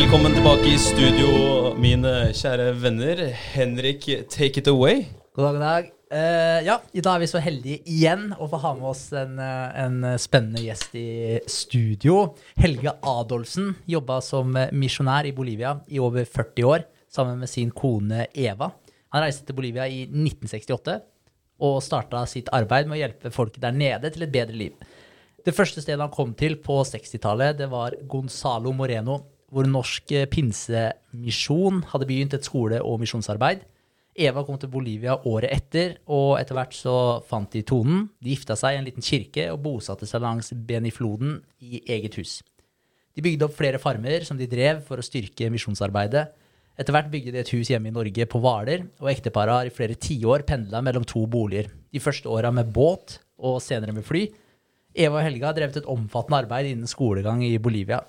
Velkommen tilbake i studio, mine kjære venner. Henrik, take it away. God dag, god dag. Uh, ja, I dag er vi så heldige igjen å få ha med oss en, eh, en spennende gjest i studio. Helge Adolfsen jobba som misjonær i Bolivia i over 40 år sammen med sin kone Eva. Han reiste til Bolivia i 1968 og starta sitt arbeid med å hjelpe folk der nede til et bedre liv. Det første stedet han kom til på 60-tallet, det var Gonzalo Moreno, hvor Norsk Pinsemisjon hadde begynt et skole- og misjonsarbeid. Eva kom til Bolivia året etter, og etter hvert så fant de tonen. De gifta seg i en liten kirke og bosatte seg langs Benifloden i eget hus. De bygde opp flere farmer som de drev for å styrke misjonsarbeidet. Etter hvert bygde de et hus hjemme i Norge på Hvaler, og ekteparet har i flere tiår pendla mellom to boliger. De første åra med båt, og senere med fly. Eva og Helga har drevet et omfattende arbeid innen skolegang i Bolivia.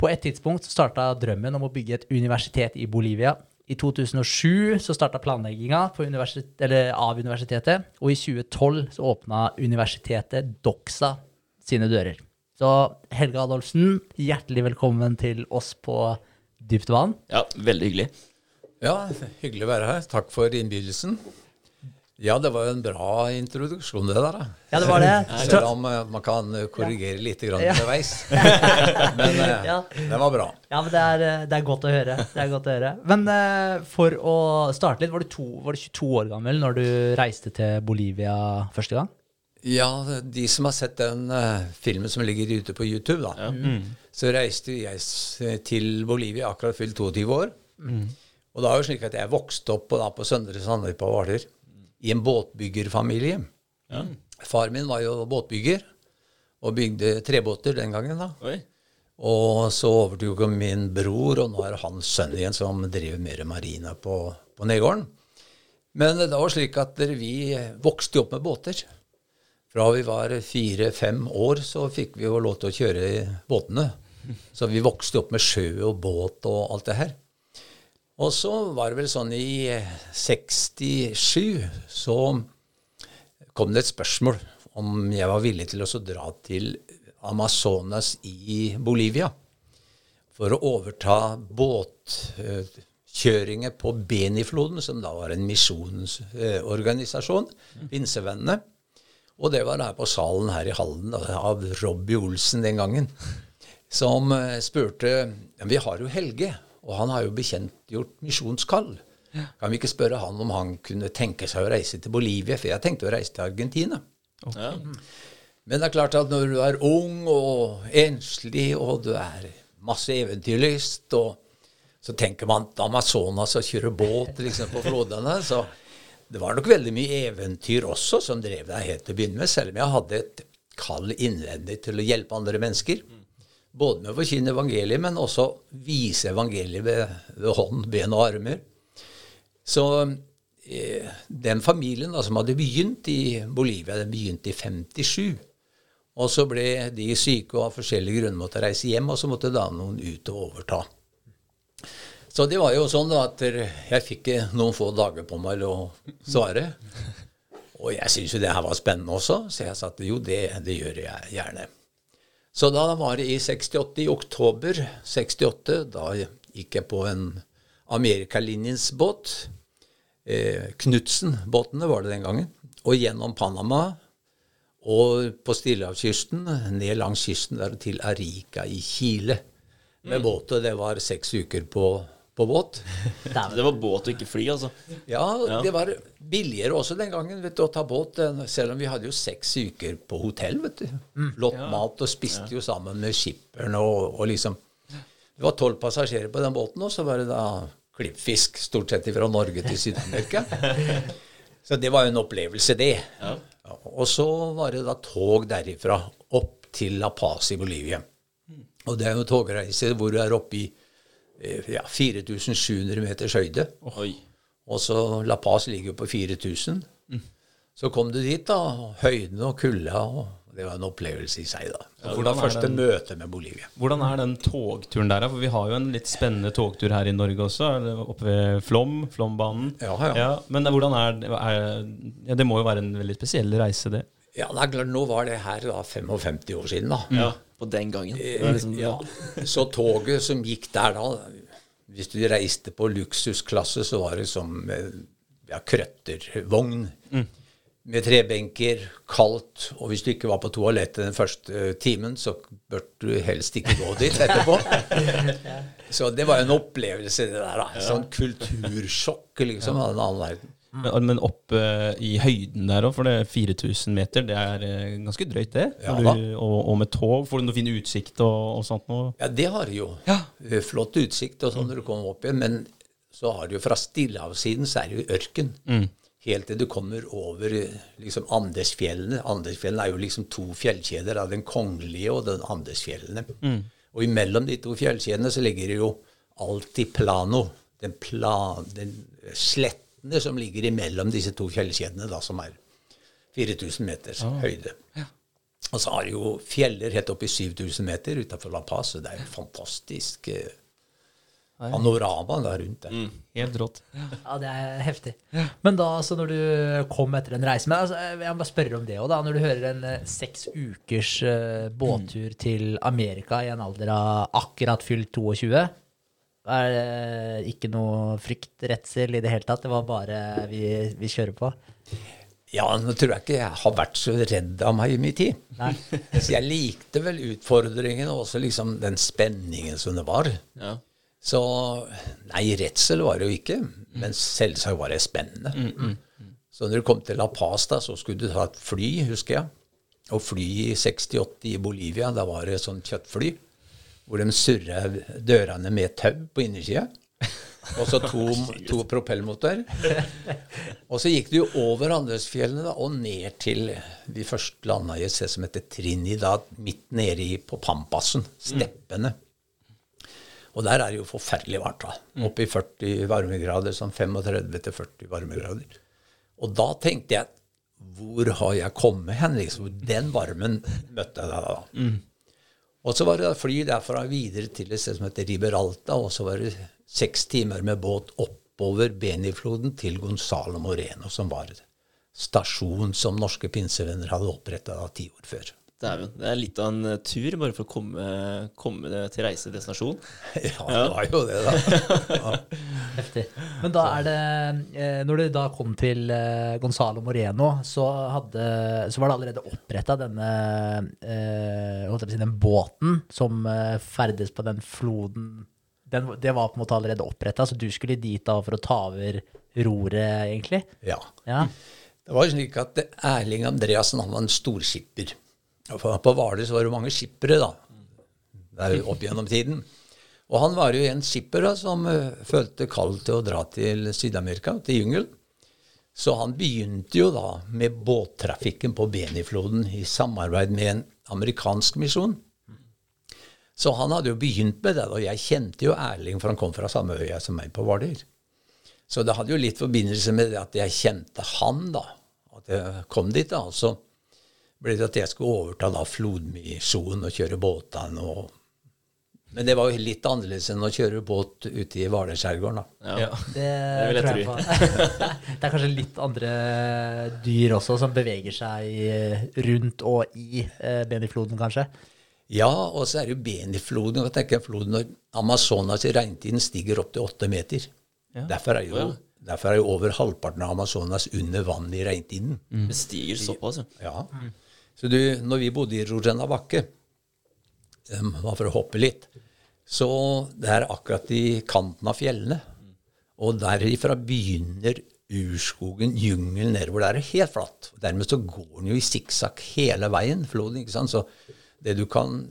På et tidspunkt starta drømmen om å bygge et universitet i Bolivia. I 2007 så starta planlegginga universitet, av universitetet, og i 2012 så åpna universitetet Doxa sine dører. Så Helga Adolfsen, hjertelig velkommen til oss på Dypt vann. Ja, veldig hyggelig. Ja, hyggelig å være her. Takk for innbydelsen. Ja, det var jo en bra introduksjon, det der. da. Ja, det var det. Selv om uh, man kan korrigere korrigere litt grann underveis. Men uh, Ja. den var bra. Ja, men det er, eh, det er godt å høre. Det er godt å høre. Men eh, for å starte litt, var du, to, var du 22 år gammel når du reiste til Bolivia første gang? Ja, de som har sett den uh, filmen som ligger ute på YouTube, da, så reiste jeg til Bolivia akkurat fylt 22 år. Og det er jo slik at jeg vokste opp på, da, på Søndre Sandøy på Hvaler i en båtbyggerfamilie. Far min var jo båtbygger og bygde trebåter den gangen. da. Oi. Og så overtok min bror, og nå er det hans sønn igjen som driver mer marina på, på Nedgården. Men det var slik at vi vokste opp med båter. Fra vi var fire-fem år, så fikk vi jo lov til å kjøre båtene. Så vi vokste opp med sjø og båt og alt det her. Og så var det vel sånn i 67 så kom det et spørsmål om jeg var villig til å dra til Amazonas i Bolivia for å overta båtkjøringer på Benifloden, som da var en misjonsorganisasjon, Pinsevennene. Og det var der på salen her i Halden av Robbie Olsen den gangen, som eh, spurte Vi har jo Helge, og han har jo bekjentgjort misjonskall. Kan vi ikke spørre han om han kunne tenke seg å reise til Bolivia? For jeg tenkte å reise til Argentina. Ja. Men det er klart at når du er ung og enslig, og du er masse eventyrlyst, og så tenker man at Amazonas og kjøre båt liksom, på flodene Så det var nok veldig mye eventyr også som drev deg helt til å begynne med, selv om jeg hadde et kall innvendig til å hjelpe andre mennesker. Både med å forkynne evangeliet, men også vise evangeliet ved, ved hånd, ben og armer. Så eh, den familien da, som hadde begynt i Bolivia, den begynte i 57. Og så ble de syke og av forskjellige grunner måtte reise hjem, og så måtte da noen ut og overta. Så det var jo sånn da at jeg fikk eh, noen få dager på meg til å svare. Og jeg syntes jo det her var spennende også, så jeg sa at jo, det, det gjør jeg gjerne. Så da var det i 68, i oktober 68, da gikk jeg på en Amerikalinjens båt. Eh, Knutsen-båtene var det den gangen. Og gjennom Panama og på Stillehavskysten, ned langs kysten der til Arica i Chile med båt. Og det var seks uker på, på båt. Det var båt og ikke fly, altså. Ja, det var billigere også den gangen vet du, å ta båt, selv om vi hadde jo seks uker på hotell. vet du. Flott mat, og spiste jo sammen med skipperen og, og liksom Det var tolv passasjerer på den båten, og så var det da klippfisk stort sett fra Norge til Syd-Amerika. så det var jo en opplevelse, det. Ja, Og så var det da tog derifra opp til La Paz i Bolivia. Og det er jo togreiser hvor du er oppe i ja, 4700 meters høyde. Oi. Og så La Paz ligger jo på 4000. Så kom du dit, da. Høyden og kulda. og Det var en opplevelse i seg, da. Ja, hvordan første den- møte med Bolivia. Hvordan er den togturen der, da? For vi har jo en litt spennende togtur her i Norge også. Oppe ved Flom, Flombanen. Ja, ja. men hvordan er, er ja, Det må jo være en veldig spesiell reise, det. Ja, det er klart, Nå var det her da 55 år siden, da. På den gangen. Liksom, Ja. Så toget som gikk der da Hvis du reiste på luksusklasse, så var det som eh, ja, krøttervogn. Med trebenker, kaldt. Og hvis du ikke var på toalettet den første eh, timen, så burde du helst ikke gå dit etterpå. Så det var en opplevelse, det der. da. Sånn kultursjokk liksom av en annen verden. Men, men opp uh, i høyden der òg, for det er 4000 meter, det er uh, ganske drøyt, det. Ja du, og, og med tog får du noe fin utsikt og, og sånt noe. Ja, det har du jo. Ja. Flott utsikt og sånn når du kommer opp igjen. Men så har du jo fra Stillehavssiden så er det jo ørken. Helt til du kommer over eh, liksom Andesfjellene. Andesfjellene er jo liksom to fjellkjeder, da, den kongelige og den Andesfjellene. Og imellom de to fjellkjedene så ligger det jo altiplano. Den, plan, den slettene som ligger imellom disse to fjellkjedene, da, som er 4000 meters høyde. Og så har de jo fjeller helt opp i 7000 meter utenfor La Paz, så det er jo fantastisk eh, panorama da rundt der. Helt rått. Ja, det er heftig. Men da, altså, når du kom etter en reise men altså, Jeg må bare spørre om det òg, da. Når du hører en eh, seks ukers eh, båttur til Amerika i en alder av akkurat fylt 22 er det ikke noe frykt, redsel i det hele tatt? Det var bare vi, vi kjører på? Ja, nå tror jeg ikke jeg har vært så redd av meg i min tid. Nei. Så jeg likte vel utfordringen og også liksom den spenningen som det var. ja. Så nei, redsel var det jo ikke, men selvsagt var det spennende. Så når du kom til La Paz, da, så skulle du ta et fly, husker jeg. Og fly i 68 i Bolivia, da var det sånn kjøttfly hvor de surra dørene med tau på innersida. Og så to, to propellmotorer. Og så gikk du over Andesfjellene og ned til Vi først landa i et sted som heter Trinidad, midt nede i, på Pampasen. Steppene. Og der er det jo forferdelig varmt. da. Oppe i 40 varmegrader, sånn 35-40 varmegrader. Og da tenkte jeg hvor har jeg kommet hen? liksom? Den varmen møtte jeg da. da. Og så var det fly derfra videre til et sted som heter Riberalta, og så var det seks timer med båt oppover Benifloden til Gonzalo Moreno, som var stasjon som norske pinsevenner hadde oppretta ti år før. Dæven. Det er litt av en eh, tur bare for å komme, komme til reisedestinasjon. Ja, det var jo det, da. Heftig. Men da er det eh, Når du da kom til eh, Gonzalo Moreno, så, hadde, så var det allerede oppretta denne eh, holdt jeg på å si, den båten som ferdes på den floden. Den, det var på en måte allerede oppretta, så du skulle dit da for å ta over roret, egentlig? Ja. Ja. Det var jo slik at Erling Andreassen han var en storskipper. På Hvaler var det mange skippere da, der opp gjennom tiden. Og han var jo en skipper da, som eh, følte kall til å dra til Syd-Amerika, til jungelen. Så han begynte jo da med båttrafikken på Benifloden i samarbeid med en amerikansk misjon. Så han hadde jo begynt med det, og jeg kjente jo Erling, for han kom fra samme øya som meg på Hvaler. Så det hadde jo litt forbindelse med det at jeg kjente han, da. At jeg kom dit, da. altså så ble det at jeg skulle overta da flodmisjonen og kjøre båtene. og Men det var jo litt annerledes enn å kjøre båt ute i Hvalerskjærgården, da. Ja. Det, vil jeg tror jeg på. det er kanskje litt andre dyr også som beveger seg rundt og i eh, Benifloden, kanskje? Ja, og så er det jo Benifloden. og tenker jeg floden når Amazonas i regntiden stiger opp til åtte meter. Derfor, er jo, derfor er jo over halvparten av Amazonas under vann i regntiden. Det stiger såpass, ja. Ja. Så du, når vi bodde i Rojana bakke, um, for å hoppe litt, så det er akkurat i kanten av fjellene. Og derifra begynner urskogen, jungelen nedover. Der er helt flatt. Dermed så går den jo i sikksakk hele veien, floden. ikke sant? Så det du kan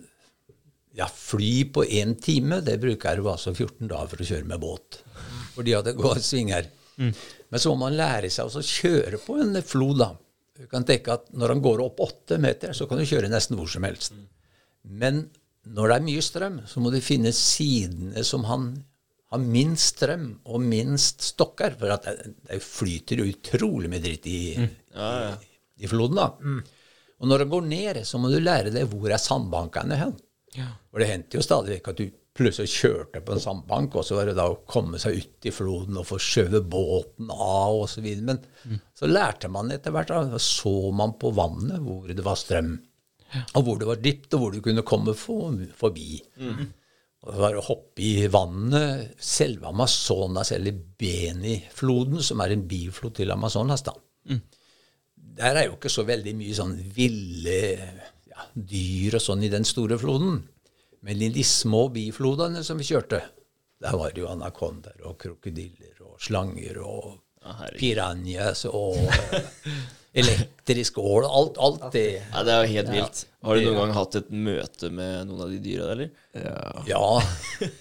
ja, fly på én time, det bruker jo altså 14 dager for å kjøre med båt. Fordi at det går svinger. Men så må man lære seg også å kjøre på en flod, da. Du kan tenke at når han går opp åtte meter, så kan du kjøre nesten hvor som helst. Men når det er mye strøm, så må du finne sidene som han har minst strøm og minst stokker. For at det, det flyter jo utrolig med dritt i, i, i floden, da. Og når det går ned, så må du lære deg hvor er sandbankene hen. For det hendte jo stadig vekk at du plutselig kjørte på en sandbank, og så var det da å komme seg ut i floden og få skjøvet båten av osv. Men så lærte man etter hvert, da, så man på vannet hvor det var strøm. Og hvor det var dypt, og hvor du kunne komme for, forbi. Og det var å hoppe i vannet Selve Amazonas, eller Beni-floden, som er en biflod til Amazonas, da. Der er jo ikke så veldig mye sånn ville ja, dyr og sånn i den store floden. Men i de små biflodene som vi kjørte, der var det jo anakondaer og krokodiller og slanger og Ja, herregud. og eh, elektrisk ål. Alt, alt det. Ja, det er jo helt vilt. Har du noen gang hatt et møte med noen av de dyra, eller? Ja.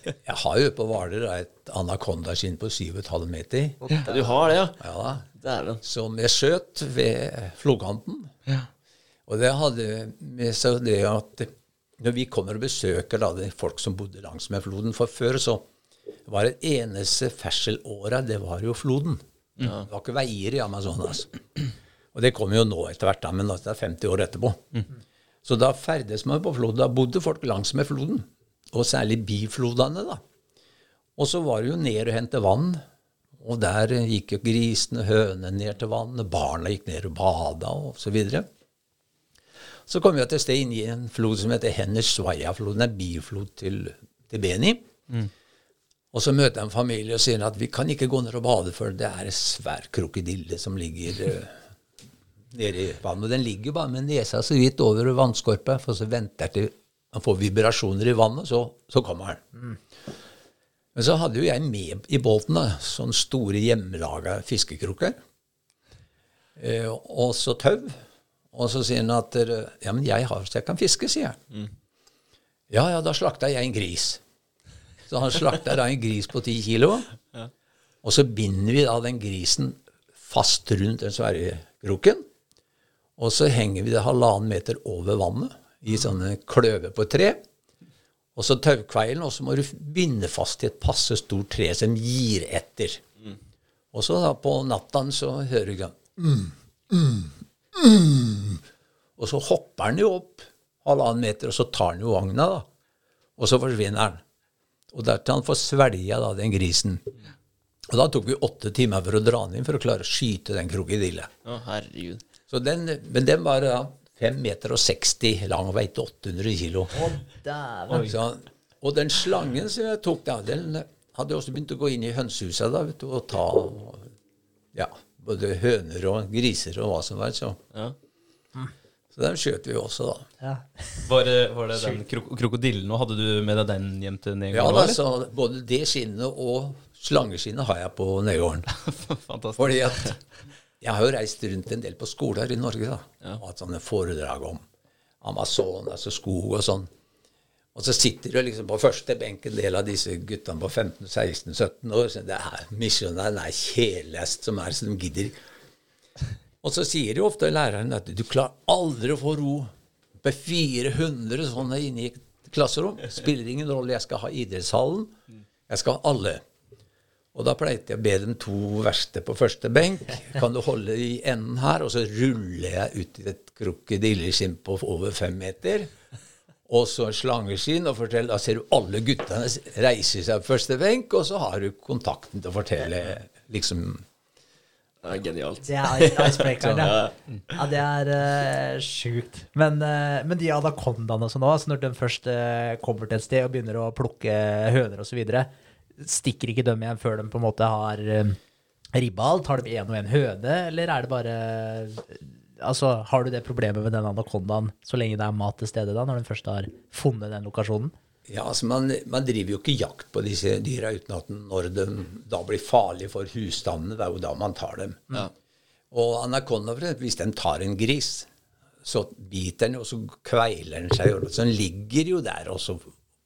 Jeg har jo på Hvaler et anakondaskinn på 7,5 meter. Ja, du har det, ja? Ja, Dæven. som jeg skjøt ved flodkanten. Og det hadde med seg det at når vi kommer og besøker da, det folk som bodde langs med floden For før så var det eneste ferselåra, det var jo floden. Det var ikke veier i Amazonas. Og det kommer jo nå etter hvert, da, men det er 50 år etterpå. Så da ferdes man på floden. Da bodde folk langs med floden. Og særlig biflodene, da. Og så var det jo ned og hente vann. Og der gikk jo grisene, hønene ned til vannet, barna gikk ned og bada og så videre. Så kom vi til et sted inn i en flod som heter Hennesvaya-floden, en biflod til, til Beni. Og så møter jeg en familie og sier at vi kan ikke gå ned og bade, for det er en svær krokodille som ligger eh, nede i vannet. Og den ligger bare med nesa så vidt over vannskorpa, for så venter jeg til han får vibrasjoner i vannet, så, så kommer han. Men så hadde jo jeg med i båten da, sånne store hjemmelaga fiskekroker. Eh, og så tau. Og så sier han at eh, ja, men jeg har så jeg kan fiske, sier jeg. Ja, ja, da slakta jeg en gris. Så han slakta da en gris på ti kilo. Og så binder vi da den grisen fast rundt den svære kroken. Og så henger vi det halvannen meter over vannet i sånne kløver på tre. Og så taukveilen, og så må du binde fast til et passe stort tre som gir etter. Og så da på natta så hører du mm, mm, mm. Og så hopper han jo opp halvannen meter, og så tar han jo vogna, da. Og så forsvinner han. Og der til han får svelga da den grisen. Og da tok vi åtte timer for å dra den inn for å klare å skyte den krokodillen. Å, herregud. Så den, men den var da 5 meter og 60 lang og veide 800 kilo. Å. Så, og den slangen som jeg tok da, den hadde også begynt å gå inn i hønsehuset da, vet du, og ta ja, både høner og griser og hva som var. Så, Ja. så den skjøt vi også, da. Ja. Var det, var det den krok krokodillen, òg? hadde du med deg den hjem til Ja, altså, da, så både det skinnet og slangeskinnet har jeg på. Fantastisk. Fordi at jeg har jo reist rundt en del på skoler i Norge, da. Og hatt sånne foredrag om Amazonas og skog og sånn. Og så sitter du liksom på første benk en del av disse guttene på 15-16-17 år. Så det er misjonæren er kjedeligst som er, så de gidder. Og så sier jo ofte læreren at du klarer aldri å få ro på 400 sånne inne i et klasserom. Spiller ingen rolle. Jeg skal ha idrettshallen. Jeg skal ha alle. Og da pleide jeg å be dem to verste på første benk. Kan du holde i enden her? Og så ruller jeg ut i et krokodilleskinn på over fem meter. Og så slangeskinn, og fortell, da ser du alle guttene reise seg på første benk, og så har du kontakten til å fortelle liksom Det er genialt. Det er icebreakeren, ja. ja. Det er uh, sjukt. Men, uh, men de anakondaene som nå, altså når de først uh, kommer til et sted og begynner å plukke høner osv., stikker ikke dem igjen før de på en måte har uh, ribba alt? Har de én og én høne, eller er det bare Altså, Har du det problemet med den anakondaen så lenge det er mat til stede, da, når den først har funnet den lokasjonen? Ja, altså man, man driver jo ikke jakt på disse dyra uten at når de da blir farlige for husstandene, det er jo da man tar dem. Og anakonda, hvis den tar en gris, så biter den, og så kveiler den seg. Så den ligger jo der og, så,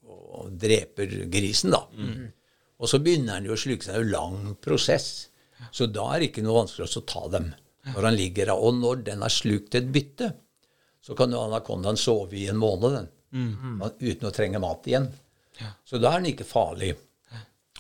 og dreper grisen, da. Og så begynner den jo å sluke seg. Det er jo lang prosess. Så da er det ikke noe vanskelig å ta dem når han ligger der. Og når den har slukt et bytte, så kan jo anakondaen sove i en måned, den. Uten å trenge mat igjen. Så da er den ikke farlig.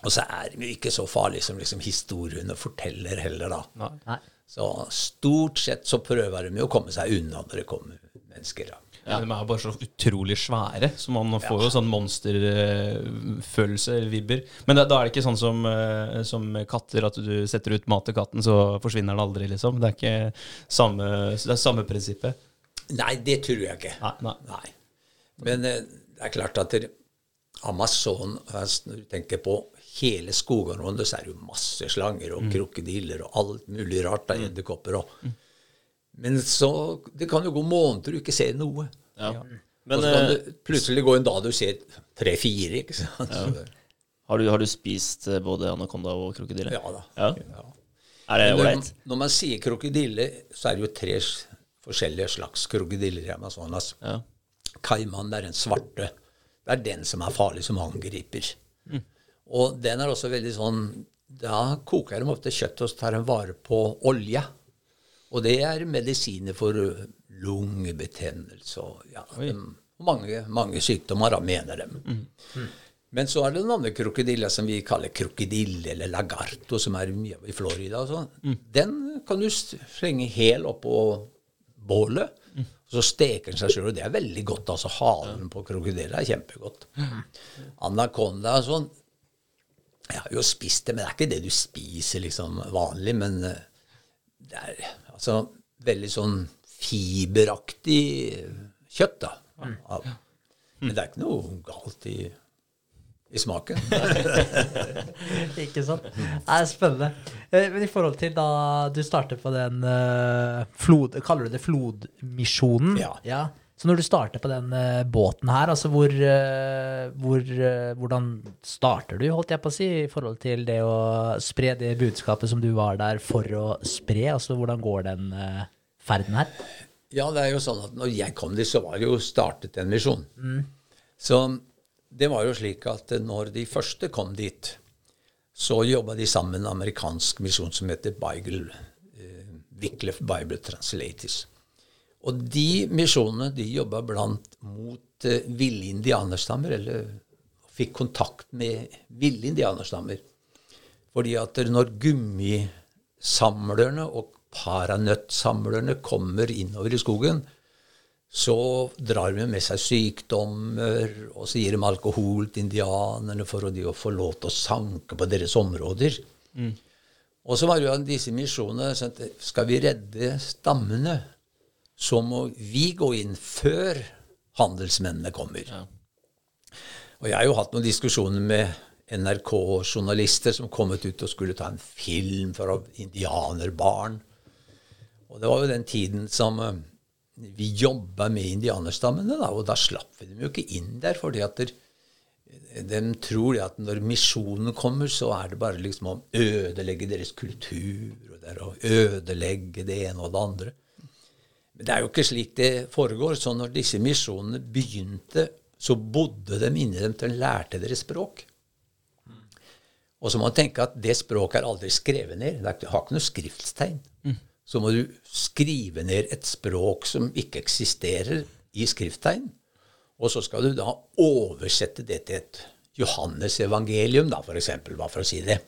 Og så er den jo ikke så farlig som liksom historiene forteller heller, da. Nei. Så stort sett så prøver de jo å komme seg unna når det kommer mennesker. da. Ja, de er bare så utrolig svære, så man får jo sånn monsterfølelse, vibber. Men da, da er det ikke sånn som, eh, som katter, at du setter ut mat til katten, så forsvinner den aldri, liksom. Det er ikke samme, det er samme prinsippet. Nei, det tror jeg ikke. Nei, nei. Nei. Men eh, det er klart at Amazon Når du tenker på hele skogområdet, så er det jo masse slanger og krokodiller og alt mulig rart av edderkopper og Men så Det kan jo gå måneder du ikke ser noe. Ja. og så kan eh, det plutselig gå en dag du ser tre-fire, ikke sant. Ja. har, du, har du spist eh, både anakonda og krokodille? ja da. Ja. Ja. Er det Men Når, ålreit? når man sier krokodille, så er det jo tre forskjellige slags krokodiller i Amazonas. Ja. Kaiman er den svarte. Det er den som er farlig, som angriper. Og den er også veldig sånn Da koker de ofte kjøtt og så tar de vare på olje. Og det er medisiner for lungebetennelse og ja, mange, mange sykdommer, da, mener de. Men så er det den andre krokodilla som vi kaller krokodille eller lagarto, som er mye i Florida. og sånn. Den kan du slenge hel oppå bålet, og så steker den seg sjøl. Og det er veldig godt. altså Halen på krokodilla er kjempegodt. Anakonda og sånn Jeg har jo spist det, men det er ikke det du spiser liksom vanlig. Men eh, det er altså veldig sånn fiberaktig kjøtt, da. Av- Men det er ikke noe galt i, i smaken. Ikke sant? Det er spennende. Eh, Men i forhold til da du startet på den uh, flod... Kaller du det flodmisjonen? Ja. Så når du starter på den eh, båten her, altså hvor, eh, hvor eh, Hvordan starter du, holdt jeg på å si, i forhold til det å spre det budskapet som du var der for å spre? Altså hvordan går den ferden her? Ja, det er jo sånn at når jeg kom dit, så var det jo startet en misjon. Så det var jo slik at når de første kom dit, så jobba de sammen med en amerikansk misjon som heter Bible, eh, Wycliffe Bible Translators. Og de misjonene de jobba blant mot uh, ville indianerstammer, eller fikk kontakt med ville indianerstammer. Fordi at når gummisamlerne og paranøttsamlerne kommer innover i skogen, så drar de med seg sykdommer, og så gir de alkohol til indianerne for å, få lov til å sanke på deres områder. Og så var det jo disse misjonene sånn Skal vi redde stammene, så må vi gå inn før handelsmennene kommer. Og jeg har jo hatt noen diskusjoner med NRK-journalister som kommet ut og skulle ta en film for indianerbarn. Og det var jo den tiden som eh, vi jobba med indianerstammene, da, og da slapp vi dem jo ikke inn der. fordi at der, de tror at når misjonen kommer, så er det bare liksom å ødelegge deres kultur, og det er å ødelegge det ene og det andre. Men det er jo ikke slik det foregår. Så når disse misjonene begynte, så bodde de inni dem til de lærte deres språk. Og så må man tenke at det språket er aldri skrevet ned. Det har ikke noe skriftstegn. Så må du skrive ned et språk som ikke eksisterer i skrifttegn. Og så skal du da oversette det til et Johannes evangelium, da, for eksempel, bare for å si det.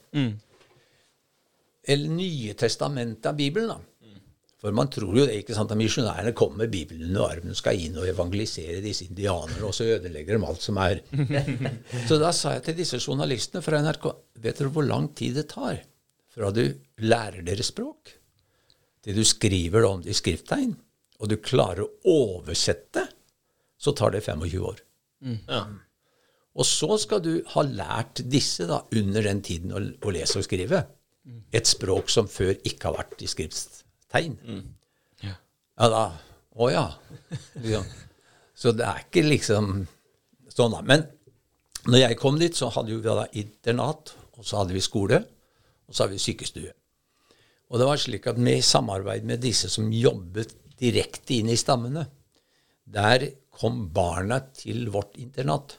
Eller Nye testamentet av Bibelen, da. For man tror jo det, ikke sant, at misjonærene kommer med Bibelen under armen og skal inn og evangelisere disse indianerne, og så ødelegger de alt som er. så da sa jeg til disse journalistene fra NRK Vet dere hvor lang tid det tar fra du lærer deres språk, til du skriver det om det i skrifttegn, og du klarer å oversette, så tar det 25 år. Ja. Og så skal du ha lært disse da, under den tiden å, å lese og skrive. Et språk som før ikke har vært i skrifttegn. Ja da Å ja. Liksom. Så det er ikke liksom sånn, da. Men når jeg kom dit, så hadde vi da internat, og så hadde vi skole, og så hadde vi sykestue. Og det var slik at med samarbeid med disse som jobbet direkte inn i stammene, der kom barna til vårt internat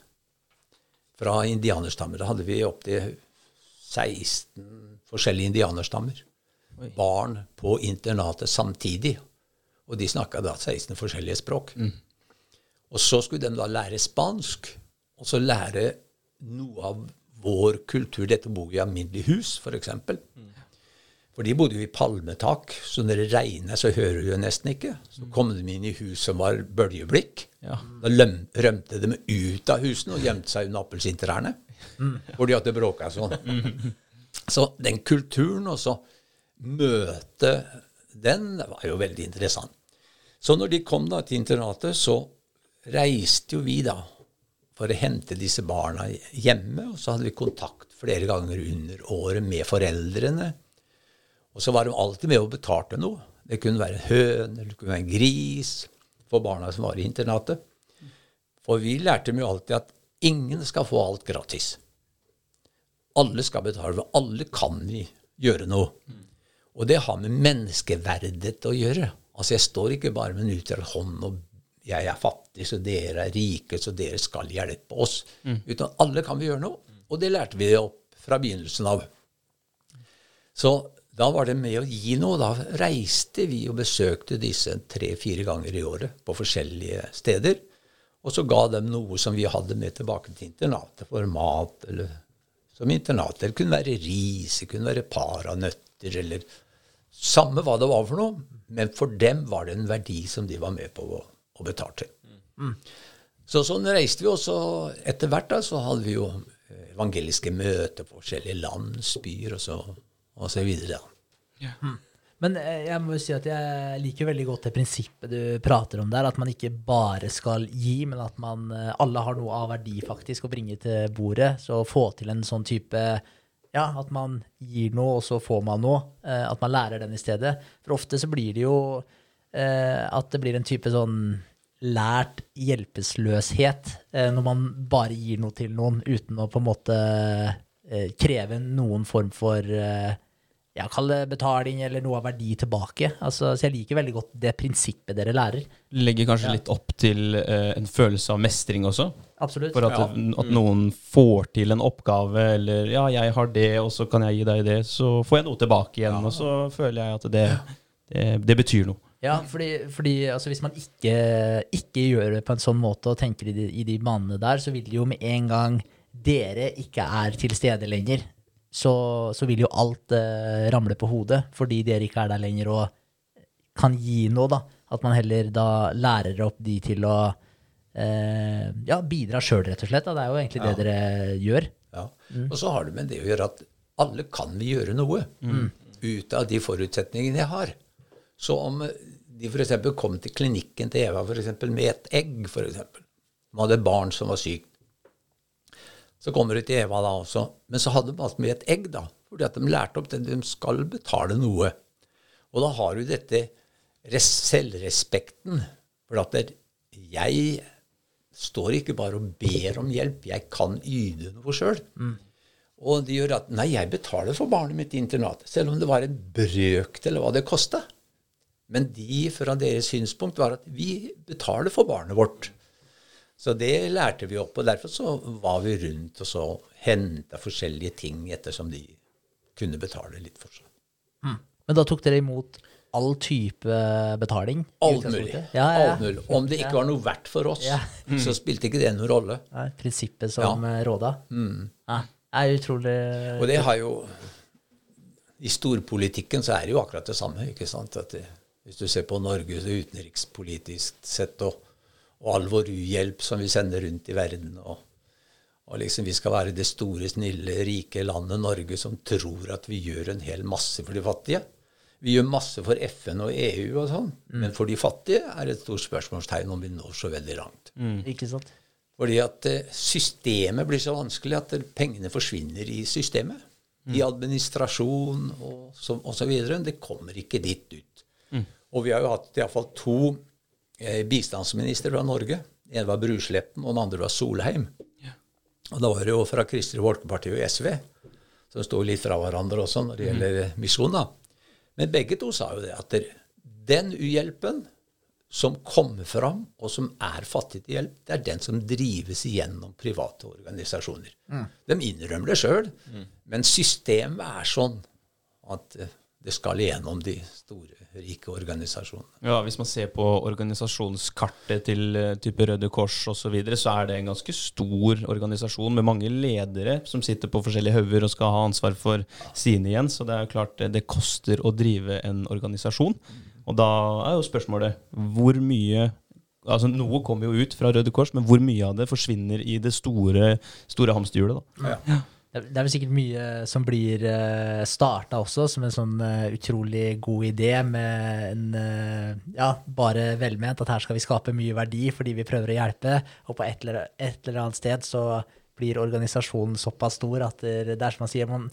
fra indianerstammer. Da hadde vi opptil 16 forskjellige indianerstammer. Barn på internatet samtidig. Og de snakka da 16 forskjellige språk. Og så skulle de da lære spansk, og så lære noe av vår kultur. Dette bor i alminnelig hus, f.eks. For de bodde jo i palmetak, så når det regner, så hører du jo nesten ikke. Så kom de inn i hus som var bøljeblikk. Ja. Da rømte de ut av husene og gjemte seg under appelsintrærne. Fordi at det bråka sånn. Så den kulturen, og så møte den, det var jo veldig interessant. Så når de kom da til internatet, så reiste jo vi da for å hente disse barna hjemme. Og så hadde vi kontakt flere ganger under året med foreldrene. Og så var de alltid med og betalte noe. Det kunne være en høne, det kunne være en gris for barna som var i internatet. For vi lærte dem jo alltid at ingen skal få alt gratis. Alle skal betale, alle kan vi gjøre noe. Og det har med menneskeverdet å gjøre. Altså Jeg står ikke bare med en utstrakt hånd og jeg er fattig, så dere er rike, så dere skal hjelpe oss. Utan alle kan vi gjøre noe. Og det lærte vi opp fra begynnelsen av. Så da var det med å gi noe. Da reiste vi og besøkte disse tre-fire ganger i året på forskjellige steder. Og så ga dem noe som vi hadde med tilbake til internatet for mat. eller som internat. Det kunne være ris, det kunne være paranøtter eller Samme hva det var for noe, men for dem var det en verdi som de var med på å, å betale til. Så sånn reiste vi også. Etter hvert da, så hadde vi jo evangeliske møter på forskjellige landsbyer og så, og så videre. da. Men eh, jeg må jo si at jeg liker veldig godt det prinsippet du prater om der, at man ikke bare skal gi, men at man eh, alle har noe av verdi faktisk å bringe til bordet. Så å få til en sånn type Ja, at man gir noe, og så får man noe. eh, At man lærer den i stedet. For ofte så blir det jo eh, at det blir en type sånn lært hjelpeløshet eh, når man bare gir noe til noen uten å på en måte kreve noen form for ja, kall det betaling eller noe av verdi tilbake. Altså, så jeg liker veldig godt det prinsippet dere lærer. Legger kanskje litt opp til eh, en følelse av mestring også. Absolutt. For at, Ja. at noen får til en oppgave, eller ja, jeg har det, og så kan jeg gi deg det, så får jeg noe tilbake igjen, og så føler jeg at det, det, det betyr noe. Ja, fordi, fordi altså, hvis man ikke, ikke gjør det på en sånn måte og tenker i de, i de banene der, så vil det jo med en gang dere ikke er til stede lenger, så, så vil jo alt eh, ramle på hodet fordi dere ikke er der lenger og kan gi noe, da. At man heller da lærer opp de til å eh, ja, bidra sjøl, rett og slett. Da. Det er jo egentlig det dere gjør. Ja. Og så har det med det å gjøre at alle kan vi gjøre noe ut av de forutsetningene jeg har. Så om de f.eks. kom til klinikken til Eva for eksempel, med et egg, f.eks. De hadde et barn som var sykt. Så kommer de til Eva da også. Men så hadde de alt med et egg, da. Fordi at de lærte opp det. De skal betale noe. Og da har du dette res selvrespekten. For at det, jeg står ikke bare og ber om hjelp. Jeg kan yte noe sjøl. Og det gjør at Nei, jeg betaler for barnet mitt i internatet. Selv om det var en brøkdel av hva det kosta. Men de, fra deres synspunkt, var at vi betaler for barnet vårt. Så det lærte vi opp, og derfor så var vi rundt og så henta forskjellige ting ettersom de kunne betale litt for seg. Men da tok dere imot all type betaling? Alt mulig. Ja, ja, ja. Alt mulig. Om det ikke var noe verdt for oss, Ja. så spilte ikke det noen rolle. Prinsippet som eh, råda? Ja, er utrolig Og det har jo I storpolitikken så er det jo akkurat det samme. ikke sant? At det, hvis du ser på Norge så utenrikspolitisk sett, og, og all vår uhjelp som vi sender rundt i verden og, og liksom Vi skal være det store, snille, rike landet Norge som tror at vi gjør en hel masse for de fattige. Vi gjør masse for FN og EU og sånn, men for de fattige er det et stort spørsmålstegn om vi når så veldig langt. Ikke sant? Fordi at eh, systemet blir så vanskelig at pengene forsvinner i systemet. I administrasjon og så, og så videre. Det kommer ikke dit ut. Og vi har jo hatt iallfall to eh, bistandsministre fra Norge. En var Brusletten, og den andre var Solheim. Og da var det jo fra Kristelig Folkeparti og SV, som sto litt fra hverandre også når det gjelder misjon. da. Men begge to sa jo det at den uhjelpen som kommer fram, og som er fattig til hjelp, det er den som drives igjennom private organisasjoner. De innrømmer det sjøl, men systemet er sånn at eh, det skal igjennom de store, rike organisasjonene. Ja, Hvis man ser på organisasjonskartet til eh, type Røde Kors osv., så, videre, så er det en ganske stor organisasjon med mange ledere som sitter på forskjellige hauger og skal ha ansvar for sine igjen. Så det er jo klart det, det koster å drive en organisasjon. Og da er jo spørsmålet hvor mye Altså Noe kommer jo ut fra Røde Kors, men hvor mye av det forsvinner i det store, store hamsterhjulet? da? Det Det er vel sikkert mye som blir uh, starta også som en sånn eh, utrolig god idé med en uh, ja, bare velment at her skal vi skape mye verdi fordi vi prøver å hjelpe, og på et eller, et eller annet sted så blir organisasjonen såpass stor at det, det er som man sier, man,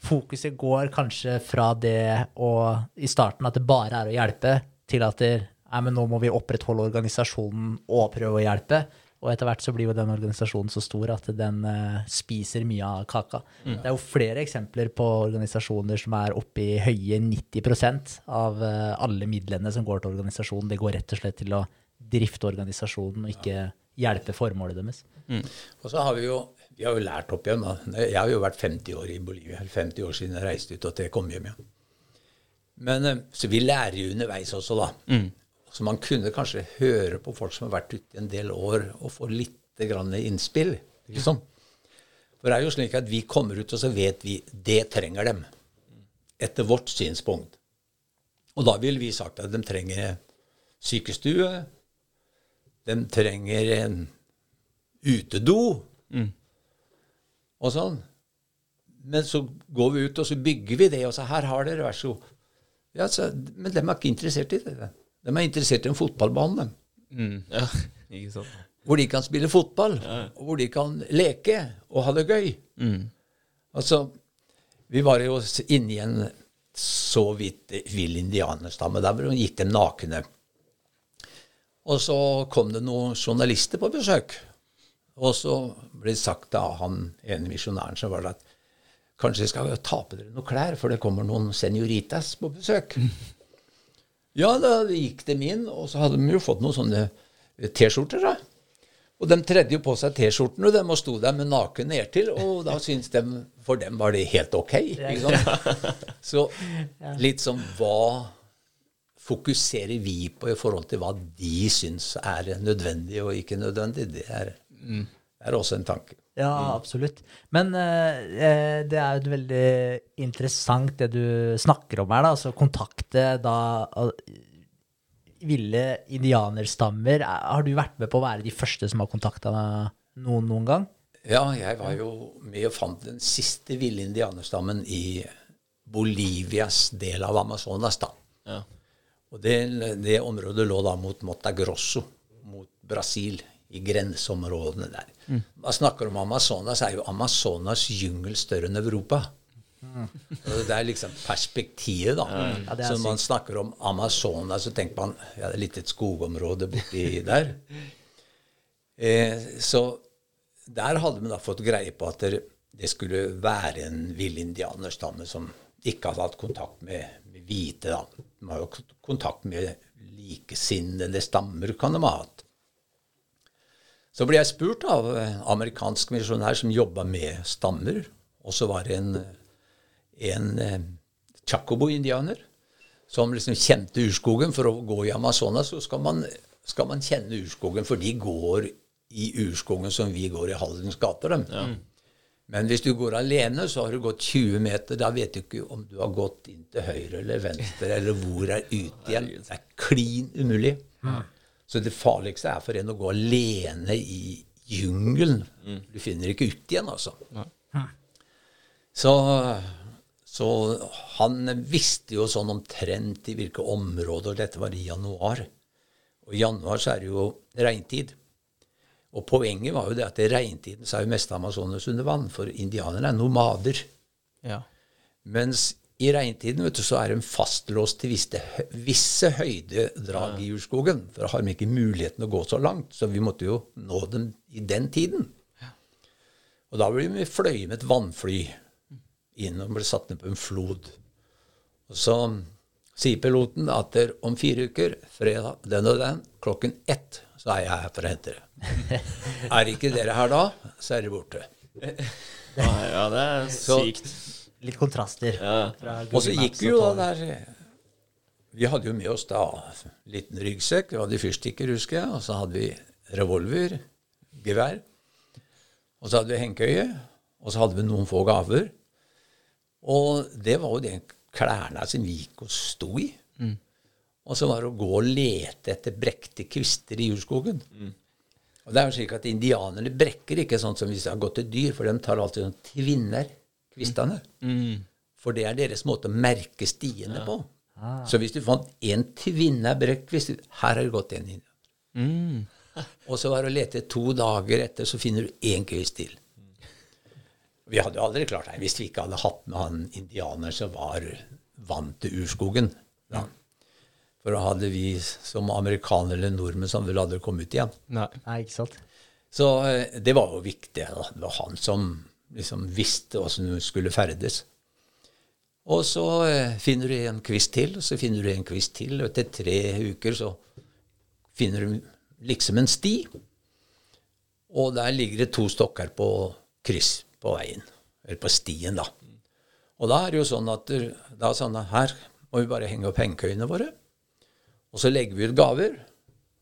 fokuset går kanskje fra det å i starten at det bare er å hjelpe, til at det, nei, men nå må vi opprettholde organisasjonen og prøve å hjelpe. Og etter hvert så blir jo den organisasjonen så stor at den uh, spiser mye av kaka. Mm. Det er jo flere eksempler på organisasjoner som er oppe i høye 90% av uh, alle midlene som går til organisasjonen. Det går rett og slett til å drifte organisasjonen og ikke hjelpe formålet deres. Mm. Og så har vi jo vi har jo lært opp igjen. Da. Jeg har jo vært 50 år i Bolivia. 50 år siden jeg reiste ut, og til jeg kom hjem igjen. Men, uh, så vi lærer jo underveis også, da. Mm. Så man kunne kanskje høre på folk som har vært ute en del år, og få litt grann innspill. Liksom. For det er jo slik at vi kommer ut, og så vet vi det trenger dem. Etter vårt synspunkt. Og da ville vi sagt at de trenger sykestue. De trenger en utedo. Mm. Og sånn. Men så går vi ut, og så bygger vi det, og så her har dere, vær så god. Ja, men de er ikke interessert i det. De er interessert i en fotballbane. Mm, ja, ikke sant. Hvor de kan spille fotball, ja. og hvor de kan leke og ha det gøy. Mm. Altså, vi var jo inne i en så vidt vill indianerstamme. Der gikk dem nakne. Og så kom det noen journalister på besøk. Og så ble det sagt av han ene misjonæren som var der, at kanskje skal vi ta på dere noen klær, for det kommer noen senioritas på besøk. Ja, da gikk de inn, og så hadde de jo fått noen sånne T-skjorter. da. Og de tredde jo på seg T-skjortene, og de sto der med naken nedtil, og da syntes de For dem var det helt ok. Ikke sant? Så litt som hva fokuserer vi på i forhold til hva de syns er nødvendig og ikke nødvendig? Det er, mm. er også en tanke. Ja, mm. absolutt. Men eh, det er jo veldig interessant det du snakker om her, da. Altså kontakte da uh, ville indianerstammer. Har du vært med på å være de første som har kontakta noen noen gang? Ja, jeg var jo med og fant den siste ville indianerstammen i Bolivias del av Amazonas. da. Ja. Og det, det, området lå da mot Mota Grosso, mot Brasil, i grenseområdene der. Mm. Man snakker om Amazonas, er jo Amazonas jungel større enn Europa. Mm. det er liksom perspektivet, da. Mm. Ja, så når man snakker om Amazonas, så tenker man ja, det er litt et skogområde borti der. Eh, så der hadde vi da fått greie på at det, det skulle være en vill indianerstamme som ikke hadde hatt kontakt med, med hvite. da. De har jo kontakt med likesinnede stammer, kan de ha hatt. Så ble jeg spurt av en amerikansk misjonær som jobba med stammer. Og så var det en, en eh, chacobo-indianer som liksom kjente urskogen. For å gå i Amazonas så skal man, skal man kjenne urskogen, for de går i urskogen som vi går i Hallens gater. Ja. Men hvis du går alene, så har du gått 20 meter. Da vet du ikke om du har gått inn til høyre eller venstre, eller hvor er ut igjen. Det er klin umulig. Ja. Så det farligste er for en å gå alene i jungelen. Mm. Du finner ikke ut igjen, altså. Ja. Så, så, han visste jo sånn omtrent i hvilke områder Dette var i januar. Og i januar så er det jo regntid. Og poenget var jo det at i regntiden så er jo meste Amazonas under vann, for indianerne er nomader. Ja. Mens i regntiden vet du, så er de fastlåst til visse, visse høydedrag i urskogen. For da har de ikke muligheten å gå så langt. Så vi måtte jo nå dem i den tiden. Og da ble vi fløyet med et vannfly inn og ble satt ned på en flod. Og så sier piloten at om fire uker, fredag den og den, klokken ett, så er jeg her for å hente dere. er ikke dere her da, så er dere borte. ja, det er sykt. Så, litt kontraster. Ja. Og så gikk vi jo da der Vi hadde jo med oss da liten ryggsekk. Vi hadde fyrstikker, husker jeg. Og så hadde vi revolver, gevær. Og så hadde vi hengekøye. Og så hadde vi noen få gaver. Og det var jo de klærne som vi gikk og sto i. Mm. Og så var det å gå og lete etter brekte kvister i jordskogen. Mm. Og det er jo slik at Indianerne brekker ikke sånn som hvis de har gått til dyr, for de tar alltid sånn tvinner kvistene. For det er deres måte å merke stiene på. Så hvis du fant én tvinne brekt kvist Her har det gått en inn. Mm. Og så var det å lete to dager etter, så finner du én kvist til. Vi hadde jo aldri klart det hvis vi ikke hadde hatt med han indianer som var vant til urskogen. Ja. For da hadde vi som amerikanere eller nordmenn som vel aldri kommet ut igjen. Nei. Nei, ikke sant? Så eh, det var jo viktig. Da. Det var han som liksom visste åssen hun skulle ferdes. Og så eh, finner du en kvist til, og så finner du en kvist til, og etter tre uker så finner du liksom en sti. Og der ligger det to stokker på kryss på veien, eller på stien, da. Og da er det jo sånn at da sånn at her må vi bare henge opp hengekøyene våre. Og så legger vi ut gaver.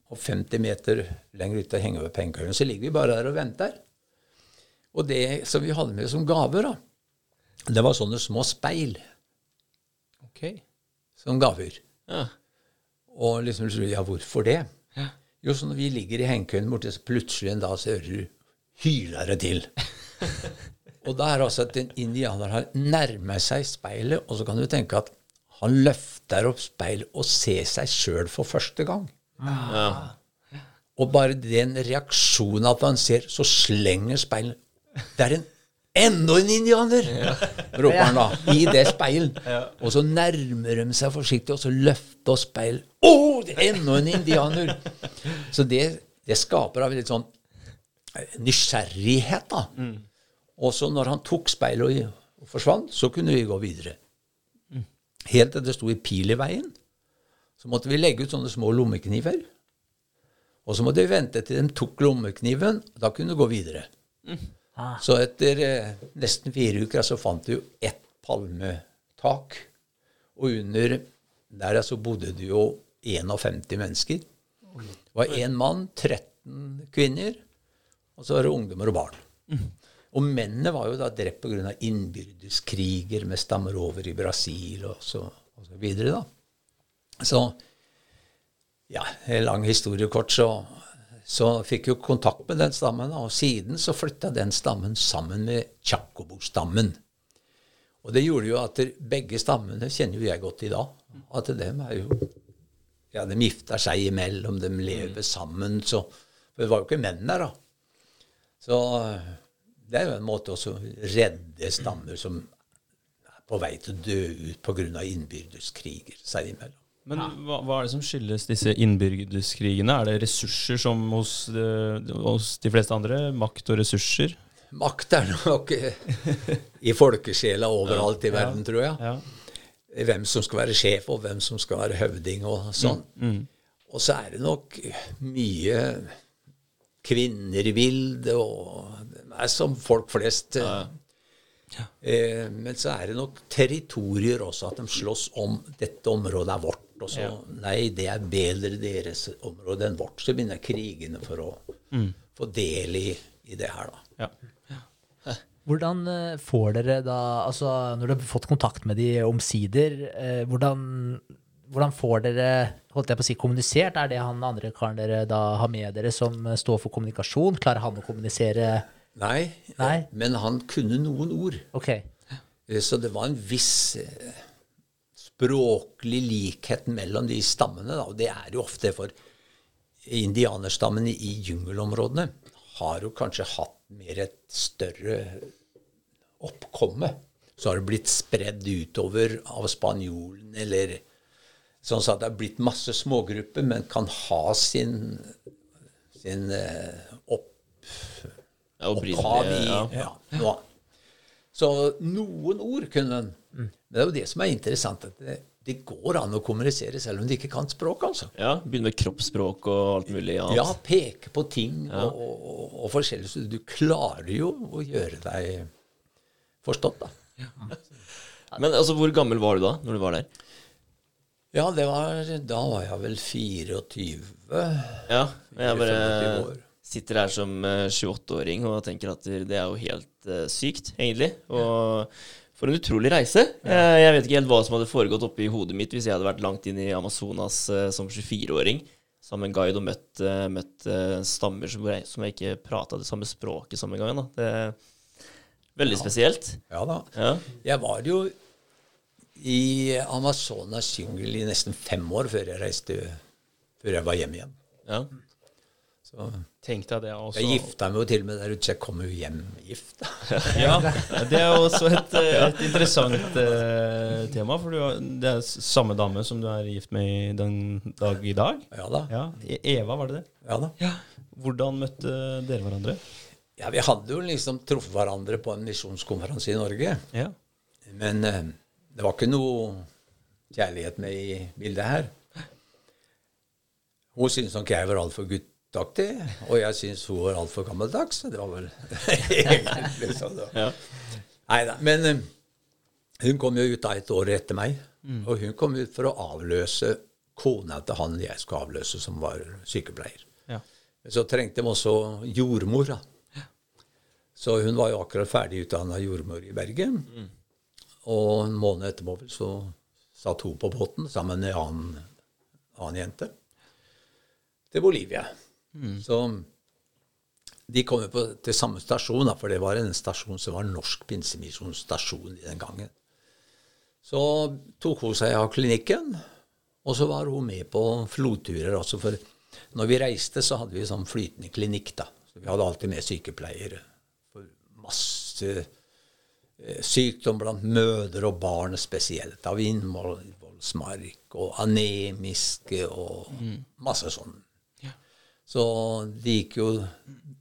Og 50 meter lenger ute henger vi opp hengekøyene. Så ligger vi bare der og venter. Og det som vi hadde med som gaver, da, det var sånne små speil Ok. som gaver. Ja. Og liksom ja, hvorfor det? Ja. Jo, så når vi ligger i hengekøyen borte, så plutselig en dag så hører du hyler det til. og da er altså at en indianer har nærmet seg speilet, og så kan du tenke at han løfter opp speilet og ser seg sjøl for første gang. Ja. Og bare den reaksjonen at han ser, så slenger speilet Det er en enda en indianer! roper han da, i det speilet. Og så nærmer de seg forsiktig, og så løfter speilet. Å, det er enda en indianer! Så det, det skaper av litt sånn eh, nysgjerrighet, da. Og så når han tok speilet og, og forsvant, så kunne vi gå videre. Helt til det sto i pil i veien. Så måtte vi legge ut sånne små lommekniver. Og så måtte vi vente til de tok lommekniven, da kunne vi gå videre. Så etter eh, nesten fire uker så fant vi jo ett palmetak. Og under der så bodde det jo 51 mennesker. Det var én mann, 13 kvinner, og så var det ungdommer og barn. Og mennene var jo da drept pga. innbyrdeskriger med stammer over i Brasil og så, og så videre, da. Så ja, lang historie kort, så, så fikk jo kontakt med den stammen. Og siden så flytta den stammen sammen med Tjakobo-stammen. Og det gjorde jo at begge stammene kjenner jo jeg godt i dag. At dem er jo Ja, de gifter seg imellom, de lever sammen. Så For det var jo ikke menn der, da. Så det er jo en måte å redde stammer som er på vei til å dø ut pga. innbyrdeskriger seg imellom. Men hva, hva er det som skyldes disse innbyrdeskrigene? Er det ressurser som hos, eh, hos de fleste andre? Makt og ressurser? Makt er nok eh, i folkesjela overalt i verden, tror jeg. Ja. Hvem som skal være sjef, og hvem som skal være høvding, og sånn. Og så er det nok mye kvinner i bildet, og det er som folk flest. eh, Eh, men så er det nok territorier også, at de slåss om dette området er vårt. Og så nei, det er bedre deres område enn vårt. Så begynner krigene for å få del i, i det her, da. Ja. Hvordan eh, får dere da, altså når dere har fått kontakt med de omsider, eh, hvordan, hvordan får dere holdt jeg på å si, kommunisert? Er det han andre karen dere da har med dere som står for kommunikasjon? Klarer han å kommunisere? Nei, Nei. men han kunne noen ord. Ok. Eh, Så det var en viss eh, språklig likhet mellom de stammene. Da. Og det er jo ofte for indianerstammen i jungelområdene har jo kanskje hatt mer et større oppkomme. Så har det blitt spredd utover av spanjolen, eller sånn at det har blitt masse smågrupper, men kan ha sin, sin eh, opp, opphav i ja. ja. Så noen ord kunne en. Men det er jo det som er interessant, at det, det går an å kommunisere selv om de ikke kan språk, altså. Ja, Begynne med kroppsspråk og alt mulig annet. Ja, peke på ting og, og, og, og forskjellig. Så du klarer jo å gjøre deg forstått, da. Men altså, hvor gammel var du da, når du var der? Ja, det var, da var jeg vel 24. Ja, jeg bare sitter her som eh, 28-åring og tenker at det er jo helt uh, sykt, egentlig. Og for en utrolig reise. Jeg, jeg vet ikke helt hva som hadde foregått oppi hodet mitt hvis jeg hadde vært langt inn i Amazonas eh, som 24-åring. samme guide og møtt, eh, møtt eh, stammer som jeg, som jeg ikke prata det samme språket samme engang. Det er veldig spesielt. Ja da. Ja. Jeg var jo i Amazonas jungel i nesten fem år før jeg reiste Før jeg var hjemme igjen. ja. Så Tenk deg det også. jeg gifta meg jo til og med der ute, så jeg kom jo hjem gift. Ja, det er også et, eh, et interessant uh, tema. For du, det er samme dame som du er gift med den dag i dag. Ja da. Ja, E- Eva, var det det? Ja da. Hvordan møtte dere hverandre? Ja, vi hadde jo liksom truffet hverandre på en misjonskonferanse i Norge. Ja. Men uh, det var ikke noe kjærlighet med i bildet her. Hun syntes nok jeg var altfor guttaktig, og jeg syns hun var altfor gammeldags. Det var vel egentlig sånn. Ja. Neida, Men eh, hun kom jo ut da et år etter meg. Og hun kom ut for å avløse kona til han jeg skulle avløse, som var sykepleier. Ja. Så trengte de også jordmor. da. Så hun var jo akkurat ferdig utdanna jordmor i Bergen. Og en måned etterpå så satt hun på båten sammen med en annen, annen jente til Bolivia. Så de kom jo på, til samme stasjon, da, for det var en stasjon som var Norsk Pinsemisjonsstasjon i den gangen. Så tok hun seg av klinikken, og så var hun med på flodturer også. For når vi reiste, så hadde vi sånn flytende klinikk, da. Så vi hadde alltid med sykepleiere for masse eh, sykdom blant mødre og barn spesielt. Av innvollsmark og anemiske og masse sånn. Så det gikk jo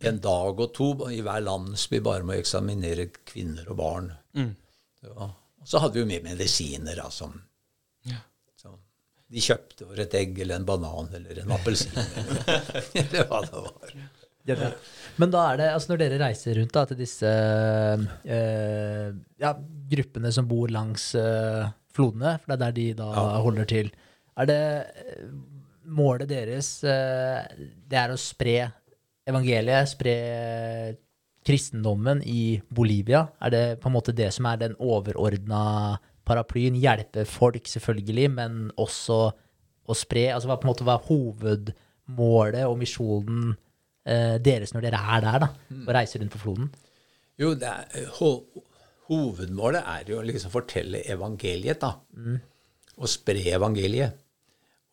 en dag og to i hver landsby bare med å eksaminere kvinner og barn. Mm. og så hadde vi jo med medisiner, da, som så De kjøpte over et egg eller en banan eller en appelsin eller, eller hva det var. Ja. Men da er det, altså når dere reiser rundt da, til disse eh, ja, gruppene som bor langs eh, flodene, for det er der de da holder til, er det målet deres eh, det er å spre evangeliet, spre kristendommen i Bolivia? Er det på en måte det som er den overordna paraplyen? Hjelpe folk, selvfølgelig, men også å spre? Altså hva på en måte var hovedmålet og misjonen eh, deres når dere er der, da? Og reiser rundt på floden? Jo, det er, ho, hovedmålet er jo å liksom fortelle evangeliet, da. Og spre evangeliet.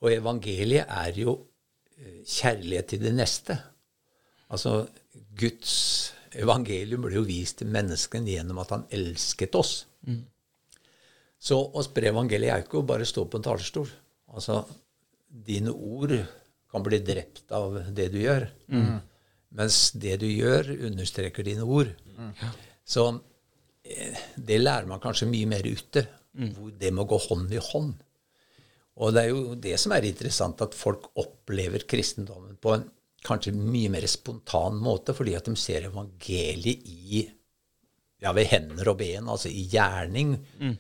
Og evangeliet er jo eh, kjærlighet til det neste. Altså, Guds evangelium ble jo vist til menneskene gjennom at han elsket oss. Så å spre evangeliet er jo ikke å bare stå på en talerstol. Altså, dine ord kan bli drept av det du gjør. Mens det du gjør, understreker dine ord. Så eh, det lærer man kanskje mye mer ute. Hvor det må gå hånd i hånd. Og det er jo det som er interessant, at folk opplever kristendommen på en kanskje mye mer spontan måte, fordi at de ser evangeliet i ja, ved hender og ben, altså i gjerning. Mm.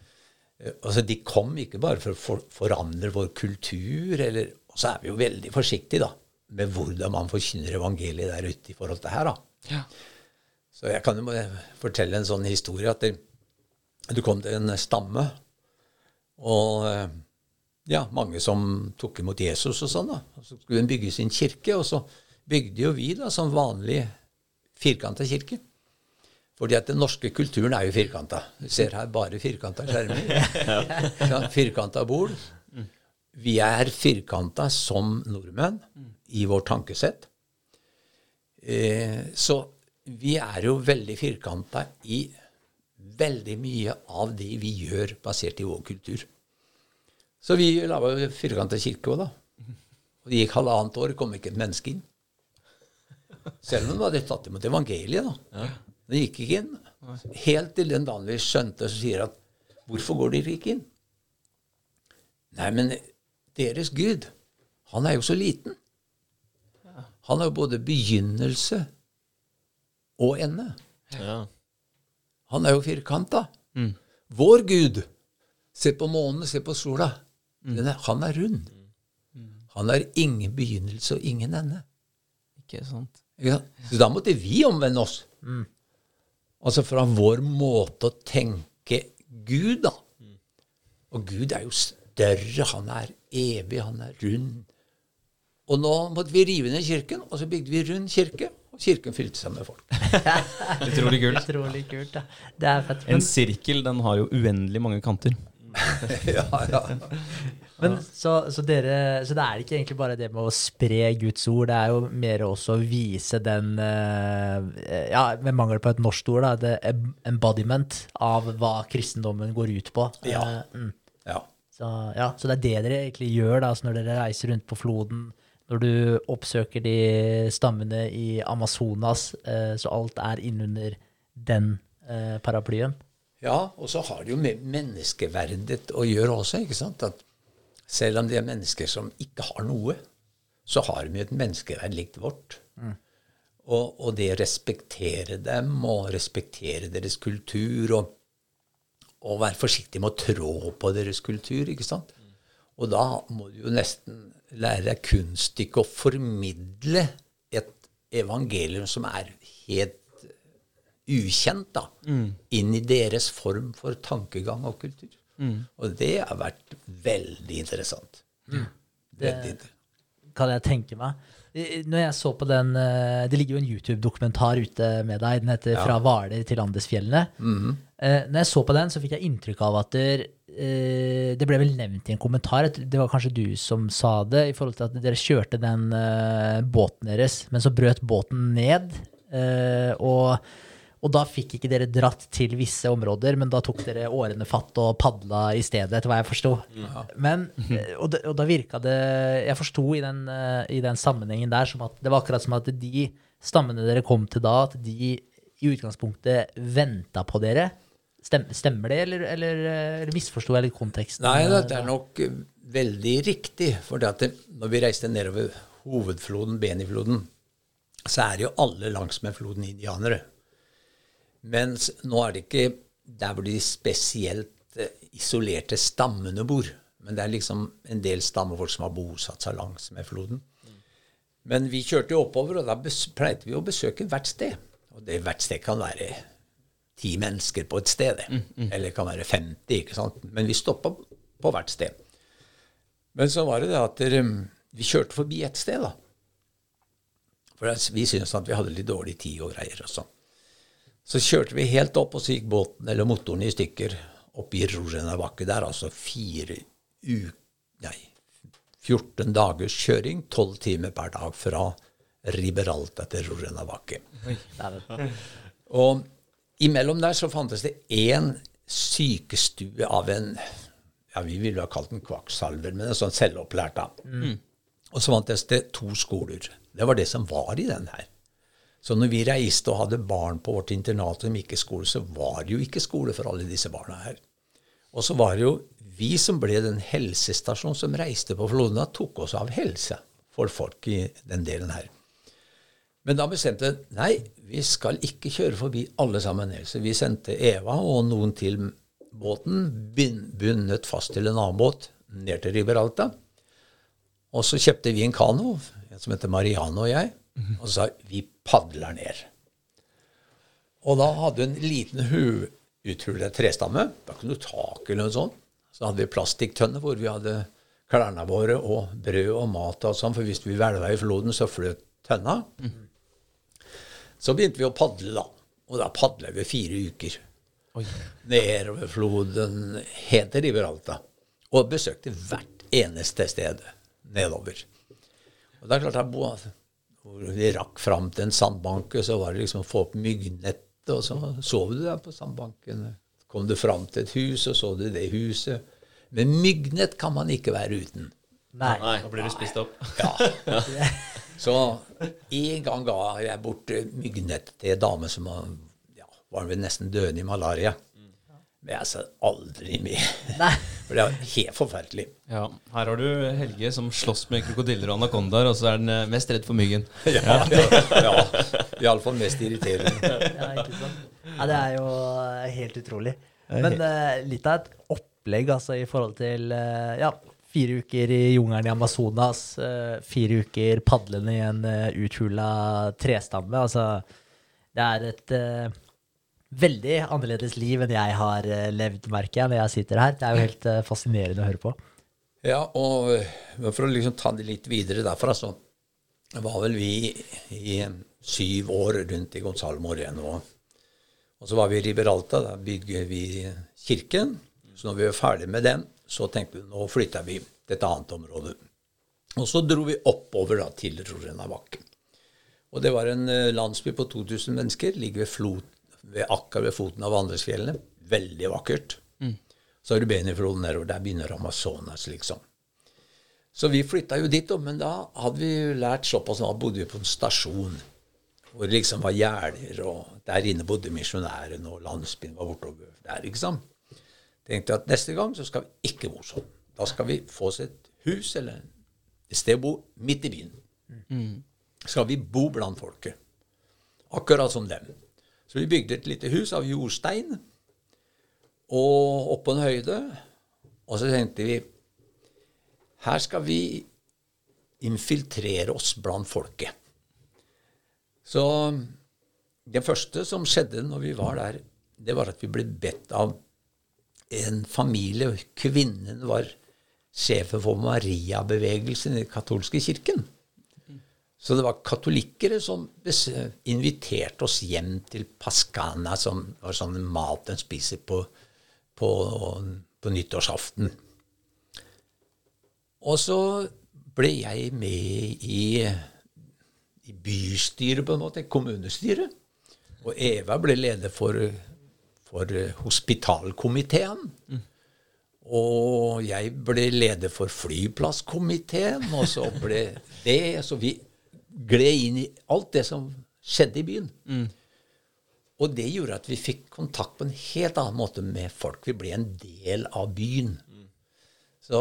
Altså, De kom ikke bare for å for, forandre vår kultur, eller, og så er vi jo veldig forsiktige da, med hvordan man forkynner evangeliet der ute i forhold til her. da. Så jeg kan jo fortelle en sånn historie at det, du kom til en stamme, og eh, ja, mange som tok imot Jesus og sånn. da. Og så skulle hun bygge sin kirke, og så bygde jo vi da som vanlig firkanta kirke. Fordi at den norske kulturen er jo firkanta. Du ser her bare firkanta skjermer. Ja, firkanta bord. Vi er firkanta som nordmenn i vårt tankesett. Eh, så vi er jo veldig firkanta i veldig mye av det vi gjør basert i vår kultur. Så vi laga firkanta kirke òg, da. Og det gikk halvannet år, kom ikke et menneske inn. Selv om de hadde tatt imot evangeliet, da. Det gikk ikke inn. Helt til den dagen vi skjønte, så sier at Hvorfor går dere ikke inn? Nei, men deres Gud, han er jo så liten. Han har jo både begynnelse og ende. Ja. Han er jo firkanta. Vår Gud, se på månen, se på sola. Den er, han er rund. Han har ingen begynnelse og ingen ende. Ikke sant? Ja, så da måtte vi omvende oss. Altså fra vår måte å tenke Gud, da. Og Gud er jo større, han er evig, han er rund. Og nå måtte vi rive ned kirken, og så bygde vi rund kirke. Og kirken fylte seg med folk. Utrolig kult. Utrolig kult. Ja. Det er fett. En sirkel den har jo uendelig mange kanter. Ja, ja. men så, så, dere, så det er ikke egentlig bare det med å spre Guds ord, det er jo mer også å vise den eh, Ja, med mangel på et norsk ord, da, det embodiment av hva kristendommen går ut på. Ja. Eh, mm. ja. Så, ja, så det er det dere egentlig gjør da, når dere reiser rundt på floden, når du oppsøker de stammene i Amazonas, eh, så alt er innunder den paraplyen. Ja, og så har det jo med menneskeverdet å gjøre også. ikke sant? At selv om det er mennesker som ikke har noe, så har de jo et menneskeverd likt vårt. Og, og det å respektere dem og respektere deres kultur og, og være forsiktig med å trå på deres kultur. ikke sant? Og da må du jo nesten lære deg kunststykket å formidle et evangelium som er helt ukjent, da, inn i deres form for tankegang og kultur. Og det har vært veldig interessant. Veldig interessant. kan jeg tenke meg. Når jeg så på den eh, Det ligger jo en YouTube-dokumentar ute med deg. Den heter 'Fra Hvaler til Andesfjellene'. Eh, Når jeg så på den, så fikk jeg inntrykk av at der, eh, Det ble vel nevnt i en kommentar, det var kanskje du som sa det, i forhold til at dere kjørte den båten deres, men så brøt båten ned. og og da fikk ikke dere dratt til visse områder, men da tok dere årene fatt og padla i stedet, etter hva jeg forsto. Men, eh, og, og da virka det Jeg forsto i, den, eh, i den sammenhengen der som at det var akkurat som at de stammene dere kom til da, at de i utgangspunktet venta på dere. Stemmer det, eller, eller, eller misforsto jeg litt konteksten? Nei, det er nok veldig riktig. For det, når vi reiste nedover hovedfloden, Benifloden, så er jo alle langsmed floden indianere. Mens nå er det ikke der hvor de spesielt eh, isolerte stammene bor. Men det er liksom en del stammefolk som har bosatt seg langs med floden. Men vi kjørte jo oppover, og da pleide vi å besøke hvert sted. Og det hvert sted kan være ti mennesker på et sted. det. Eller det kan være 50. ikke sant? Men vi stoppa på hvert sted. Men så var det det at der, vi kjørte forbi et sted, da. For vi syntes at vi hadde litt dårlig tid og greier og sånn. Så kjørte vi helt opp, og så gikk båten, eller motoren, i stykker opp i Rojanabakke. Det er altså fire u... Nei, 14 dagers kjøring, 12 timer per dag fra Riberalta til Rojanabakke. Og imellom der så fantes det én sykestue av en ja, Vi ville ha kalt den kvakksalver, men en sånn selvopplært. da. Og så fantes det to skoler. Det var det som var i den her. Så når vi reiste og hadde barn på vårt internat som gikk i skole, så var det jo ikke skole for alle disse barna her. Og så var det jo vi som ble den helsestasjonen som reiste på Flodna, tok oss av helse for folk i den delen her. Men da bestemte vi nei, vi skal ikke kjøre forbi alle sammen. Så vi sendte Eva og noen til båten, bun- bundet fast til en annen båt, ned til Riberalta. Og så kjøpte vi en kano, en som heter Mariano og jeg, og så sa vi padler ned. Og da hadde vi en liten huuthulet trestamme. Det var ikke noe tak eller noe sånt. Så hadde vi plastikktønner hvor vi hadde klærne våre og brød og mat og sånn, for hvis vi hvelva i floden, så fløt tønna. Så begynte vi å padle, da. Og da padla vi fire uker. Nedover floden, helt til Riberalta. Og besøkte hvert eneste sted nedover. Og det er klart at hvor vi rakk fram til en sandbanke, så var det liksom å få opp myggnettet, og så sov du der på sandbanken. Kom du fram til et hus, og så du det huset. Men myggnett kan man ikke være uten. Nei. Nei. Da blir du spist opp. Ja. Så en gang ga jeg bort myggnettet myggnett til en dame som var, ja, var nesten døende i malaria. Men jeg ser aldri mer. For det er helt forferdelig. Ja, Her har du Helge som slåss med krokodiller og anakondaer, og så er den eh, mest redd for myggen. Ja, ja, ja. Iallfall mest irriterende. Ja, ikke sant? Ja, det er jo eh, helt utrolig. Men uh, litt av et opplegg altså, i forhold til uh, ja, fire uker i jungelen i Amazonas, uh, fire uker padlende i en uh, uthula trestamme. Altså, det er et veldig annerledes liv enn jeg har eh, levd, merker jeg, når jeg sitter her. Det er jo helt eh, fascinerende å høre på. Ja, og for å liksom ta det litt videre derfra, så var vel vi i syv år rundt i Gonzalo Moreno. Og så var vi i Riberalta. Da bygger vi kirken. Så når vi var ferdig med den, så tenkte vi nå flytter vi til et annet område. Og så dro vi oppover da, til Rorenabakken. Og det var en eh, landsby på 2000 mennesker. Ligger ved, flot, ved akkurat ved foten av Vandresfjellene. Veldig vakkert. Så har du Benifloden nedover. Der begynner Amazonas, liksom. Så vi flytta jo dit, men da hadde vi lært såpass. Da bodde vi på en stasjon hvor det liksom var gjerder, og der inne bodde misjonærene, og landsbyen var bortover der, ikke sant. Tenkte at neste gang så skal vi ikke bo sånn. Da skal vi få oss et hus eller et sted å bo midt i byen. Skal vi bo blant folket. Akkurat som dem. Så vi bygde et lite hus av jordstein og oppå en høyde. Og så tenkte vi her skal vi infiltrere oss blant folket. Så det første som skjedde når vi var der, det var at vi ble bedt av en familie. Kvinnen var sjefen for Maria-bevegelsen i den katolske kirken. Så det var katolikkere som inviterte oss hjem til Pascana, som var sånn mat en spiser på, på, på nyttårsaften. Og så ble jeg med i, i bystyret, på en måte, kommunestyret. Og Eva ble leder for, for hospitalkomiteen. Og jeg ble leder for flyplasskomiteen, og så ble det Så vi gled inn i alt det som skjedde i byen. Og det gjorde at vi fikk kontakt på en helt annen måte med folk. Vi ble en del av byen. Så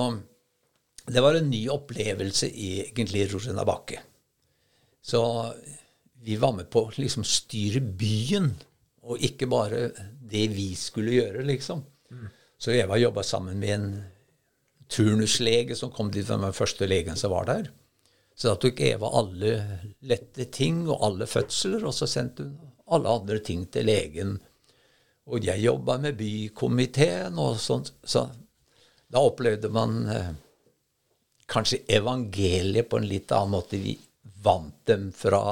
det var en ny opplevelse i egentlig Rosena Bakke. Så vi var med på å liksom styre byen, og ikke bare det vi skulle gjøre, liksom. Så Eva jobba sammen med en turnuslege som kom dit, den første legen som var der. Så da tok Eva alle lette ting og alle fødsler, og så sendte hun alle andre ting til legen. Og jeg jobba med bykomiteen og sånt. Så da opplevde man eh, kanskje evangeliet på en litt annen måte. Vi vant dem fra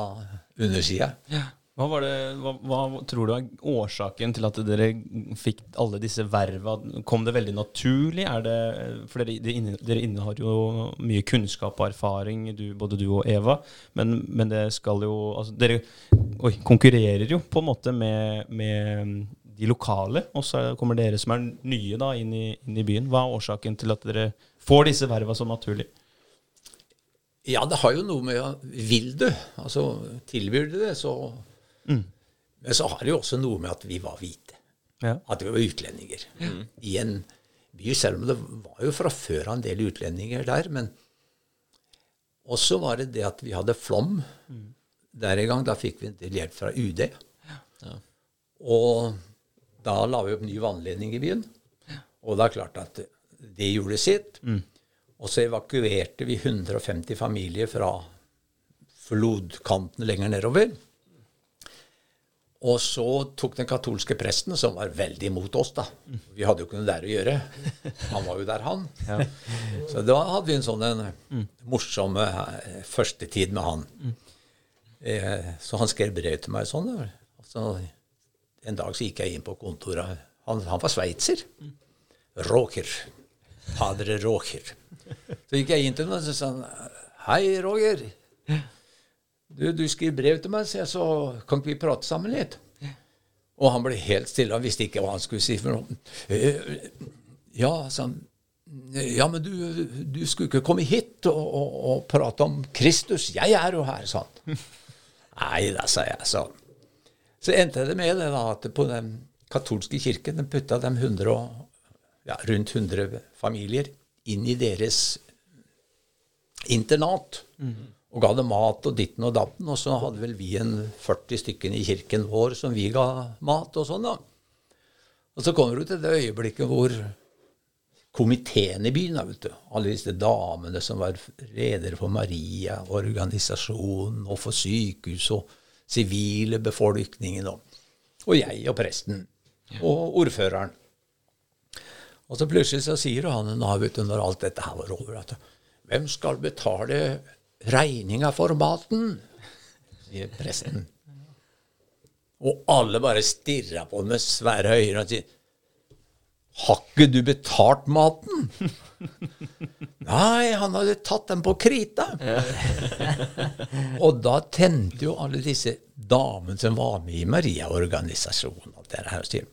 undersida. Hva, var det, hva, hva tror du er årsaken til at dere fikk alle disse verva? Kom det veldig naturlig? Det, for dere, dere inne- dere innehar jo mye kunnskap og erfaring, du, både du og Eva. Men, men det skal jo altså Dere oi, konkurrerer jo på en måte med, med de lokale, og så kommer dere som er nye da inn i, inn i byen. Hva er årsaken til at dere får disse verva så naturlig? Ja, det har jo noe med Vil du? Altså, tilbyr du det, så Men så har det jo også noe med at vi var hvite. Ja. At vi var utlendinger. I en by, selv om det var jo fra før av en del utlendinger der. Men også var det det at vi hadde flom der en gang. Da fikk vi en del hjelp fra UD. Og da la vi opp ny vannledning i byen. Og det er klart at det gjorde sitt. Og så evakuerte vi 150 familier fra flodkanten lenger nedover. Og så tok den katolske presten, som var veldig imot oss, da Vi hadde jo ikke noe der å gjøre. Han var jo der, han. Så da hadde vi en sånn en morsom eh, første tid med han. Eh, så han skrev brev til meg sånn. Så en dag så gikk jeg inn på kontoret. Han, han var sveitser. Roger. Padre Roger. Så gikk jeg inn til ham og sa han, Hei, Roger. Du, du skriver brev til meg, så, jeg, så kan ikke vi prate sammen litt? Og han ble helt stille. Han visste ikke hva han skulle si. for noe. «Eh, Ja, sa han. Ja, men du, du skulle ikke komme hit og, og, og prate om Kristus. Jeg er jo her, sa han. Nei da, sa jeg. Så, så endte det med det da, at på den katolske kirken de putta de 100 og, ja, rundt 100 familier inn i deres internat. Og ga dem mat og ditten og datten. Og så hadde vel vi en 40 stykker i kirken vår som vi ga mat og sånn, da. Og så kommer du til det øyeblikket hvor komiteen i byen, da, vet du, alle disse damene som var ledere for Maria, organisasjonen og for sykehus og sivile befolkningen, og, og jeg og presten og ordføreren. Og så plutselig så sier han nå, vet du, når alt dette her var over, at hvem skal betale regninga for maten? sier presten. Og alle bare stirra på ham med svære øyne og sier Har ikke du betalt maten? Nei, han hadde tatt den på krita. og da tente jo alle disse damene som var med i Maria-organisasjonen, og sier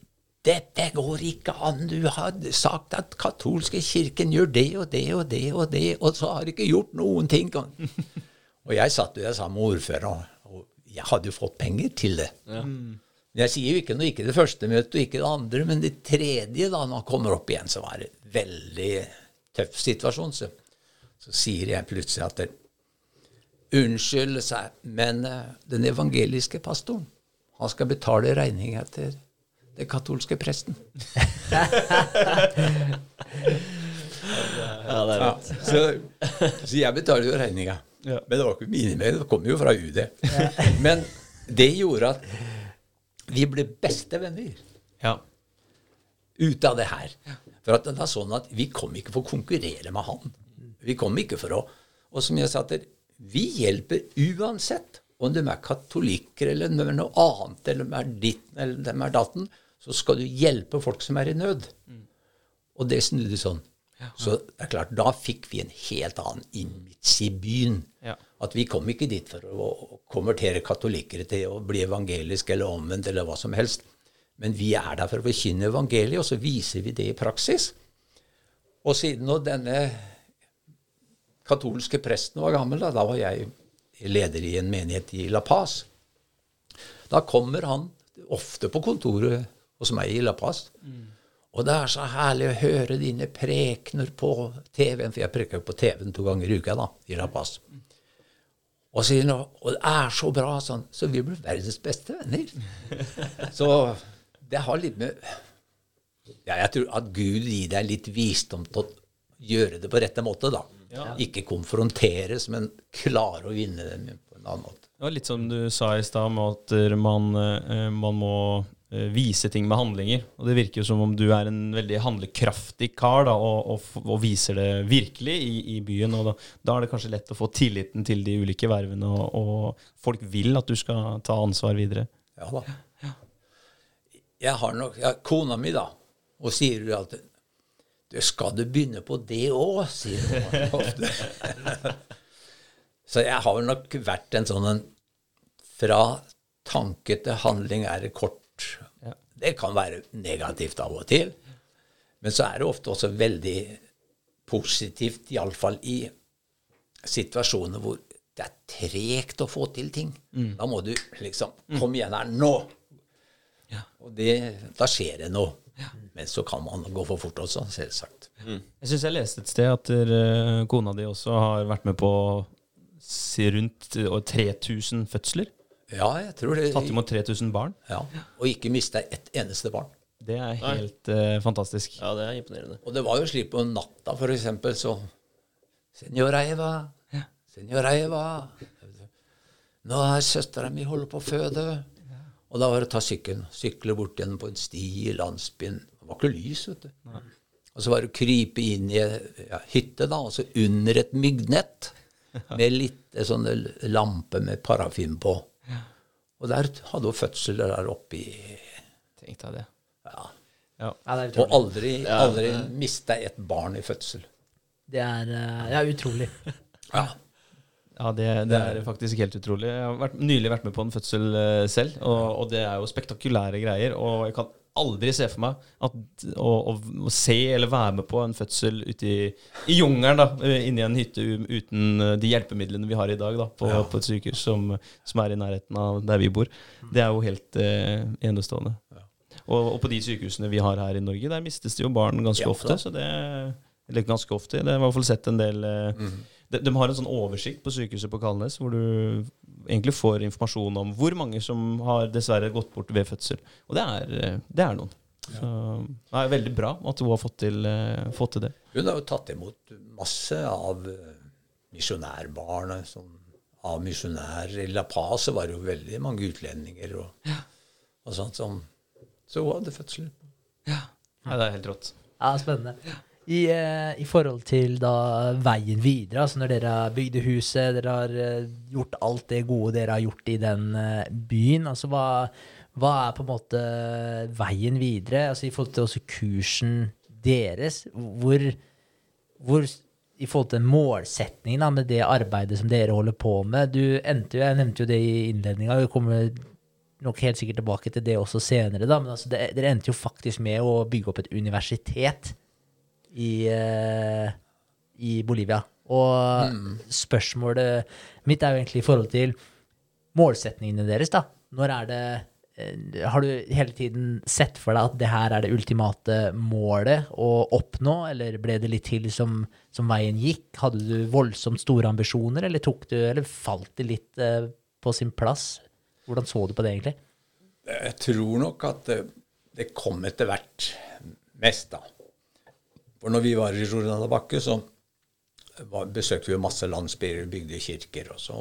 dette går ikke an. Du har sagt at katolske kirken gjør det og det og det og det, og så har du ikke gjort noen ting. Og jeg satt jo der sammen med ordføreren, og jeg hadde jo fått penger til det. Ja. Jeg sier jo ikke noe, ikke det første møtet og ikke det andre, men det tredje, da når han kommer opp igjen, så var det en veldig tøff situasjon. Så, så sier jeg plutselig at det, Unnskyld, men uh, den evangeliske pastoren, han skal betale regninga til den katolske presten. ja, det er ja, så, så, jeg betaler jo regninga. Ja. Men det var ikke mine med, det kom jo fra UD. Ja. Men det gjorde at vi ble bestevenner ja. ut av det her. For at det var sånn at vi kom ikke for å konkurrere med han. Vi kom ikke for å Og som jeg sa til vi hjelper uansett om de er katolikker eller de er noe annet, eller de er ditten eller de er datten så skal du hjelpe folk som er i nød. Mm. Og det snudde sånn. Ja. Så det er klart, da fikk vi en helt annen image i byen. Ja. At vi kom ikke dit for å konvertere katolikkere til å bli evangelisk eller omvendt eller hva som helst. Men vi er der for å forkynne evangeliet, og så viser vi det i praksis. Og siden nå denne katolske presten var gammel, da, da var jeg leder i en menighet i La Paz. Da kommer han ofte på kontoret hos meg i La Paz. Mm. Og det er så herlig å høre dine prekener på TV-en, for jeg preker på TV-en to ganger i uka da, i La Paz. Og sier han, og det er så bra, sånn, så vi blir verdens beste venner. så det har litt med ja, Jeg tror at Gud gir deg litt visdom til å gjøre det på rette måte, da. Ja. Ikke konfronteres, men klare å vinne dem på en annen måte. Det var litt som du sa i stad, med at man, eh, man må vise ting med handlinger. Og det virker jo som om du er en veldig handlekraftig kar da, og, og, og, viser det virkelig i, i byen. og da, da, er det kanskje lett å få tilliten til de ulike vervene, og, og, folk vil at du skal ta ansvar videre. Ja da. Jeg har nok ja, Kona mi, da, og sier jo alltid du, 'Skal du begynne på det òg?' sier hun ofte. Så jeg har nok vært en sånn en Fra tanke til handling er det kort. Det kan være negativt av og til. Men så er det ofte også veldig positivt, iallfall i situasjoner hvor det er tregt å få til ting. Mm. Da må du liksom. Kom igjen her, nå! Ja. Og det, da skjer det noe. Ja. Men så kan man gå for fort også, selvsagt. Mm. Jeg syns jeg leste et sted at uh, kona di også har vært med på rundt 3000 fødsler. Ja, jeg tror det. Tatt imot 3000 barn? Ja, Og ikke mista ett eneste barn. Det er helt uh, fantastisk. Ja, det er imponerende. Og det var jo slik på natta, for eksempel, så Senora Eva, ja. Senora Eva Nå er søstera mi holder på å føde. Ja. Og da var det å ta sykkelen. Sykle bort igjen på en sti i landsbyen. Det var ikke lys, vet du. Nei. Og så var det å krype inn i ja, hytte, da, altså under et myggnett med litt sånn lampe med parafin på. Og der hadde hun fødsel der oppe i Tenk deg det. Ja. ja. og aldri, aldri mista et barn i fødsel. Det er eh, ja, utrolig. ja. Ja, det, det, er faktisk helt utrolig. Jeg har vært, nylig vært med på en fødsel uh, selv, og, og, det er jo spektakulære greier. Og jeg kan aldri se for meg at, å, å, å, se eller være med på en fødsel ute i, i jungelen, da, eh, inni en hytte uten eh, de hjelpemidlene vi har i dag da, på, ja. på et sykehus som, som, er i nærheten av der vi bor. Det er jo helt eh, enestående. Ja. Og, og, på de sykehusene vi har her i Norge, der mistes det jo barn ganske ja, ofte. så det, Eller ganske ofte, det har i hvert fall sett en del eh, mm. de, de, har en sånn oversikt på sykehuset på Kalnes hvor du egentlig får informasjon om hvor mange som har dessverre gått bort ved fødsel. Og det er, eh, det er noen. Så det er veldig bra at hun har fått til, uh, fått til det. Hun har jo tatt imot masse av misjonærbarna. misjonærbarn. Av misjonærer. I La Paz var det jo veldig mange utlendinger og, ja. og sånt som Så hun hadde fødsel. Ja. ja. det er helt rått. Ja, spennende. I, eh, I forhold til da veien videre, altså når dere har bygd huset, dere har eh, gjort alt det gode dere har gjort i den eh, byen, altså hva, hva er på en måte veien videre? Altså i forhold til også kursen deres, hvor, hvor i forhold til målsetningen da, med det arbeidet som dere holder på med Du endte jo, jeg nevnte jo det i innledninga, vi kommer nok helt sikkert tilbake til det også senere, da, men altså det, dere endte jo faktisk med å bygge opp et universitet i, uh, i Bolivia. Og spørsmålet mitt er jo egentlig i forhold til målsetningene deres, da. Når er det eh, Har du hele tiden sett for deg at det her er det ultimate målet å oppnå, eller ble det litt til som, som veien gikk? Hadde du voldsomt store ambisjoner, eller, tok du, eller falt det litt eh, på sin plass? Hvordan så du på det, egentlig? Jeg tror nok at det, det kom etter hvert mest, da. For når vi var i Rorana Bakke, så var, besøkte vi masse landsbyer, bygde kirker. Og så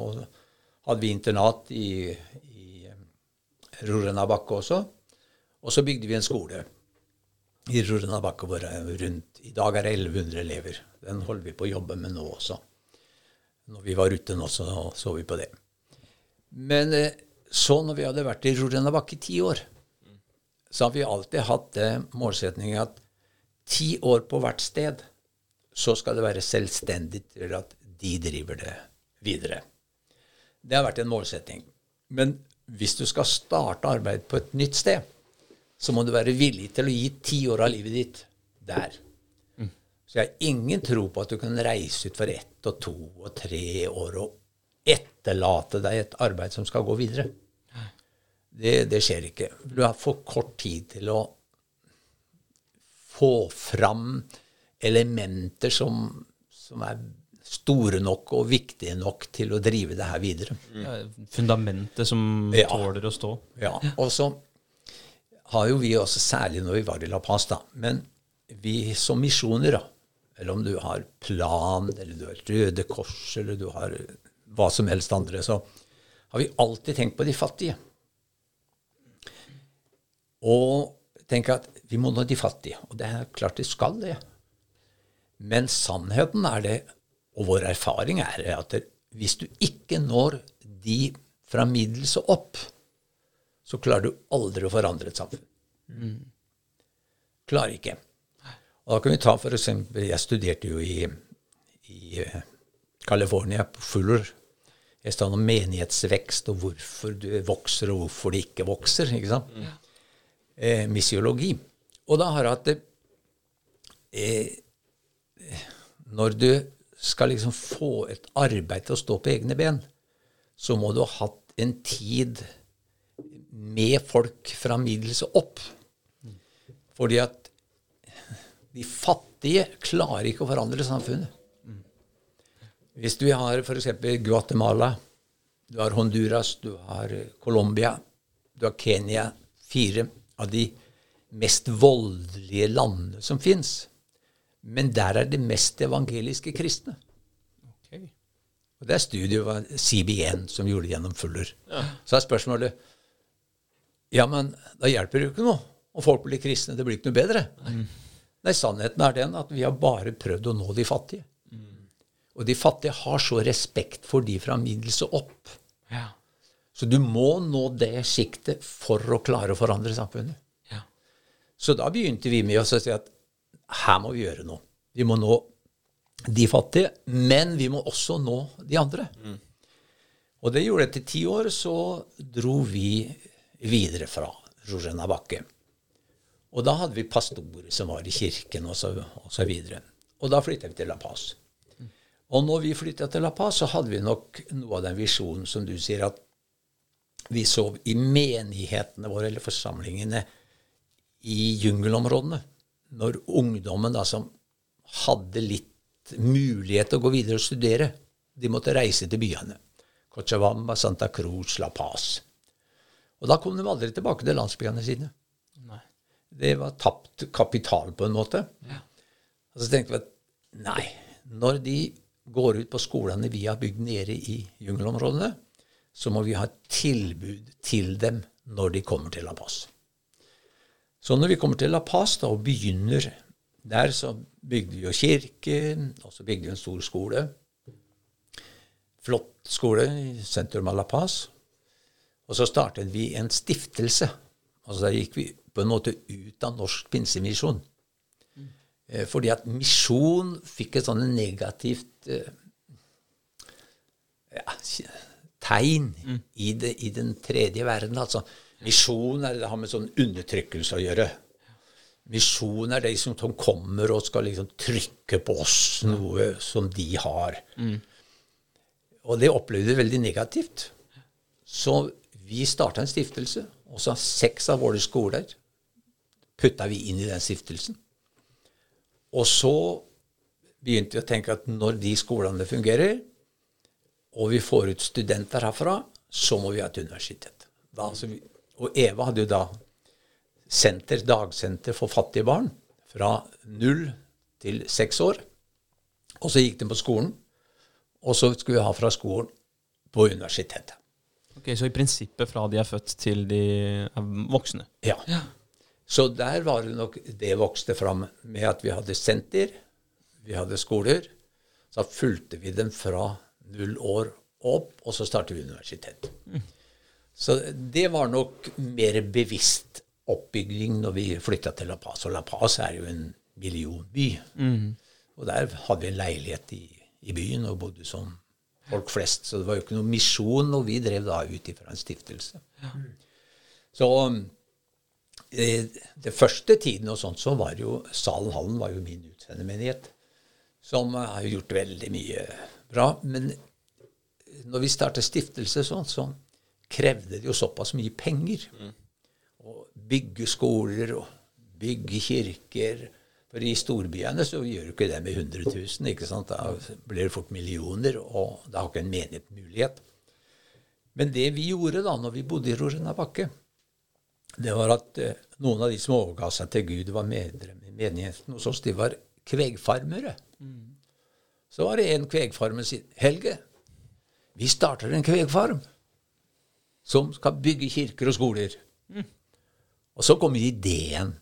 hadde vi internat i, i Rorena Bakke også. Og så bygde vi en skole i Rorena Bakke hvor rundt I dag er det 1100 elever. Den holder vi på å jobbe med nå også. Når vi var ute nå, så så vi på det. Men eh, så når vi hadde vært i Rorena Bakke i ti år, så har vi alltid hatt målsetningen at ti år på hvert sted, så skal det være selvstendig til at de driver det videre. Det har vært en målsetting. Men hvis du skal starte arbeid på et nytt sted, så må du være villig til å gi ti år av livet ditt der. Så jeg har ingen tro på at du kan reise ut for ett og to og tre år og etterlate deg et arbeid som skal gå videre. Det, det skjer ikke. Du har for kort tid til å få fram elementer som, som er store nok og viktige nok til å drive det her videre. Ja, fundamentet som Ja. tåler å stå. Ja, Og så har jo vi også, særlig når vi var i La Paz, da, men vi som misjoner, da, eller om du har Plan, eller du har Røde Kors, eller du har hva som helst andre, så har vi alltid tenkt på de fattige. Og tenk at vi må nå de fattige. Og det er klart de skal det. Men sannheten er det, og vår erfaring er det, at hvis du ikke når de fra middels og opp, så klarer du aldri å forandre et samfunn. Klarer ikke. Og da kan vi ta for eksempel Jeg studerte jo i, i eh, California, på Fuller. Jeg snakket om menighetsvekst og hvorfor det vokser, og hvorfor det ikke vokser. ikke sant? Eh, misiologi. Og da har jeg hatt det eh, Når du skal liksom få et arbeid til å stå på egne ben, så må du ha hatt en tid med folk fra middels og opp. Fordi at de fattige klarer ikke å forandre samfunnet. Hvis du har f.eks. Guatemala, du har Honduras, du har Colombia, du har Kenya Fire av de mest voldelige landene som fins. Men der er det mest evangeliske kristne. Okay. Og det er studiet av CBN som gjorde det gjennom Fuller. Så er spørsmålet Ja, men da hjelper det jo ikke noe om folk blir kristne. Det blir ikke noe bedre. Nei, sannheten er den at vi har bare prøvd å nå de fattige. Og de fattige har så respekt for de fra middels og opp. Ja. Så du må nå det sjiktet for å klare å forandre samfunnet. Så da begynte vi med å si at her må vi gjøre noe. Vi må nå de fattige, men vi må også nå de andre. Og det gjorde etter ti år, så dro vi videre fra Rojena Bakke. Og da hadde vi pastorer som var i kirken, og så, og så videre. Og da flytta vi til La Paz. Og når vi flytta til La Paz, så hadde vi nok noe av den visjonen som du sier, at vi sov i menighetene våre, eller forsamlingene, i jungelområdene. Når ungdommen da som hadde litt mulighet til å gå videre og studere, de måtte reise til byene. Cochabamba, Santa Cruz, La Paz. Og da kom de aldri tilbake til landsbyene sine. Nei. Det var tapt kapital på en måte. Og så tenkte vi at nei, når de går ut på skolene vi har bygd nede i jungelområdene, så må vi ha et tilbud til dem når de kommer til La Paz. Så når vi kommer til La Paz da, og begynner Der så bygde vi jo kirke, og så bygde vi en stor skole. Flott skole i sentrum av La Paz. Og så startet vi en stiftelse. Altså Da gikk vi på en måte ut av Norsk Pinsemisjon. Eh, fordi at misjon fikk et sånn negativt eh, ja, tegn i, det, i den tredje verden. Altså, misjon er, det har med sånn undertrykkelse å gjøre. Misjon er de som, kommer og skal liksom trykke på oss noe som de har. Og det opplevde vi veldig negativt. Så vi starta en stiftelse, og så seks av våre skoler putta vi inn i den stiftelsen. Og så begynte vi å tenke at når de skolene fungerer, og vi får ut studenter herfra, så må vi ha et universitet. Da, altså vi, og Eva hadde jo da senter, dagsenter for fattige barn fra null til seks år. Og så gikk de på skolen, og så skulle vi ha fra skolen på universitetet. Ok, Så i prinsippet fra de er født til de er voksne? Ja. Så der var det nok det vokste fram med at vi hadde senter, vi hadde skoler. Så fulgte vi dem fra null år opp, og så startet vi universitet. Så det var nok mer bevisst oppbygging når vi flytta til La Paz. Og La Paz er jo en millionby. Og der hadde vi en leilighet i, i byen og bodde som folk flest. Så det var jo ikke noen misjon, og vi drev da ut ifra en stiftelse. Så eh, det første tiden og sånt, så var jo Salen Hallen var jo min utsendemenighet, som har gjort veldig mye bra. Men når vi startet stiftelse sånn, så krevde det jo såpass mye penger. Å bygge skoler og bygge kirker. For i storbyene så gjør du ikke det med 100 000. ikke sant? Da blir det fort millioner, og da har ikke en menighet mulighet. Men det vi gjorde da når vi bodde i Rorena Bakke, det var at eh, noen av de som overga seg til Gud, var medlem i menigheten hos oss. De var kvegfarmere. Så var det en kvegfarmer som sier Helge, vi starter en kvegfarm som skal bygge kirker og skoler. Og så kom ideen.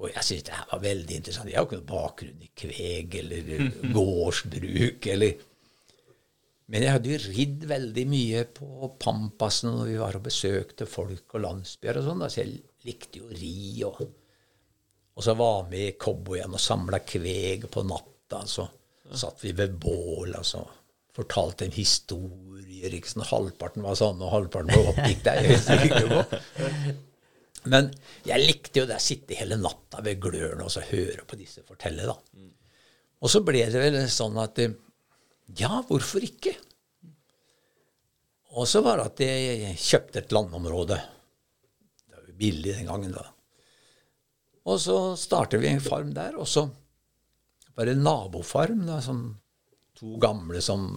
Og jeg syntes det her var veldig interessant. Jeg har ikke noen bakgrunn i kveg eller gårdsbruk eller Men jeg hadde jo ridd veldig mye på Pampasen når vi var og besøkte folk og landsbyer og sånn. Så jeg likte jo å ri. Og, og så var jeg i cowboyen og samla kveg på natta. Så satt vi ved bål og så fortalte en historier. ikke sånn, Halvparten var sånn, og halvparten var oppgikk er på. Men jeg likte jo det å sitte hele natta ved glørne og så høre på disse fortelle, da. Og så ble det vel sånn at Ja, hvorfor ikke? Og så var det at jeg kjøpte et landområde. Det var jo billig den gangen, da. Og så startet vi en farm der, og så var det en nabofarm. da, som To gamle som,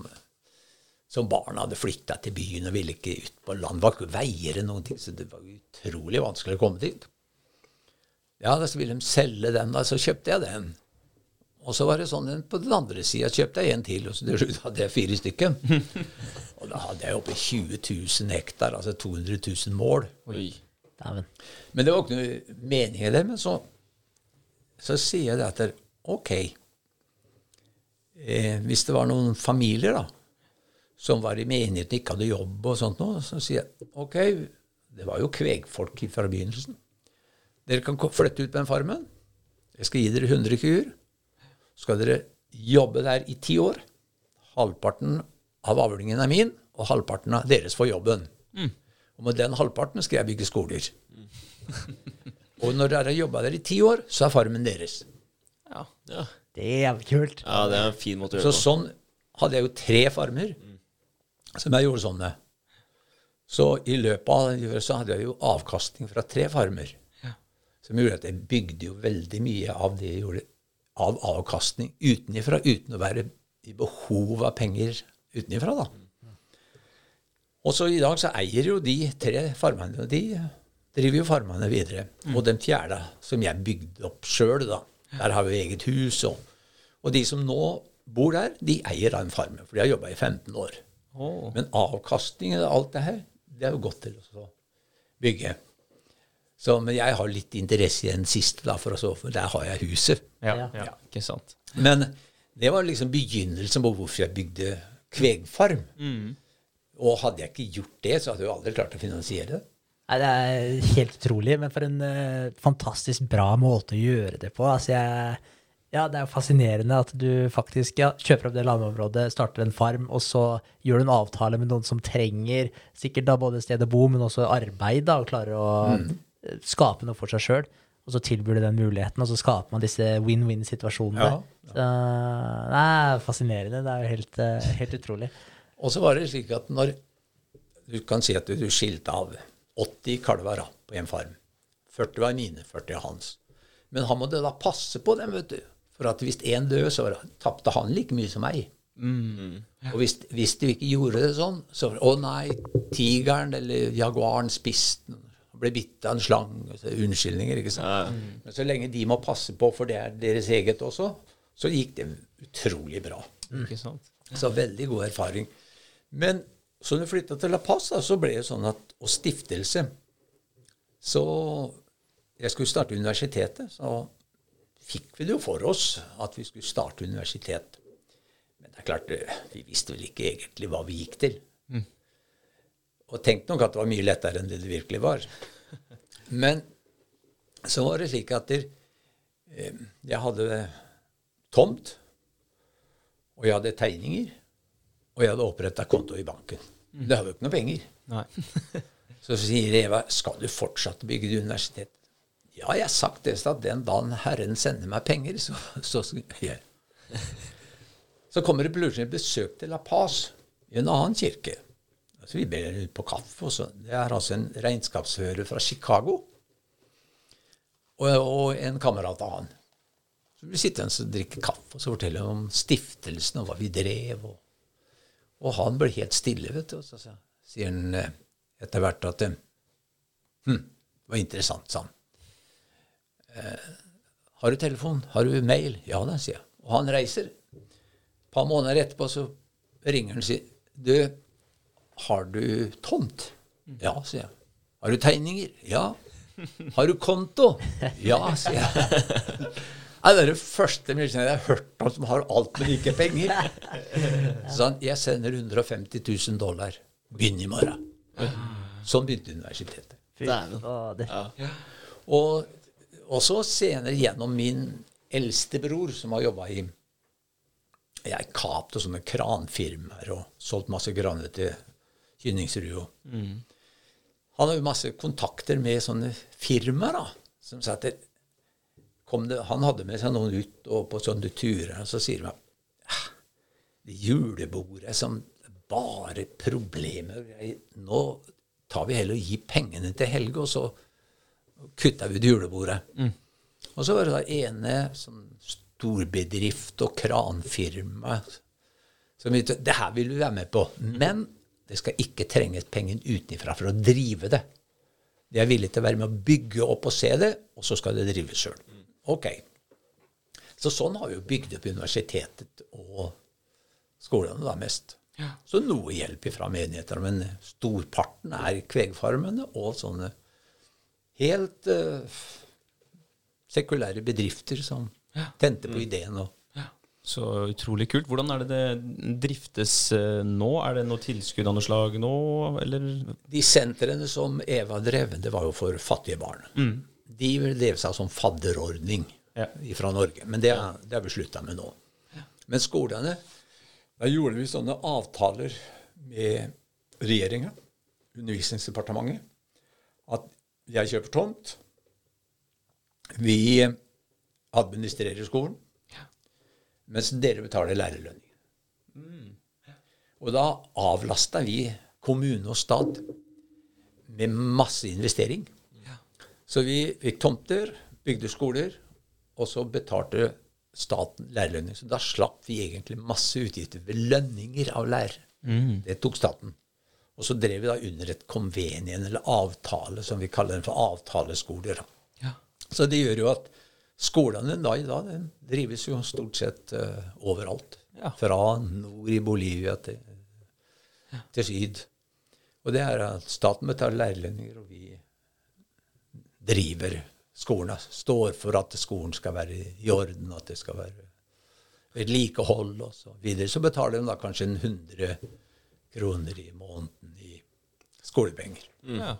som barna hadde flytta til byen og ville ikke ut på land. Det var ikke veier eller noen ting, så det var utrolig vanskelig å komme dit. Ja, da så ville de selge den, da, så kjøpte jeg den. Og så var det sånn på den andre sida kjøpte jeg en til, og så til slutt hadde jeg fire stykker. Og da hadde jeg oppe 20 000 hektar, altså 200 000 mål. Oi. Men det var ikke noe mening i det. Men så, så sier jeg det at ok eh, Hvis det var noen familier da, som var i menigheten ikke hadde jobb og sånt noe, så sier jeg ok, det var jo kvegfolk fra begynnelsen. Dere kan flytte ut på den farmen. Jeg skal gi dere 100 kuer. Så skal dere jobbe der i ti år. Halvparten av avlingen er min, og halvparten av deres får jobben. Og med den halvparten skal jeg bygge skoler. og når dere har jobba der i ti år, så er farmen deres. Ja. Det er jævlig kult. ja, det er en fin måte å gjøre det på. sånn hadde jeg jo tre farmer som jeg gjorde sånn med. Så i løpet av det så hadde jeg jo avkastning fra tre farmer. Som gjorde at jeg bygde jo veldig mye av det jeg gjorde av avkastning utenifra, uten å være i behov av penger utenifra, da. Og så i dag så eier jo de tre farmene, og de driver jo farmene videre. Og den fjerde, som jeg bygde opp sjøl, da, der har vi eget hus. Og, og de som nå bor der, de eier da en farme, for de har jobba i 15 år. Men avkastningen av alt det her, det er jo godt til å bygge. Så, men jeg har litt interesse i den siste, da, for, å så, for der har jeg huset. Ja, Ja. ja, ikke sant. Men det var liksom begynnelsen på hvorfor jeg bygde kvegfarm. Og hadde jeg ikke gjort det, så hadde jeg jo aldri klart å finansiere det. Nei, det er helt utrolig, men for en uh, fantastisk bra måte å gjøre det på. Altså, jeg, ja, det er jo fascinerende at du faktisk ja, kjøper opp det landområdet, starter en farm, og så gjør du en avtale med noen som trenger sikkert da både sted å bo, men også arbeid, da, og klarer å mm. skape noe for seg sjøl. Og så tilbyr du den muligheten, og så skaper man disse win-win-situasjonene. Ja, ja. det er fascinerende. Det er jo helt, eh, helt utrolig. Og så var det slik at når Du kan si at du, du skilte av 80 kalver på en farm. 40 var mine, 40 var hans. Men han måtte da passe på dem, vet du. For at hvis én døde, så var tapte han like mye som meg. Og hvis, hvis du ikke gjorde det sånn, så Å nei, tigeren eller jaguaren spiste den. Ble bitt av en slang. så Unnskyldninger, ikke sant. Men så lenge de må passe på, for det er deres eget også, så gikk det utrolig bra. Ikke sant? Så veldig god erfaring. Men så når vi flytta til La Paz, da, så ble det sånn at Og stiftelse Så jeg skulle starte universitetet, så fikk vi det jo for oss at vi skulle starte universitet. Men det er klart, eh, vi visste vel ikke egentlig hva vi gikk til. Og tenkte nok at det var mye lettere enn det det virkelig var. Men så var det slik at der, eh, jeg hadde tomt, og jeg hadde tegninger, og jeg hadde oppretta konto i banken. Det har jo ikke noe penger. Nei. Så sier Eva, skal du fortsatt bygge det universitet? Ja, jeg har sagt det, at den dagen Herren sender meg penger, så, så yeah. Så kommer det plutselig besøk til La Paz i en annen kirke. Så vi ber på kaffe. Og så. Det er altså en regnskapsfører fra Chicago og, og en kamerat av han. Så vi sitter og drikker kaffe og så forteller om stiftelsen og hva vi drev. Og, og han ble helt stille, vet du. Og så sier han eh, etter hvert at eh, Hm, det var interessant, sa han. Eh, har du telefon? Har du mail? Ja da, sier jeg. Og han reiser. Et par måneder etterpå så ringer han og sier Du, har du tomt? Ja, sier jeg. Har du tegninger? Ja. Har du konto? Ja, sier jeg. Nei, Det er det første jeg har hørt om som har alt, men ikke penger. Så han jeg sender 150 000 dollar. Begynn i morgen. Sånn begynte universitetet. Fy fader. Og, og så senere gjennom min eldste bror, som har jobba i Jeg kapte sånne kranfirmaer og solgt masse kraner til Kynningsrud. Mm. Han har jo masse kontakter med sånne firmaer da, som sa at det, Han hadde med seg noen ut og på sånne turer, og så sier de at det julebordet som bare problemer Nå tar vi heller og gir pengene til Helge, og så kutta vi ut julebordet. Og så var det da ene sånn storbedrift og kranfirma som begynte Det her vil vi være med på. Men det skal ikke trenges penger utenfra for å drive det. De er villige til å være med å bygge opp og se det, og så skal det drives sjøl. Ok. Så sånn har vi jo bygd opp universitetet og skolene da mest. Så noe hjelp fra menigheter, men storparten er kvegfarmene og sånne helt uh, sekulære bedrifter som tente på ideen. og Så utrolig kult. Hvordan er det det driftes eh, nå? Er det noe tilskudd av noe slag nå, eller? De sentrene som Eva drev, det var jo for fattige barn. De drev seg som fadderordning Ja. fra Norge. Men det, det har vi slutta med nå. Men skolene Da gjorde vi sånne avtaler med regjeringa, Undervisningsdepartementet, at jeg kjøper tomt. Vi administrerer skolen, mens dere betaler lærerlønninger. Og da avlasta vi kommune og stat med masse investering. Så vi fikk tomter, bygde skoler, og så betalte staten lærerlønning. Så da slapp vi egentlig masse utgifter ved lønninger av lærere. Det tok staten. Og så drev vi da under et konvenien, eller avtale, som vi kaller den for avtaleskoler. Ja. Så det gjør jo at skolene da i dag den drives jo stort sett uh, overalt. Ja. Fra nord i Bolivia til, til syd. Og det er at staten betaler lærlinger, og vi driver skolen. Står for at skolen skal være i orden, at det skal være vedlikehold osv. så videre. Så betaler de da kanskje en 100 kroner i måneden i skolepenger. Ja.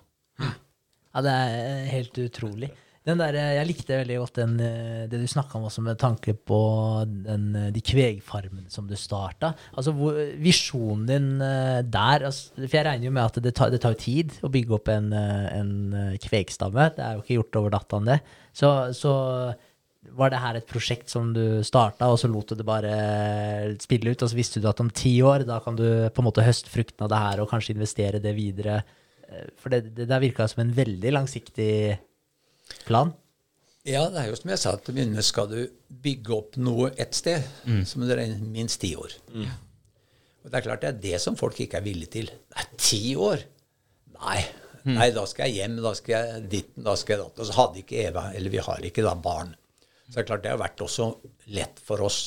Ja, det er helt utrolig. Den der, jeg likte veldig godt den, eh, det du snakka om også med tanke på den, eh, de kvegfarmene som du starta. Altså, hvor, visjonen din eh, der altså, For jeg regner jo med at det tar, det tar tid å bygge opp en, eh, en eh, kvegstamme. Det er jo ikke gjort over natta, det. Så, så var det her et prosjekt som du starta, og så lot du det bare spille ut, og så visste du at om ti år, da kan du på en måte høste frukten av det her og kanskje investere det videre. Eh, For det, det der virka som en veldig langsiktig plan. Ja, det er jo som jeg sa til å begynne med, skal du bygge opp noe et sted, så må du regne minst ti år. Og det er klart det er det som folk ikke er villige til. Nei, ti år? Nei. Nei, da skal jeg hjem, da skal jeg ditten, da skal jeg datten. Og så hadde ikke Eva, eller vi har ikke da barn. Så det er klart det har vært også lett for oss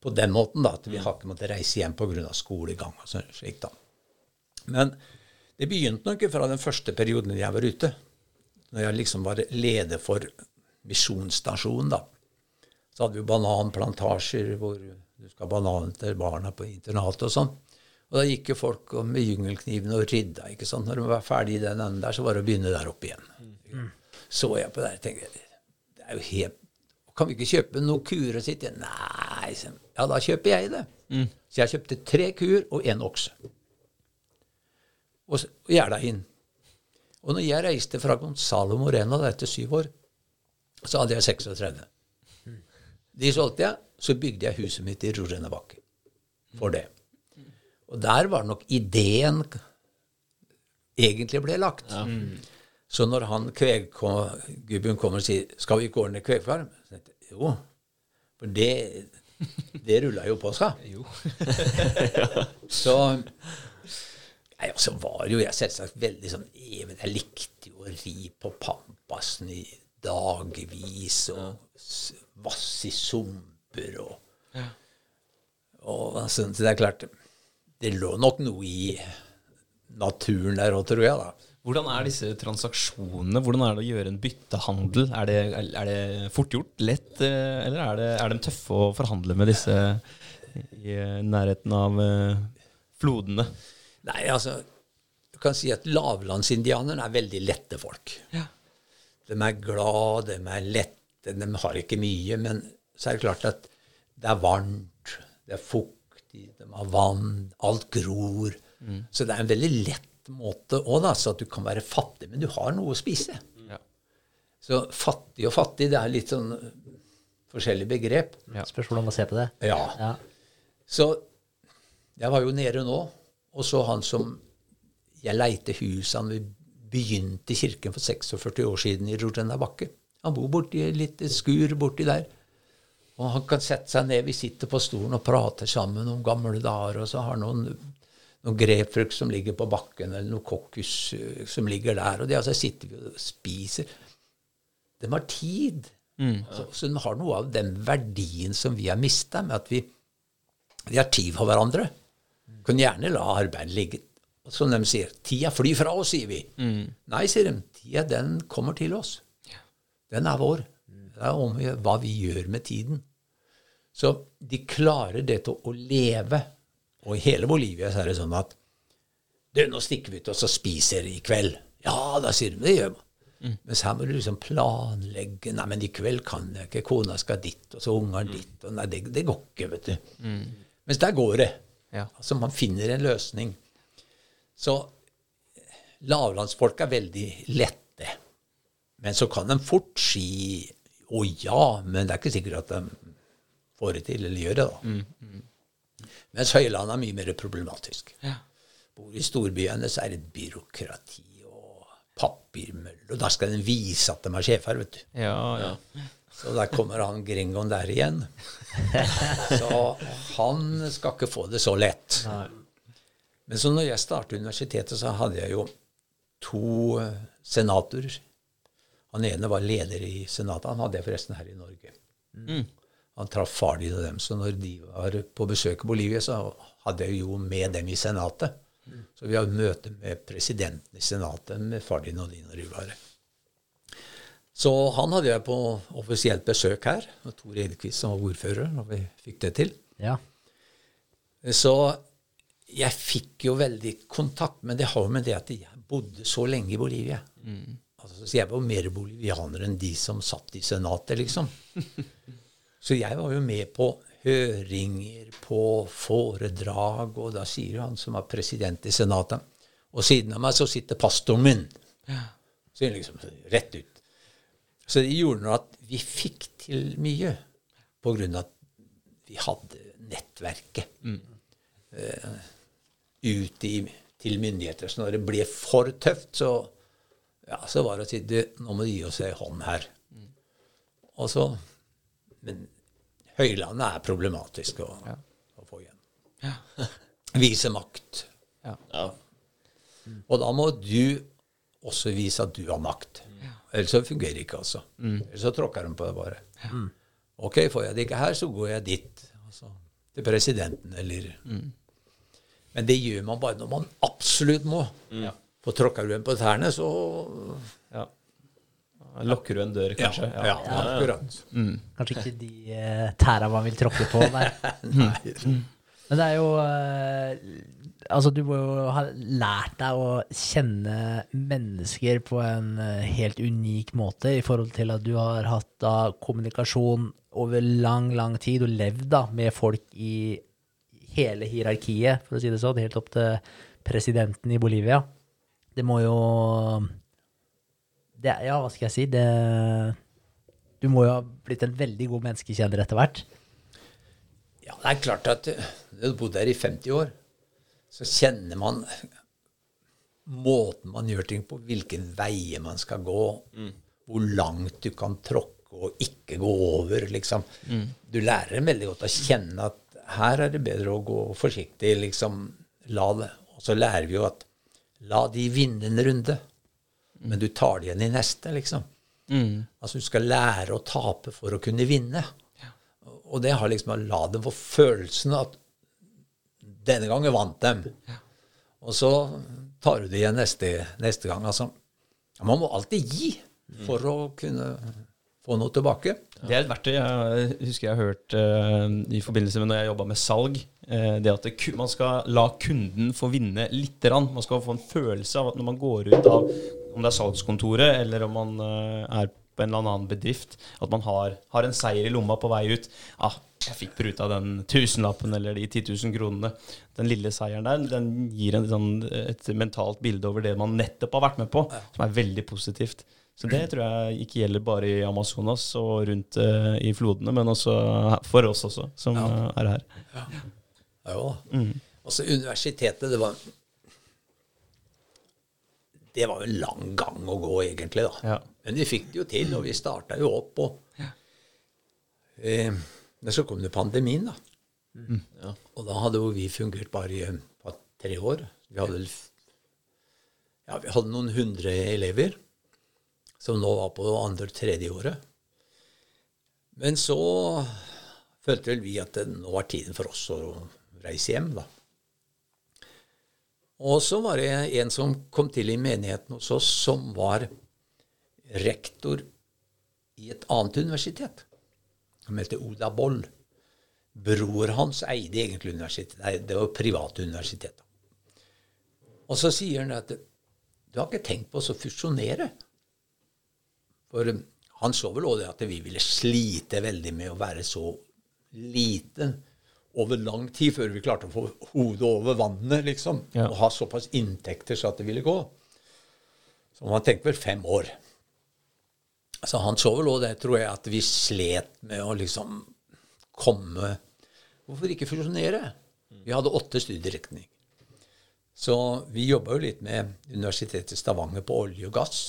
på den måten da, at vi har ikke måttet reise hjem pga. skolegang og sånn slik da. Men det begynte nok fra den første perioden jeg var ute. Når jeg liksom var leder for misjonsstasjonen, da. Så hadde vi bananplantasjer hvor du skal ha bananer til barna på internatet og sånn. Og da gikk jo folk med gyngelkniven og rydda. ikke sant? Når de var ferdig i den enden der, så var det å begynne der oppe igjen. Så jeg på det og tenkte det er jo helt Kan vi ikke kjøpe noen kuer og sitte? Nei, ja, da kjøper jeg det. Så jeg kjøpte tre kuer og én okse. Og, og gjerda inn. Og når jeg reiste fra Gonzalo Moreno da etter syv år, så hadde jeg 36. De solgte jeg, så bygde jeg huset mitt i Rorenabakke for det. Og der var nok ideen egentlig ble lagt. Så når han kveggubben kommer og sier 'Skal vi ikke ordne kvegfarm?' Jo, for det, det rulla jo på seg. så Nei, og så var jo jeg selvsagt veldig sånn even. Jeg likte jo å ri på Pampasen i dagevis og vasse i sumper og Og altså, så det er klart Det lå nok noe i naturen der òg, tror jeg, da. Hvordan er disse transaksjonene? Hvordan er det å gjøre en byttehandel? Er det, er det fort gjort? Lett? eh, Eller er, det, er de tøffe å forhandle med disse i nærheten av eh, flodene? Nei, altså Du kan si at lavlandsindianerne er veldig lette folk. Ja. De er glad, de er lette, de har ikke mye. Men så er det klart at det er varmt, det er fuktig, de har vann, alt gror. Så det er en veldig lett måte òg, da, så at du kan være fattig, men du har noe å spise. Ja. Så fattig og fattig, det er litt sånn forskjellig begrep. Ja. Spørs hvordan man ser på det. Ja. Ja. Så jeg var jo nede nå, og så han som Jeg leite hus Han vi begynte i kirken for 46 år siden i Rorena bakke. Han bor borti et lite skur borti der. Og han kan sette seg ned. Vi sitter på stolen og prater sammen om gamle dager, og så har noen noen grepfrukt som ligger på bakken, eller noe kokkus eh, som ligger der. Og det, altså, sitter vi og spiser. De har tid. Så, så de har noe av den verdien som vi har mista, med at vi, vi har tid for hverandre. Kan gjerne la arbeidet ligge. Som de sier, tida flyr fra oss, sier vi. Nei, sier de, tida den kommer til oss. Den er vår. Det er om hva vi gjør med tiden. Så de klarer det til å leve. Og i hele Bolivia så er det sånn at du, nå stikker vi ut og så spiser i kveld. Ja, da sier de det gjør man. Mens her må du liksom planlegge. Nei, men i kveld kan jeg ikke. Kona skal dit, og så ungene dit. Og nei, det, det går ikke, vet du. Mens der går det. Ja. Altså, man finner en løsning. Så lavlandsfolk er veldig lette. Men så kan de fort si å ja, men det er ikke sikkert at de får det til, eller gjør det, da. Mens Høyland er mye mer problematisk. Ja. Bor i storbyene, så er det byråkrati og papirmølle. Og da skal den vise at de er sjefer, vet du. Ja, ja. Så der kommer han gringoen der igjen. Så han skal ikke få det så lett. Men så når jeg startet universitetet, så hadde jeg jo to senatorer. Han ene var leder i senatet. Han hadde jeg forresten her i Norge. Han traff far din og dem. Så når de var på besøk i Bolivia, så hadde jeg jo med dem i senatet. Så vi hadde møte med presidenten i senatet med far din og din og Rivare. Så han hadde jeg på offisielt besøk her. med Tor Edekvist som var ordfører, og vi fikk det til. Ja. Så jeg fikk jo veldig kontakt, men det har jo med det at jeg bodde så lenge i Bolivia. Altså, så jeg var jo mer bolivianer enn de som satt i senatet, liksom. så jeg var jo med på høringer, på foredrag, og da sier jo han som var president i senatet Og siden av meg så sitter pastoren min. Så liksom rett ut. Så det gjorde noe at vi fikk til mye på grunn av at vi hadde nettverket eh, ut i, til myndigheter. Så når det ble for tøft, så, ja, så var det å si du, nå må du gi oss ei hånd her. Og så, Men Høylandet er problematisk å, å få igjen. Vise makt. Ja. Og da må du også vise at du har makt. Ellers så fungerer det ikke, altså. Ellers så tråkker de på det bare. Ok, får jeg det ikke her, så går jeg dit. Altså, til presidenten, eller Men det gjør man bare når man absolutt må. For tråkker du en på tærne, så Ja. Lokker du en dør, kanskje? Ja, akkurat. Kanskje ikke de uh, tæra man vil tråkke på. Der. Men det er jo uh, Altså, du må jo ha lært deg å kjenne mennesker på en eh, helt unik måte i forhold til at du har hatt da kommunikasjon over lang, lang tid og levd da med folk i hele hierarkiet, for å si det sånn, helt opp til presidenten i Bolivia. Det må jo det, Ja, hva skal jeg si? Det Du må jo ha blitt en veldig god menneskekjenner etter hvert. Ja, det er klart at uh, du har bodd der i 50 år, så kjenner man måten man gjør ting på, hvilke veier man skal gå, hvor langt du kan tråkke og ikke gå over, liksom. Du lærer dem veldig godt å kjenne at her er det bedre å gå forsiktig, liksom. La det. Og så lærer vi jo at la de vinne en runde, men du tar det igjen i neste, liksom. Altså du skal lære å tape for å kunne vinne. Og det har liksom la dem få følelsen at denne gangen vant dem. Og så tar du det igjen neste, neste gang. Altså, man må alltid gi for å kunne få noe tilbake. Det er et verktøy jeg husker jeg har hørt uh, i forbindelse med når jeg jobba med salg. Uh, det at det, man skal la kunden få vinne lite grann. Man skal få en følelse av at når man går ut av om det er salgskontoret eller om man uh, er på en eller annen bedrift, at man har, har en seier i lomma på vei ut. Ah, jeg fikk pruta den tusenlappen eller de 10 000 kronene. Den lille seieren der, den gir en, sånn, et mentalt bilde over det man nettopp har vært med på, som er veldig positivt. Så det tror jeg ikke gjelder bare i Amazonas og rundt uh, i flodene, men også for oss også, som eh, er her. Ja, jo da. Altså universitetet, det var Det var jo en lang gang å gå, egentlig, da. Ja. Men vi fikk det jo til, og vi starta jo opp, og eh, så kom det pandemien, da. Ja. Og da hadde jo vi fungert bare i tre år. Vi hadde, ja, vi hadde noen hundre elever som nå var på andre-tredje året. Men så følte vel vi at det nå var tiden for oss å reise hjem, da. Og så var det en som kom til i menigheten hos oss, som var rektor i et annet universitet. Han meldte Oda Boll. Bror hans eide egentlig universitetet. Nei, det var private universitet. Og så sier han at du har ikke tenkt på å fusjonere? For um, han så vel også det at vi ville slite veldig med å være så lite over lang tid før vi klarte å få hodet over vannet, liksom. Ja. Og ha såpass inntekter så at det ville gå. Så man tenker vel fem år. Så han så vel òg det, tror jeg, at vi slet med å liksom komme Hvorfor ikke fusjonere? Vi hadde åtte studieretninger. Så vi jobba jo litt med Universitetet i Stavanger på olje og gass.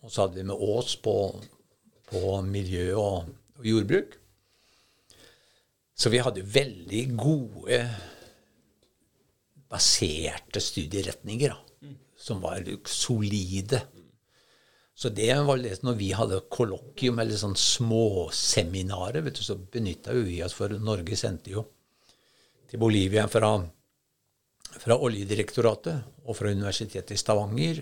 Og så hadde vi med Ås på, på miljø og, og jordbruk. Så vi hadde veldig gode baserte studieretninger, da, som var solide. Så det var det, når vi hadde kollokvium eller sånn småseminarer, vet du, så benytta vi oss for Norge sendte jo til Bolivia fra, fra Oljedirektoratet og fra Universitetet i Stavanger.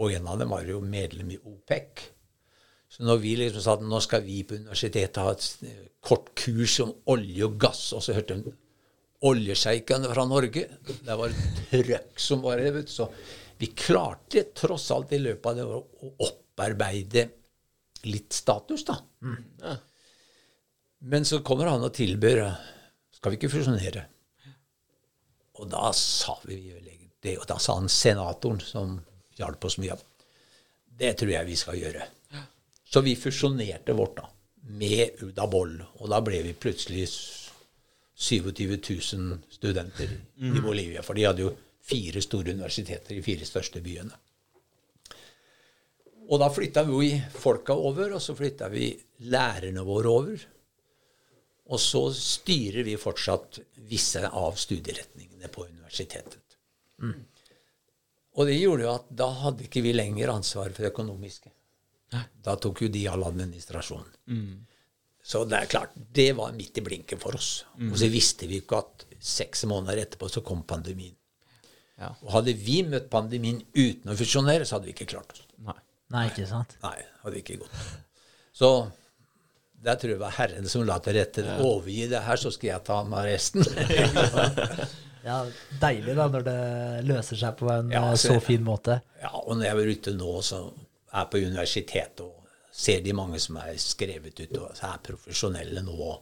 Og en av dem var jo medlem i OPEC. Så når vi liksom sa at nå skal vi på universitetet ha et eh, kort kurs om olje og gass, og så hørte de oljesjeikene fra Norge. Det var et trøkk som var det. Så vi klarte tross alt i løpet av det å opparbeide litt status, da. Ja. Men så kommer han og tilbyr Skal vi ikke fusjonere? Og da sa vi det, og da sa han senatoren, som hjalp oss mye, det tror jeg vi skal gjøre. Så vi fusjonerte vårt da, med Udabol, og da ble vi plutselig 27 000 studenter i Bolivia. For de hadde jo fire store universiteter i fire største byene. Og da flytta vi folka over, og så flytta vi lærerne våre over. Og så styrer vi fortsatt visse av studieretningene på universitetet. Og det gjorde jo at da hadde ikke vi lenger ansvar for det økonomiske. Da tok jo de all administrasjonen. Så det er klart, det var midt i blinken for oss. Og så visste vi ikke at seks måneder etterpå så kom pandemien. Ja. Og hadde vi møtt pandemien uten å fusjonere, så hadde vi ikke klart oss. Nei. Nei, ikke sant? Nei, hadde ikke gått. Så der tror jeg det var Herren som la til rette. Overgi det her, så skal jeg ta meg resten. Ja, Deilig da, når det løser seg på en Ja, eh, så- så fin måte. Ja, og når jeg er ute nå, så er på universitetet og ser de mange som er skrevet ut og er profesjonelle nå,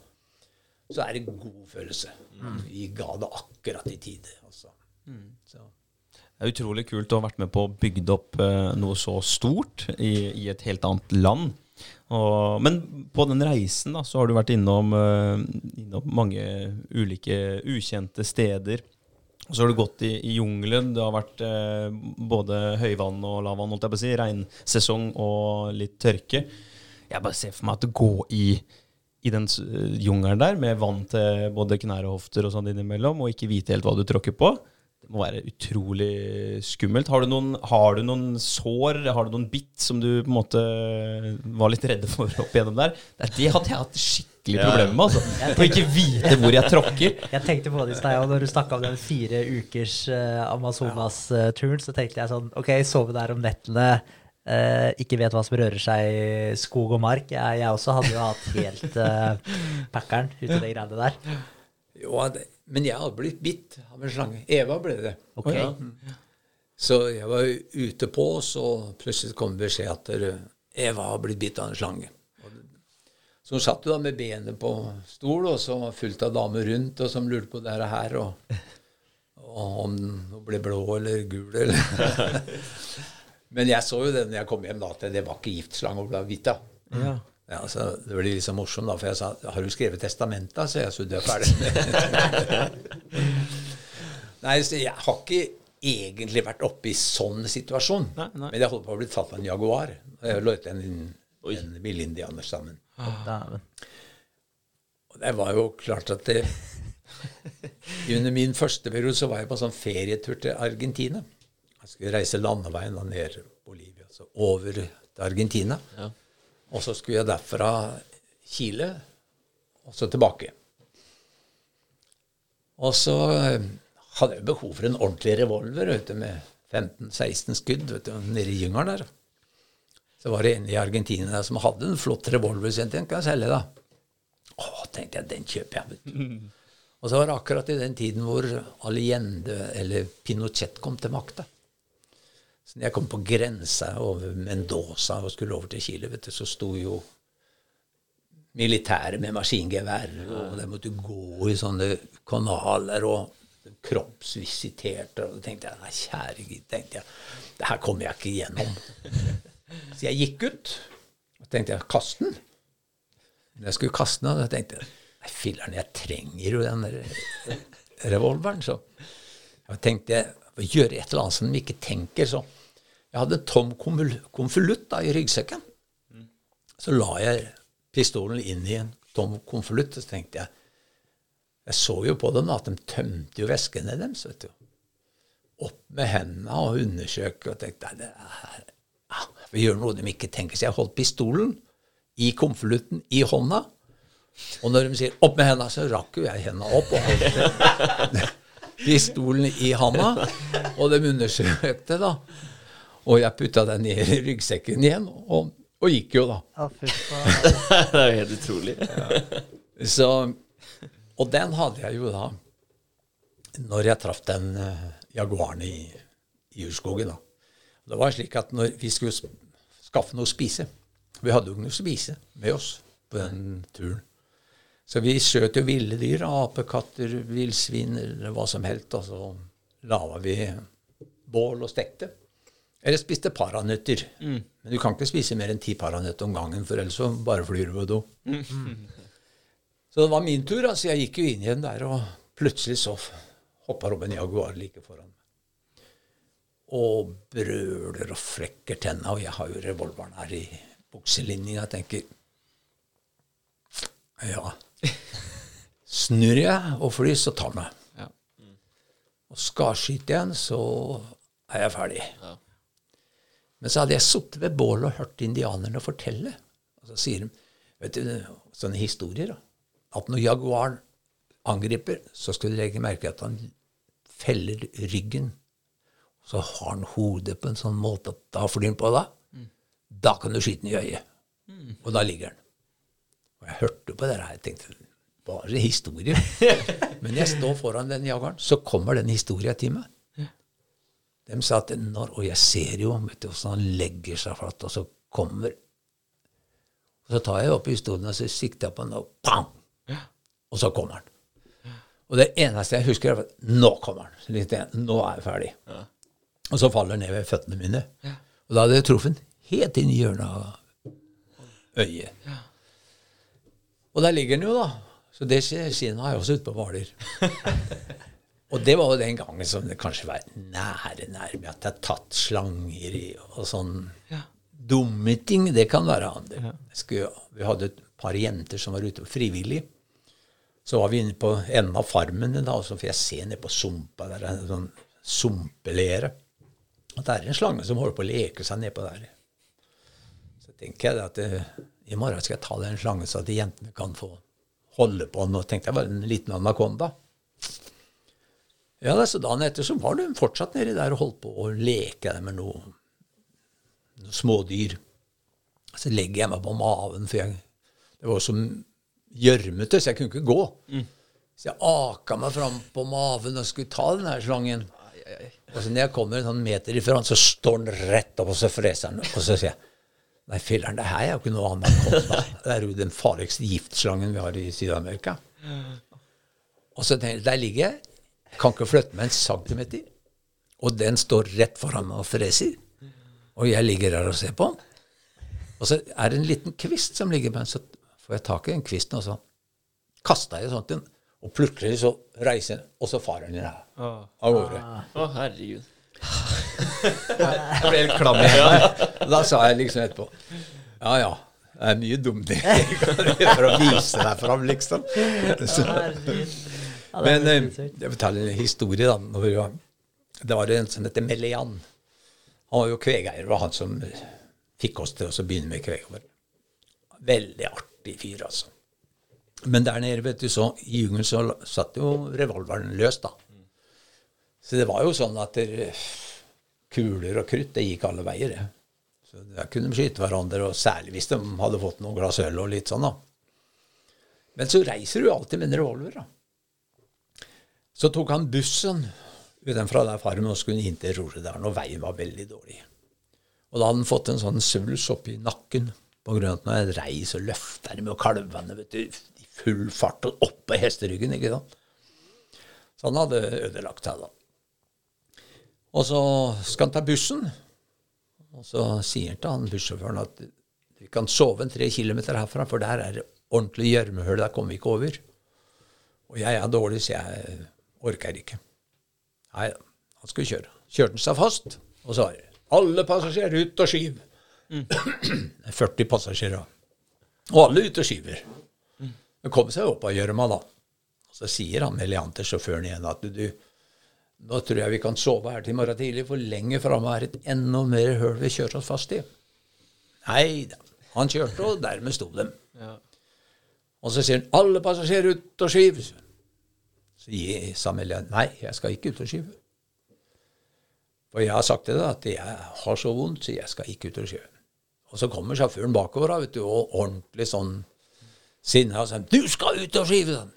så er det god følelse. Vi ga det akkurat i tide. Altså. Så. Det er utrolig kult å ha vært med på å bygge opp eh, noe så stort i, i et helt annet land. Og, men på den reisen da, så har du vært innom, eh, innom mange ulike ukjente steder. Og så har du gått i, i jungelen. Det har vært eh, både høyvann og lavvann, holdt jeg på å si. Regnsesong og litt tørke. Jeg bare ser for meg at du går i, i den s- jungelen der med vann til både knær og hofter og sånn innimellom, og ikke vite helt hva du tråkker på. Det må være utrolig skummelt. Har du, noen, har du noen sår, har du noen bitt som du på en måte var litt redde for opp igjennom der? Det, hadde jeg hatt skikkelig Ja. problemer med. altså. Å ikke vite hvor jeg tråkker. Jeg tenkte på det i stad, og når du snakka om den fire ukers eh, Amazonas-turen, så tenkte jeg sånn Ok, sove der om nettene, Uh, ikke vet hva som rører seg i skog og mark. Jeg, jeg også hadde jo hatt helt uh, packeren ute i de greiene der. Jo, det, men jeg hadde blitt bitt av en slange. Eva ble det. Okay. Ja. Så jeg var ute på, så plutselig kom beskjed at Eva har blitt bitt av en slange. Så hun satt jo da med benet på stol, og så var fullt av damer rundt, og som lurte på det her, og, og om hun ble blå eller gul eller Men jeg så jo det når jeg kom hjem, da, at det var ikke giftslange hun ble bitt av. Ja. Ja, så Det ble litt så morsomt, da, for jeg sa har du skrevet testament, da? Så jeg så du er ferdig. Nei, så jeg har ikke egentlig vært oppe i sånn situasjon. Nei, nei. Men jeg holdt på å bli tatt av en Jaguar. Jeg løp en, Oi. en villindianer sammen. Ah. Og det var jo klart at det Under min første periode så var jeg på sånn ferietur til Argentina. Jeg skulle reise landeveien da ned Bolivia, så over til Argentina. Ja. Og så skulle jeg derfra Kile, og så tilbake. Og så eh, hadde jeg behov for en ordentlig revolver vet du, med 15-16 skudd vet du, nede i gyngeren der. Så var det en i Argentina der som hadde en flott revolver, så jeg tenkte, kan jeg selge da? Å, tenkte jeg, den kjøper jeg. vet du. Og så var det akkurat i den tiden hvor Allende, eller Pinochet, kom til makta. Så når jeg kom på grensa over Mendoza og skulle over til Chile, vet du, så sto jo militære med maskingevær, og de måtte gå i sånne kanaler og kroppsvisiterte. Og da tenkte jeg nei, kjære gud, tenkte jeg, det her kommer jeg ikke igjennom. Så jeg gikk ut, og tenkte jeg, kast den. Når jeg skulle kaste den, da tenkte jeg nei, filler'n, jeg trenger jo den der revolveren. Så jeg tenkte jeg må gjøre et eller annet som de ikke tenker. Så jeg hadde en tom konvol- konvolutt i ryggsekken. Så la jeg pistolen inn i en tom konvolutt, og så tenkte jeg Jeg så jo på dem at de tømte jo veskene deres, vet du. Opp med hendene og undersøke og tenkte det er, ja, Vi gjør noe de ikke tenker. Så jeg holdt pistolen i konvolutten i hånda. Og når de sier 'opp med hendene', så rakk jo jeg hendene opp og holdt pistolen i handa. Og de undersøkte, da. Og jeg putta den ned i ryggsekken igjen. Og Og gikk jo, da. Ja, det er jo helt utrolig. Så, og den hadde jeg jo da når jeg traff den uh, jaguaren i, i urskogen. da. Det var slik at når vi skulle skaffe noe å spise Vi hadde jo ikke noe å spise med oss på den turen. Så vi skjøt jo ville dyr, apekatter, villsvin eller hva som helst. Og så laga vi bål og stekte. Eller spiste paranøtter. Men du kan ikke spise mer enn ti paranøtter om gangen, for ellers så bare flyr du på do. Så det var min tur. altså Jeg gikk jo inn igjen der, og plutselig så hoppa Robin jaguar like foran meg. Og brøler og flekker tenna, og jeg har jo revolveren her i bukselinja. Jeg tenker Ja. Snur jeg og flyr, så tar meg. Ja. Og skarskyter skyte igjen så er jeg ferdig. Ja. Men så hadde jeg sittet ved bålet og hørt indianerne fortelle. Og så sier de vet du, sånne historier da, at når jaguaren angriper, så skal du legge merke at han feller ryggen. Så har han hodet på en sånn måte at da flyr han på deg. Da kan du skyte den i øyet. Og da ligger han. Og jeg hørte på det her. Jeg tenkte bare historie. Men jeg står foran den jageren, så kommer den historia til meg. De sa at når, Og jeg ser jo vet du, hvordan han legger seg flatt, og så kommer Og så tar jeg opp pistolen og så sikter jeg på den, og pang! Og så kommer han. Og det eneste jeg husker, er at nå kommer han. Så igjen. Nå er jeg ferdig. Og så faller han ned ved føttene mine. Og da hadde jeg truffet helt inn i hjørnet av øyet. Og der ligger den jo, da. Så det skinnet har jeg også ute på Hvaler. Og det var jo den gangen som det kanskje var nære nærme at jeg har tatt slanger i og sånn dumme ting. Det kan være andre. Skulle, vi hadde et par jenter som var ute frivillig. Så var vi inne på enden av farmen, da, og så får jeg se ned på sumpa der, en sånn sumpelere. At det er en slange som holder på å leke seg nedpå der. Så tenker jeg at eh, i morgen skal jeg ta den slangen så at de jentene kan få holde på den. Og tenkte jeg var en liten anakonda. Ja, så dagen etter så var hun fortsatt nedi der og holdt på å leke med noen noe smådyr. Så legger jeg meg på maven, for jeg, det var så gjørmete, så jeg kunne ikke gå. Så jeg aka meg fram på maven og skulle ta den her slangen. Og så når jeg kommer en sånn meter ifra, så står den rett opp, og så freser den. Og så sier jeg Nei, filler'n, det her er jo ikke noe annet enn konna. Det er jo den farligste giftslangen vi har i Syd-Amerika. Og så tenker jeg, der ligger jeg, kan ikke flytte meg en centimeter, og den står rett foran meg og freser. Og jeg ligger her og ser på den. Og så er det en liten kvist som ligger på den, så får jeg tak i den kvisten, og så kaster jeg sånt inn. Og plutselig så reiser den, og så farer den av gårde. Å, herregud. Jeg ble helt klam i hendene. Da sa jeg liksom etterpå Ja, ja. Det er mye dumt jeg kan gjøre for å vise deg fram, liksom. Så, men eh, jeg forteller en historie, da. Når det var en som heter Melian. Han var jo kvegeier. Det var han som fikk oss til å begynne med kvegavl. Veldig artig fyr, altså. Men der nede, vet du, så i jungelen så satt jo revolveren løs, da. Så det var jo sånn at det, kuler og krutt, det gikk alle veier, det. Så der kunne de skyte hverandre, og særlig hvis de hadde fått noen glass øl og litt sånn, da. Men så reiser du alltid med en revolver, da. Så tok han bussen utenfra der farmen og skulle inn til Rosedalen, og veien var veldig dårlig. Og da hadde han fått en sånn svulst oppi nakken på grunn av at når jeg rei, så løfta de med kalvene vet du, i full fart og opp på hesteryggen. ikke sant? Så han hadde ødelagt seg, da. Og så skal han ta bussen, og så sier han til han bussjåføren at vi kan sove en tre kilometer herfra, for der er det ordentlig gjørmehull, der kommer vi ikke over. Og jeg er dårlig, så jeg orker ikke. Nei, han skulle kjøre. Kjørte han seg fast, og så var alle passasjerer ut og skyv. Er 40 passasjerer. Og alle ut og skyver. Men kom seg opp av gjørma, da. Og så sier han Melian til sjåføren igjen at du, du, nå tror jeg vi kan sove her til i morgen tidlig, for lenger framme er et enda mer høl vi kjører oss fast i. Nei da. Han kjørte, og dermed sto dem. Ja. Og så sier han 'alle passasjerer ut og skyv'. Så gi- sa Melian nei, jeg skal ikke ut og skyve. For jeg har sagt til deg at jeg har så vondt, så jeg skal ikke ut og skyve. Og så kommer sjåføren bakover vet du, og ordentlig sånn sinna og sier 'Du skal ut og skive!' sånn.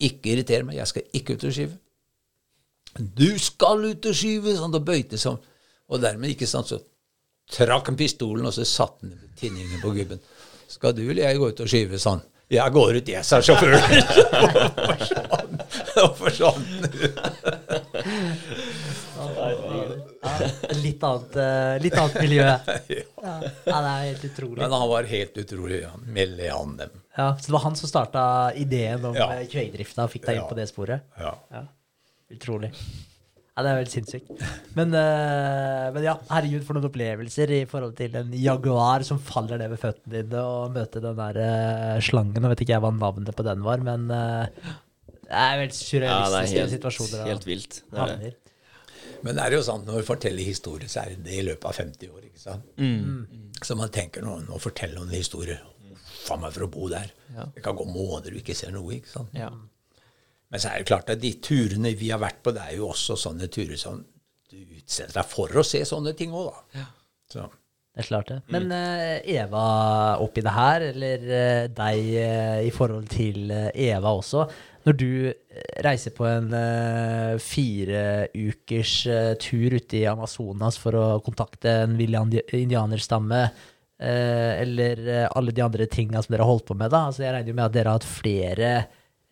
Ikke irriter meg, jeg skal ikke ut og skive. 'Du skal ut og skyve!' sånn, og bøyte sånn. Og dermed, ikke sant, så trakk han pistolen, og så satte han tinningen på gubben. 'Skal du eller jeg gå ut og skyve?' sånn. 'Jeg går ut, jeg', sa sjåføren. Og forsvant litt, annet, eh, litt annet miljø. Ja. ja, det er helt utrolig. Men han var helt utrolig. Ja. Melde an dem. Ja, så det var han som starta ideen om Ja. ja. kveidrifta og fikk deg inn Ja. på det sporet? Ja. Ja. Utrolig. Ja, det er veldig sinnssykt. Men, uh, men ja, herregud, for noen opplevelser i forhold til en jaguar som faller ned ved føttene dine, og møte den der uh, slangen. Nå vet ikke jeg hva navnet på den var, men uh, det er veldig surrealistiske ja, helt, situasjoner. da. helt vilt. Det er det. Men det er jo sant, når du forteller historier, så er det i løpet av 50 år. ikke sant? Mm. Så man tenker nå, nå forteller noen historier. Faen meg for å bo der. Ja. Det kan gå måneder du ikke ser noe. ikke sant? Ja. Men så er det klart at de turene vi har vært på, det er jo også sånne turer som du utsetter deg for å se sånne ting òg, da. Så, Det er klart det. Men eh, Eva oppi det her, eller eh, deg eh, i forhold til Eva også. Når du reiser på en uh, fire ukers eh, tur ute i Amazonas for å kontakte en vill indianerstamme, eller alle de andre tinga som dere har holdt på med, da. Altså, jeg regner jo med at dere har hatt flere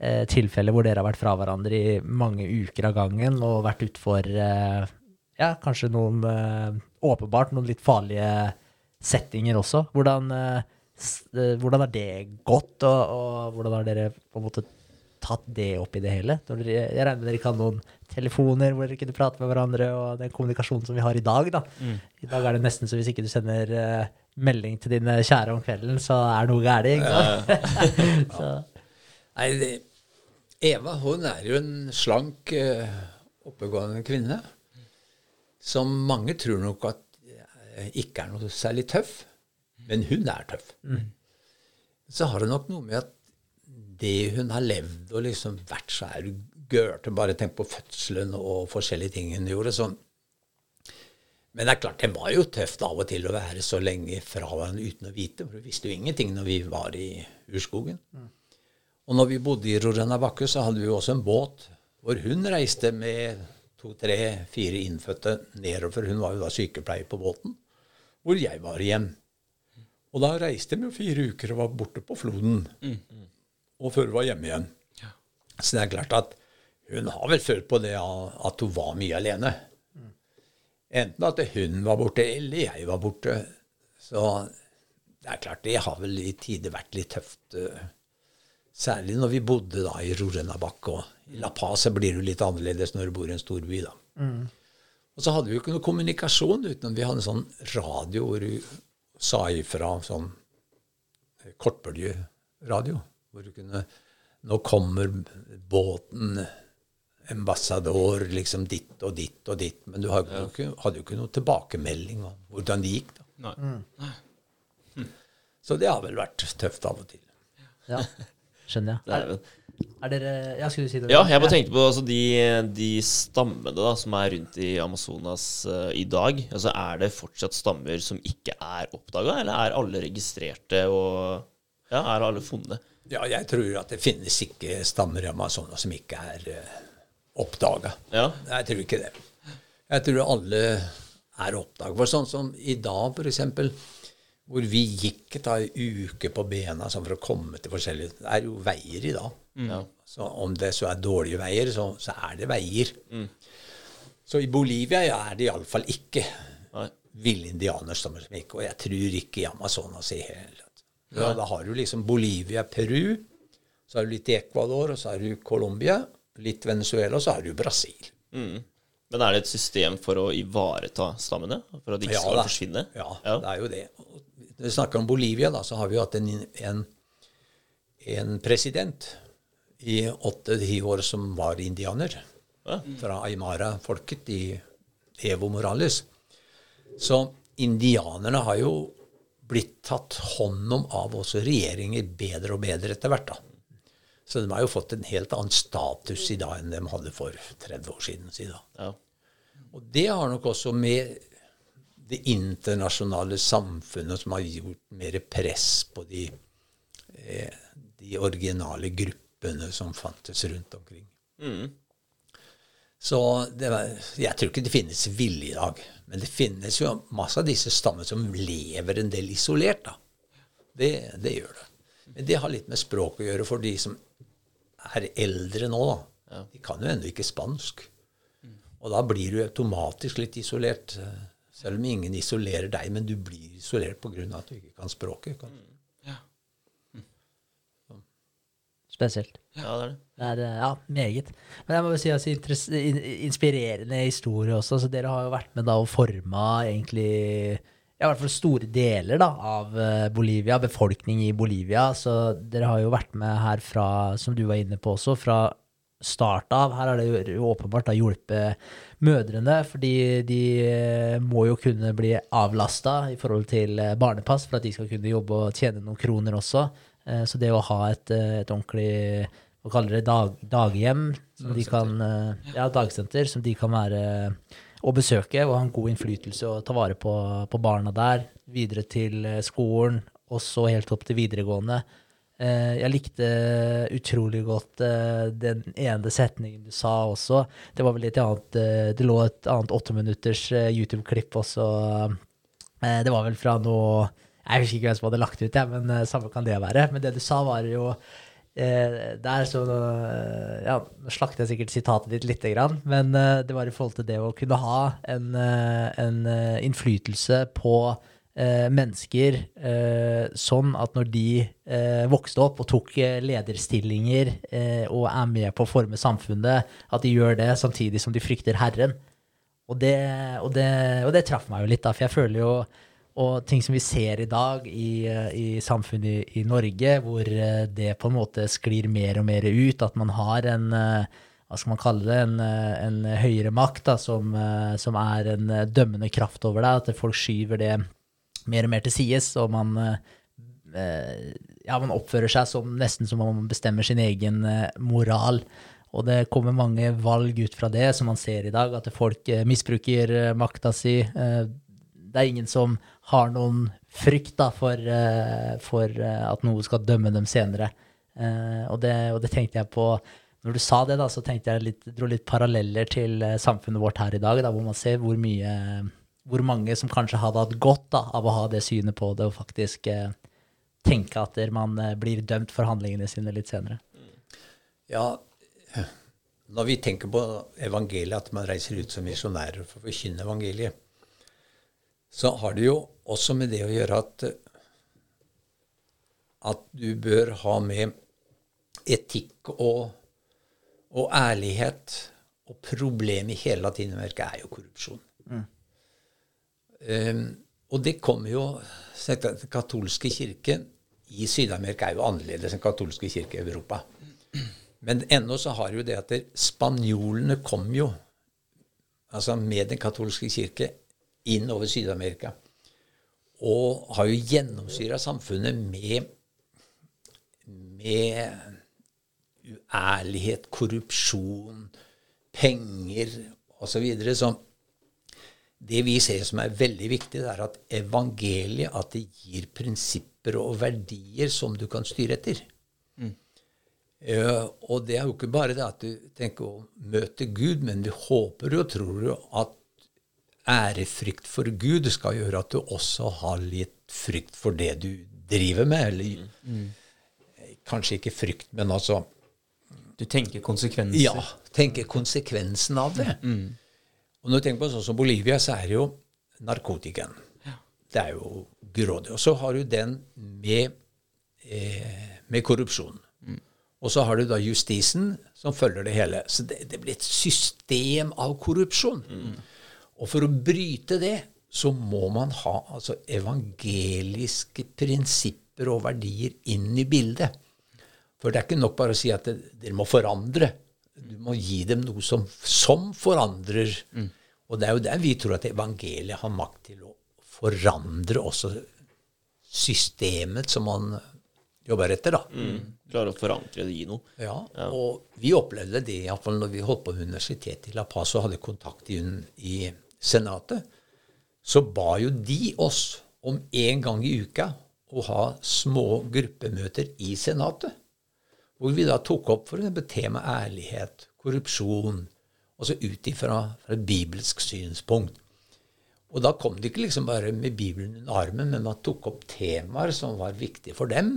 eh, tilfeller hvor dere har vært fra hverandre i mange uker av gangen og vært utfor eh, ja, kanskje noen eh, åpenbart noen litt farlige settinger også. Hvordan, eh, eh, hvordan har det gått, og, og hvordan har dere på en måte tatt det opp i det hele? Når dere, jeg regner med dere ikke har noen telefoner hvor dere kunne prate med hverandre, og den kommunikasjonen som vi har i dag, da. I dag er det nesten så hvis ikke du sender eh, melding til dine kjære om kvelden, så er noe galt, ikke sant? Ja. nei, det, Eva hun er jo en slank, eh, oppegående kvinne som mange tror nok at eh, ikke er noe særlig tøff. Men hun er tøff. Så har det nok noe med at det hun har levd og liksom vært, så er gørte. Bare tenk på fødselen og forskjellige ting hun gjorde. sånn. Men det er klart, det var jo tøft av og til å være så lenge fra hverandre uten å vite. For du visste jo ingenting når vi var i urskogen. Og når vi bodde i Roranabakke, så hadde vi også en båt hvor hun reiste med to, tre, fire innfødte nedover. Hun var jo da sykepleier på båten, hvor jeg var igjen. Og da reiste vi jo fire uker og var borte på floden. Og før hun var hjemme igjen. Så det er klart at hun har vel følt på det at hun var mye alene. Enten at hun var borte, eller jeg var borte. Så det er klart, det har vel i tider vært litt tøft. eh, Særlig når vi bodde da i Rorenabakk. Og i La Paz så blir det litt annerledes når du bor i en storby, da. Og så hadde vi jo ikke noe kommunikasjon utenom vi hadde en sånn radio hvor du sa ifra sånn eh, kortbølgeradio. Hvor du kunne Nå kommer båten Ambassador liksom ditt og ditt og ditt. Men du hadde jo ikke, hadde jo ikke noe tilbakemelding om hvordan det gikk. da. Nei. Så det har vel vært tøft av og til. ja, skjønner jeg. Det er Er, er dere Ja, skulle du si det? Ja, jeg bare tenkte på altså, de, de stammene da, som er rundt i Amazonas uh, i dag. Altså, Er det fortsatt stammer som ikke er oppdaga, eller er alle registrerte og ja, er alle funnet? Ja, jeg tror at det finnes ikke stammer i Amazonas som ikke er uh, oppdaga. Ja. Jeg tror ikke det. Jeg tror alle er oppdaga. For sånn som i dag, f.eks., hvor vi gikk et par uke på bena sånn for å komme til forskjellige Det er jo veier i dag. Mm. Så om det så er dårlige veier, så, så er det veier. Så i Bolivia ja, er det iallfall ikke ville indianerstammer som gikk. Og jeg tror ikke i Amazonas i hele tatt. Ja, da har du liksom Bolivia, Peru, så har du litt i Ecuador, og så har du Colombia, litt Venezuela, og så har du Brasil. Mm. Men er det et system for å ivareta stammene? For at de ikke skal da. forsvinne? Ja, Ja. det er jo det. Når vi snakker om Bolivia, da, så har vi jo hatt en, en, en president i åtte-ti år som var indianer. Hæ? Fra Aymara-folket i Evo Morales. Så indianerne har jo blitt tatt hånd om av også regjeringer bedre og bedre etter hvert. da. Så de har jo fått en helt annen status i dag enn de hadde for 30 år siden. siden. Ja. Og det har nok også med det internasjonale samfunnet som har gjort mer press på de, eh, de originale gruppene som fantes rundt omkring. Mm. Så det var, jeg tror ikke det finnes vilje i dag. Men det finnes jo masse av disse stammene som lever en del isolert. da. Det, det gjør det. Men det har litt med språk å gjøre for de som er eldre nå. da. De kan jo ennå ikke spansk. Og da blir du automatisk litt isolert. Selv om ingen isolerer deg, men du blir isolert pga. at du ikke kan språket. Kan. Spesielt. Ja, det er det. Det er, eh, ja, meget. Men jeg må jo si altså, inspirerende historie også. Så dere har jo vært med da og forma egentlig ja, i hvert fall store deler da, av eh, Bolivia, befolkning i Bolivia. Så dere har jo vært med her fra, som du var inne på også, fra start av. Her har det jo- åpenbart da hjulpet mødrene, fordi de eh, må jo kunne bli avlasta i forhold til eh, barnepass for at de skal kunne jobbe og tjene noen kroner også. Eh, Så det å ha et, et ordentlig hva kaller det, dag, daghjem, som de kan, ja, dagsenter, som de kan være og besøke og ha en god innflytelse og ta vare på, på barna der, videre til skolen, og så helt opp til videregående. Eh, Jeg likte utrolig godt eh, den ene setningen du sa også. Det var vel et annet eh, Det lå et annet åtteminutters YouTube-klipp også. Det var vel fra noe Jeg husker ikke hvem som hadde lagt ut jeg, men samme kan det være. Men det du sa, var jo der så Ja, nå slakter jeg sikkert sitatet ditt lite grann, men det var i forhold til det å kunne ha en, en innflytelse på eh, mennesker eh, sånn at når de eh, vokste opp og tok eh, lederstillinger eh, og er med på å forme samfunnet, at de gjør det samtidig som de frykter Herren. Og det, og det, og det traff meg jo litt, da, for jeg føler jo og ting som vi ser i dag i, i samfunnet i, i Norge, hvor det på en måte sklir mer og mer ut, at man har en hva skal man kalle det, en, en høyere makt da, som, som er en dømmende kraft over deg, at folk skyver det mer og mer til sides, og man, eh, ja, man oppfører seg som, nesten som om man bestemmer sin egen eh, moral. Og det kommer mange valg ut fra det, som man ser i dag, at folk eh, misbruker makta si. Det er ingen som har noen frykt da, for, for at noe skal dømme dem senere. Og, det, og det tenkte jeg på Når du sa det, da, så tenkte jeg litt, dro litt paralleller til samfunnet vårt her i dag, da, hvor man ser hvor mye hvor mange som kanskje hadde hatt godt da, av å ha det synet på det, og faktisk eh, tenke at man eh, blir dømt for handlingene sine litt senere. Ja, når vi tenker på evangeliet, at man reiser ut som misjonærer for å forkynne evangeliet, så har det jo også med det å gjøre at, at du bør ha med etikk og, og ærlighet. Og problemet i hele Latin-Amerika er jo korrupsjon. Um, og det kommer jo Den katolske kirke i Syd-Amerika er jo annerledes enn katolske kirke i Europa. Men ennå så har jo det at spanjolene kom jo altså med den katolske kirke inn over Syd-Amerika. Og har jo gjennomsyra samfunnet med, med uærlighet, korrupsjon, penger osv. Så det vi ser som er veldig viktig, det er at evangeliet at det gir prinsipper og verdier som du kan styre etter. Uh, og det er jo ikke bare det at du tenker å møte Gud, men vi håper og tror jo at ærefrykt for Gud skal gjøre at du også har litt frykt for det du driver med. Eller kanskje ikke frykt, men altså Du tenker konsekvenser. Ja, Tenker konsekvensen av det. Og når du tenker på sånn som Bolivia, så er det jo narkotikaen. Det er jo grådig. Og så har du den med, eh, med korrupsjon. Og så har du da justisen som følger det hele. Så det, det blir et system av korrupsjon. Og for å bryte det, så må man ha altså evangeliske prinsipper og verdier inn i bildet. For det er ikke nok bare å si at dere må forandre. Du må gi dem noe som, som forandrer. Og det er jo der vi tror at evangeliet har makt til å forandre også systemet som man jobber etter. da. Klare å forankre det i noe. Ja, og vi opplevde det iallfall når vi holdt på universitetet i La Paz og hadde kontakt i, i Senatet. så ba jo de oss om en gang i uka å ha små gruppemøter i Senatet. Hvor vi da tok opp for eksempel temaet ærlighet, korrupsjon, altså ut ifra fra et bibelsk synspunkt. Og da kom det ikke liksom bare med Bibelen under armen, men man tok opp temaer som var viktige for dem.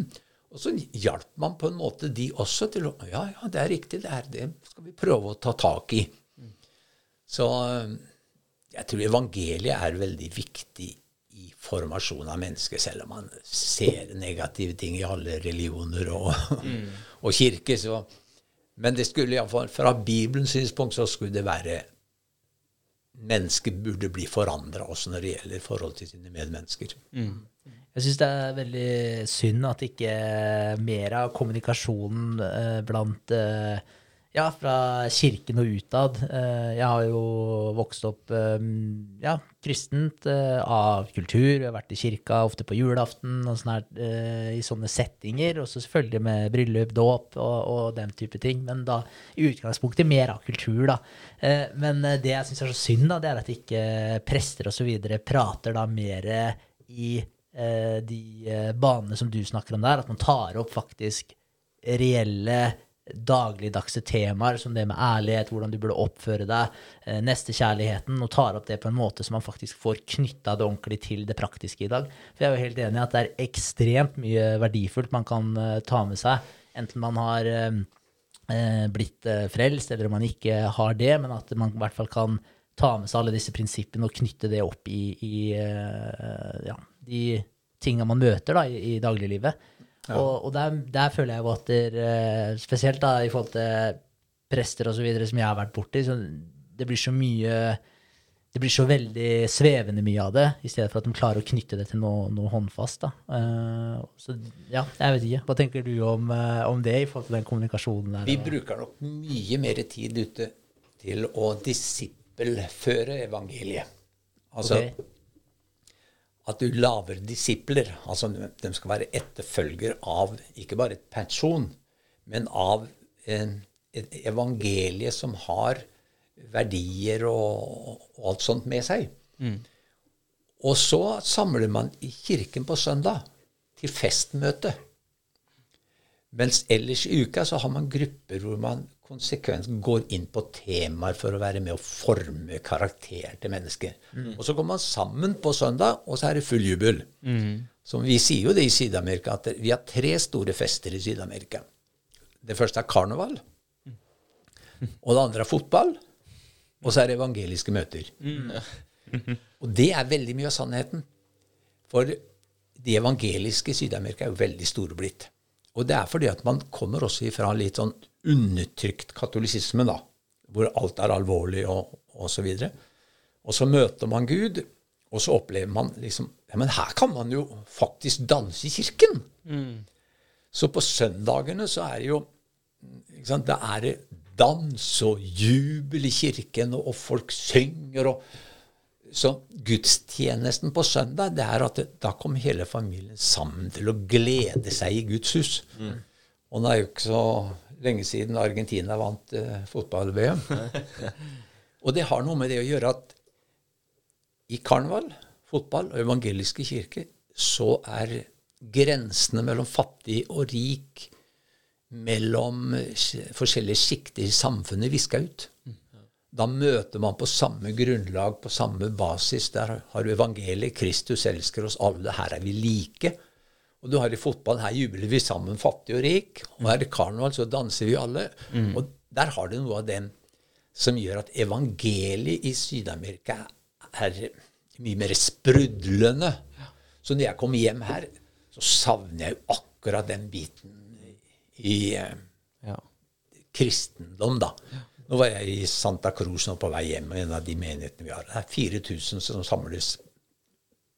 Og så hjalp man på en måte de også til å Ja, ja, det er riktig, det, er, det skal vi prøve å ta tak i. Så jeg tror evangeliet er veldig viktig i formasjon av mennesker, selv om man ser negative ting i alle religioner og, mm. Og kirke. Så. Men det skulle iallfall fra Bibelens synspunkt så skulle det være Mennesket burde bli forandra også når det gjelder forhold til sine medmennesker. Mm. Jeg syns det er veldig synd at ikke mer av kommunikasjonen eh, blant eh, ja, fra kirken og utad. Eh, jeg har jo vokst opp eh, ja, kristent eh, av kultur. Jeg har vært i kirka ofte på julaften og sånne, i sånne settinger. Og så selvfølgelig med bryllup, dåp og, og, den type ting. Men da i utgangspunktet mer av kultur, da. Men det jeg syns er så synd, da, det er at ikke prester osv. prater da mer i de banene som du snakker om der. At man tar opp faktisk reelle dagligdagse temaer som det med ærlighet, hvordan du burde oppføre deg, eh, nestekjærligheten, og tar opp det på en måte som man faktisk får knytta det ordentlig til det praktiske i dag. For jeg er jo helt enig i at det er ekstremt mye verdifullt man kan uh, ta med seg, enten man har uh, blitt frelst, eller om man ikke har det, men at man i hvert fall kan ta med seg alle disse prinsippene og knytte det opp i, i ja, de tinga man møter da, i, i dagliglivet. Ja. Og, og der, der, føler jeg jo at der, eh, Spesielt da i forhold til prester osv. som jeg har vært borti, så det blir så mye det blir så veldig svevende mye av det, i stedet for at de klarer å knytte det til noe, noe håndfast. Da. Uh, så ja, jeg vet ikke. Hva tenker du om, uh, om, det i forhold til den kommunikasjonen der? Vi bruker nok mye mer tid ute til å disippelføre evangeliet. Altså okay at du lager disipler. Altså de skal være etterfølger av ikke bare et person, men av en, et evangelie som har verdier og, og alt sånt med seg. Mm. Og så samler man i kirken på søndag til festmøte. Mens ellers i uka så har man grupper hvor man konsekvent går inn på temaer for å være med å forme karakter til mennesker. Mm. Og så går man sammen på søndag, og så er det full jubel. Mm. Som vi sier jo det i Syd-Amerika, at vi har tre store fester i Syd-Amerika. Det første er karneval. Og det andre er fotball. Og så er det evangeliske møter. Mm. og det er veldig mye av sannheten. For de evangeliske i Syd-Amerika er jo veldig store blitt. Og det er fordi at man kommer også ifra litt sånn undertrykt katolisisme, da, hvor alt er alvorlig og. Og, og så møter man Gud, og så opplever man liksom Ja, men her kan man jo faktisk danse i kirken. Mm. Så på søndagene så er det jo ikke sant, Da er det dans og jubel i kirken, og, og folk synger. og så gudstjenesten på søndag, det er at det, da kom hele familien sammen til å glede seg i Guds hus. Mm. Og det er jo ikke så lenge siden Argentina vant uh, fotball-VM. og det har noe med det å gjøre at i karneval, fotball og evangeliske kirker så er grensene mellom fattig og rik, mellom forskjellige sikter i samfunnet, viska ut. Da møter man på samme grunnlag, på samme basis. Der har du evangeliet. Kristus elsker oss alle. Her er vi like. Og du har i fotball her jubler vi sammen, fattig og rik. Og her i karneval så danser vi alle. Mm. Og der har du noe av den som gjør at evangeliet i Syd-Amerika er mye mer sprudlende. Så når jeg kommer hjem her, så savner jeg jo akkurat den biten i eh, ja. kristendom, da. Nå var jeg i Santa Cruz nå på vei hjem, en av de menighetene vi har. Det er 4000 som samles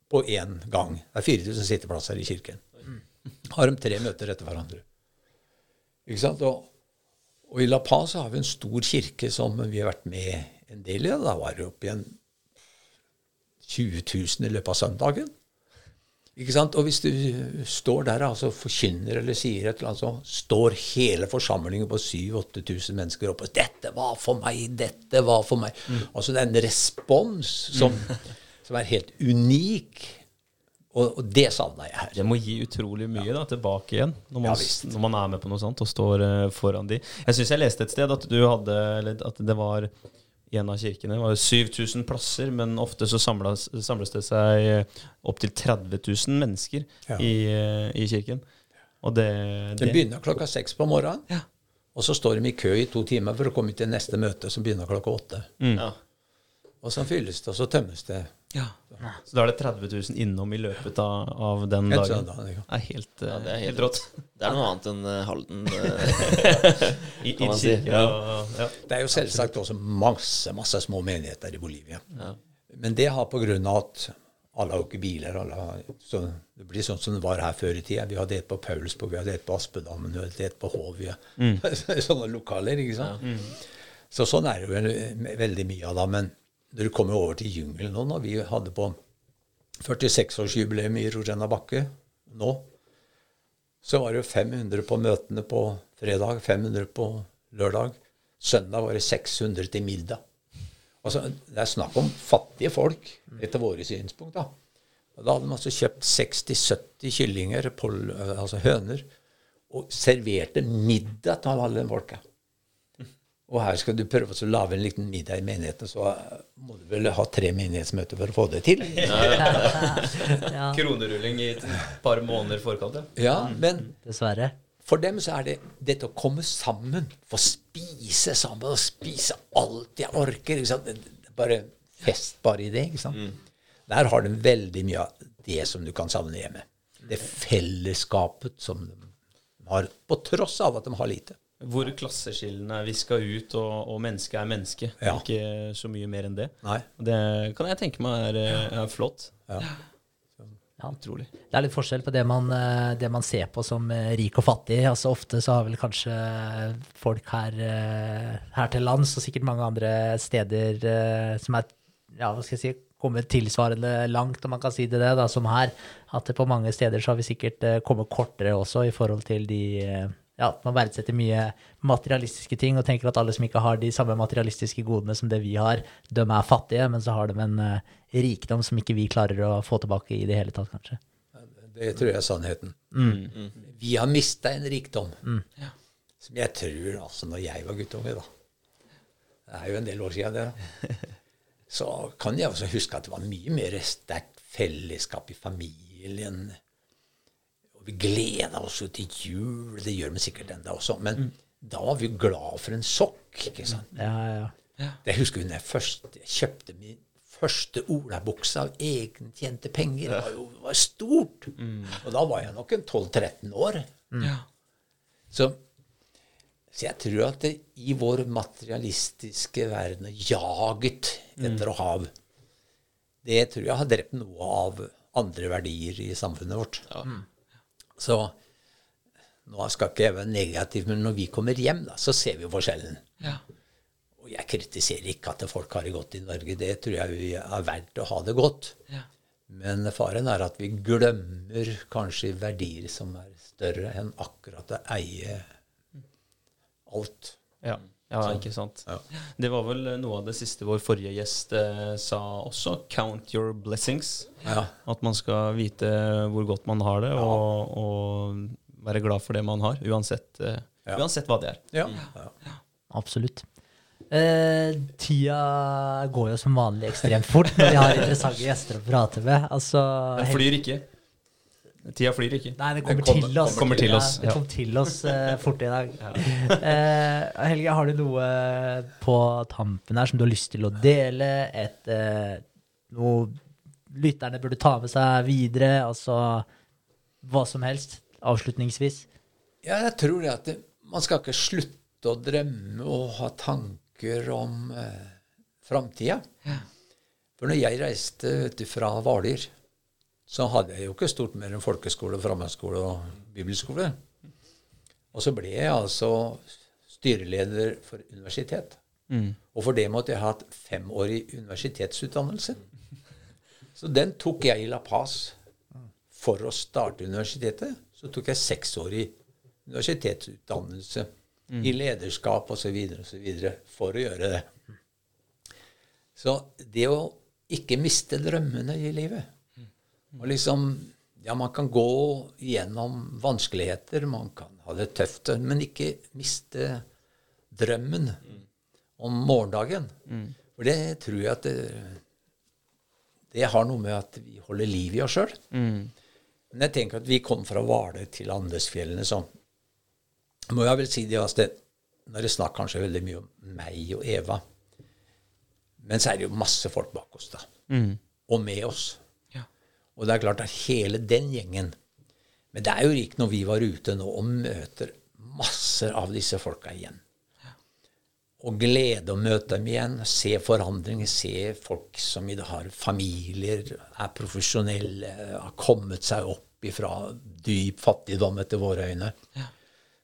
på én gang. Det er 4000 sitteplasser i kirken har de tre møter etter hverandre. Ikke sant? Og, og i La Paz har vi en stor kirke som vi har vært med en del i. Da var det opp igjen 20 000 i løpet av søndagen. Ikke sant? Og hvis du står der altså forkynner eller sier et eller annet, så står hele forsamlingen på 7000-8000 mennesker oppe 'Dette var for meg! Dette var for meg!' Mm. Altså det er en respons som, mm. som er helt unik. Og, og det savna jeg her. Det må gi utrolig mye da, tilbake igjen, når man, Ja, når man er med på noe sånt og står uh, foran de. Jeg syns jeg leste et sted at du hadde Eller at det var i en av kirkene det var 7000 plasser, men ofte så samles, samles det seg opptil 30 000 mennesker Ja. i, eh, i kirken. Og det, det begynner klokka seks på morgenen. Ja. Og så står de i kø i to timer for å komme til neste møte, som begynner klokka åtte. Ja. Og så fylles det, og så tømmes det. Så da er det 30 000 innom i løpet av, av den dagen. Det er helt, eh, Ja, det er helt helt rått. Det er noe annet enn eh, Halden. eh. I, Kan man si, ja. ja. Det er jo selvsagt også masse masse små menigheter i Bolivia. Ja. Men det har på grunn av at alle har jo ikke biler. Alle har, så det blir sånn som det var her før i tida. Vi hadde et på Paulsborg, vi hadde et på Aspedammen, vi hadde et på Hov. Mm. Sånne lokaler, ikke sant. Så sånn er det jo veldig mye av det. Men når kommer jo over til jungelen nå, når vi hadde på 46-årsjubileum i Rorena Bakke nå, så var det jo 500 på møtene på fredag, 500 på lørdag. Søndag var det 600 til middag. Altså, det er snakk om fattige folk, etter våre synspunkt. Da Og da hadde man altså kjøpt 60-70 kyllinger, altså høner, og serverte middag til alle de folka. Og her skal du prøve å lage en liten middag i menigheten, så må du vel ha tre menighetsmøter for å få det til. Ja, Kronerulling i et par måneder forkant, ja. Ja, men dessverre. For dem så er det dette å komme sammen, få spise sammen og spise alt jeg orker. Ikke sant? Det det er bare fest bare i det. ikke sant? Der har de veldig mye av det som du kan savne hjemme. Det fellesskapet som de har, på tross av at de har lite. Hvor klasseskillene er viska ut, og, og mennesket er menneske. Ja. Ikke så mye mer enn det. Nei. Det kan jeg tenke meg er, eh, er flott. Ja. Ja. Utrolig. Det er litt forskjell på det man, eh, det man ser på som eh, rik og fattig. Altså Ofte så har vel kanskje folk her, her til lands, og sikkert mange andre steder som er ja, hva skal jeg si, kommet tilsvarende langt, om man kan si det, det da, som her. At det på mange steder så har vi sikkert kommet kortere også i forhold til de ja, man verdsetter mye materialistiske ting og tenker at alle som ikke har de samme materialistiske godene som det vi har, de er fattige, men så har de en uh, rikdom som ikke vi klarer å få tilbake i det hele tatt, kanskje. Det tror jeg er sannheten. Vi har mista en rikdom som jeg tror altså når jeg var guttunge, da Det er jo en del år siden, det. da. Så kan jeg også huske at det var mye mer sterkt fellesskap i familien. Vi gleda oss jo til jul. Det gjør vi sikkert ennå også. Men da var vi jo glad for en sokk. ikke sant? Ja, ja, ja. Jeg husker hun jeg først kjøpte min første olabukse av egentjente penger. Det var jo det var stort. Og da var jeg nok en 12-13 år. Så, så jeg tror at det, i vår materialistiske verden, jaget etter å ha Det tror jeg har drept noe av andre verdier i samfunnet vårt. Så nå skal ikke jeg være negativ, men når vi kommer hjem, da, så ser vi jo forskjellen. Ja. Og jeg kritiserer ikke at folk har det godt i Norge. Det tror jeg vi er verdt å ha det godt. Ja. Men faren er at vi glemmer kanskje verdier som er større enn akkurat å eie alt. Ja, ja ikke sant. Det var vel noe av det siste vår forrige gjest eh, sa også. Count your blessings. Ja. At man skal vite hvor godt man har det, og, og være glad for det man har, uansett, eh, Ja. uansett hva det er. Ja. ja. Absolutt. Eh, tida går jo som vanlig ekstremt fort når vi har interessante gjester å prate med. Altså, Den flyr ikke. Tida flyr ikke. Nei, det kommer, kommer- til oss. kommer til Ja, oss, det kom til oss uh, fort i dag. Eh, Helge, har du noe på tampen her som du har lyst til å dele? Et, uh, noe lytterne burde ta med seg videre? Altså hva som helst, avslutningsvis. Ja, jeg tror det at det, man skal ikke slutte å drømme og ha tanker om uh, framtida. For når jeg reiste du, fra Hvaler, så hadde jeg jo ikke stort mer enn folkeskole, framgangsskole og bibelskole. Og så ble jeg altså styreleder for universitet. Og for det måtte jeg ha hatt femårig universitetsutdannelse. Så den tok jeg i La Paz for å starte universitetet. Så tok jeg seksårig universitetsutdannelse i lederskap osv. osv. for å gjøre det. Så det å ikke miste drømmene i livet. Og liksom Ja, man kan gå gjennom vanskeligheter, man kan ha det tøft, men ikke miste drømmen om morgendagen. For det tror jeg at det, det har noe med at vi holder liv i oss sjøl. Men jeg tenker at vi kom fra Hvaler til Andesfjellene, så må jeg vel si det at det, Når det snakker kanskje veldig mye om meg og Eva, men så er det jo masse folk bak oss, da. Og med oss. Ja. Og det er klart at hele den gjengen Men det er jo ikke når vi var ute nå og møter masser av disse folka igjen. Og glede å møte dem igjen, se forandringer, se folk som i dag har familier, er profesjonelle, har kommet seg opp ifra dyp fattigdom etter våre øyne.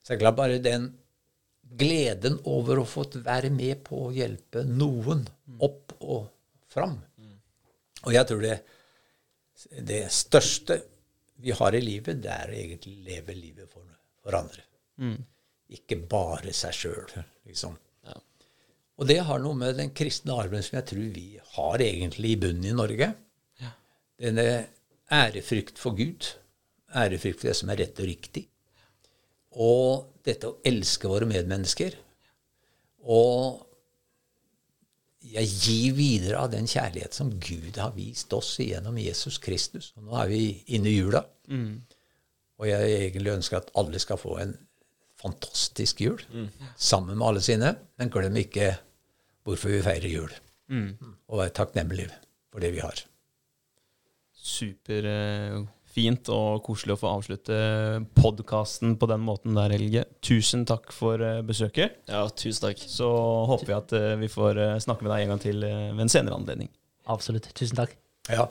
Så det er klart bare den gleden over å få være med på å hjelpe noen opp og fram. Og jeg tror det, det største vi har i livet, det er å egentlig leve livet for, for andre. Ikke bare seg sjøl, liksom. Ja. Og det har noe med den kristne arven som jeg tror vi har egentlig i bunnen i Norge. Denne ærefrykt for Gud, ærefrykt for det som er rett og riktig. Og dette å elske våre medmennesker. Og jeg gir videre av den kjærlighet som Gud har vist oss gjennom Jesus Kristus. Og nå er vi inne i jula. Og jeg egentlig ønsker at alle skal få en fantastisk jul sammen med alle sine. Men glem ikke hvorfor vi feirer jul. Og vær takknemlig for det vi har. Superfint og koselig å få avslutte podkasten på den måten der, Helge. Tusen takk for eh, besøket. Ja, tusen takk. Så håper vi at eh, vi får eh, snakke med deg en gang til ved en senere anledning. Absolutt. Tusen takk. Ja,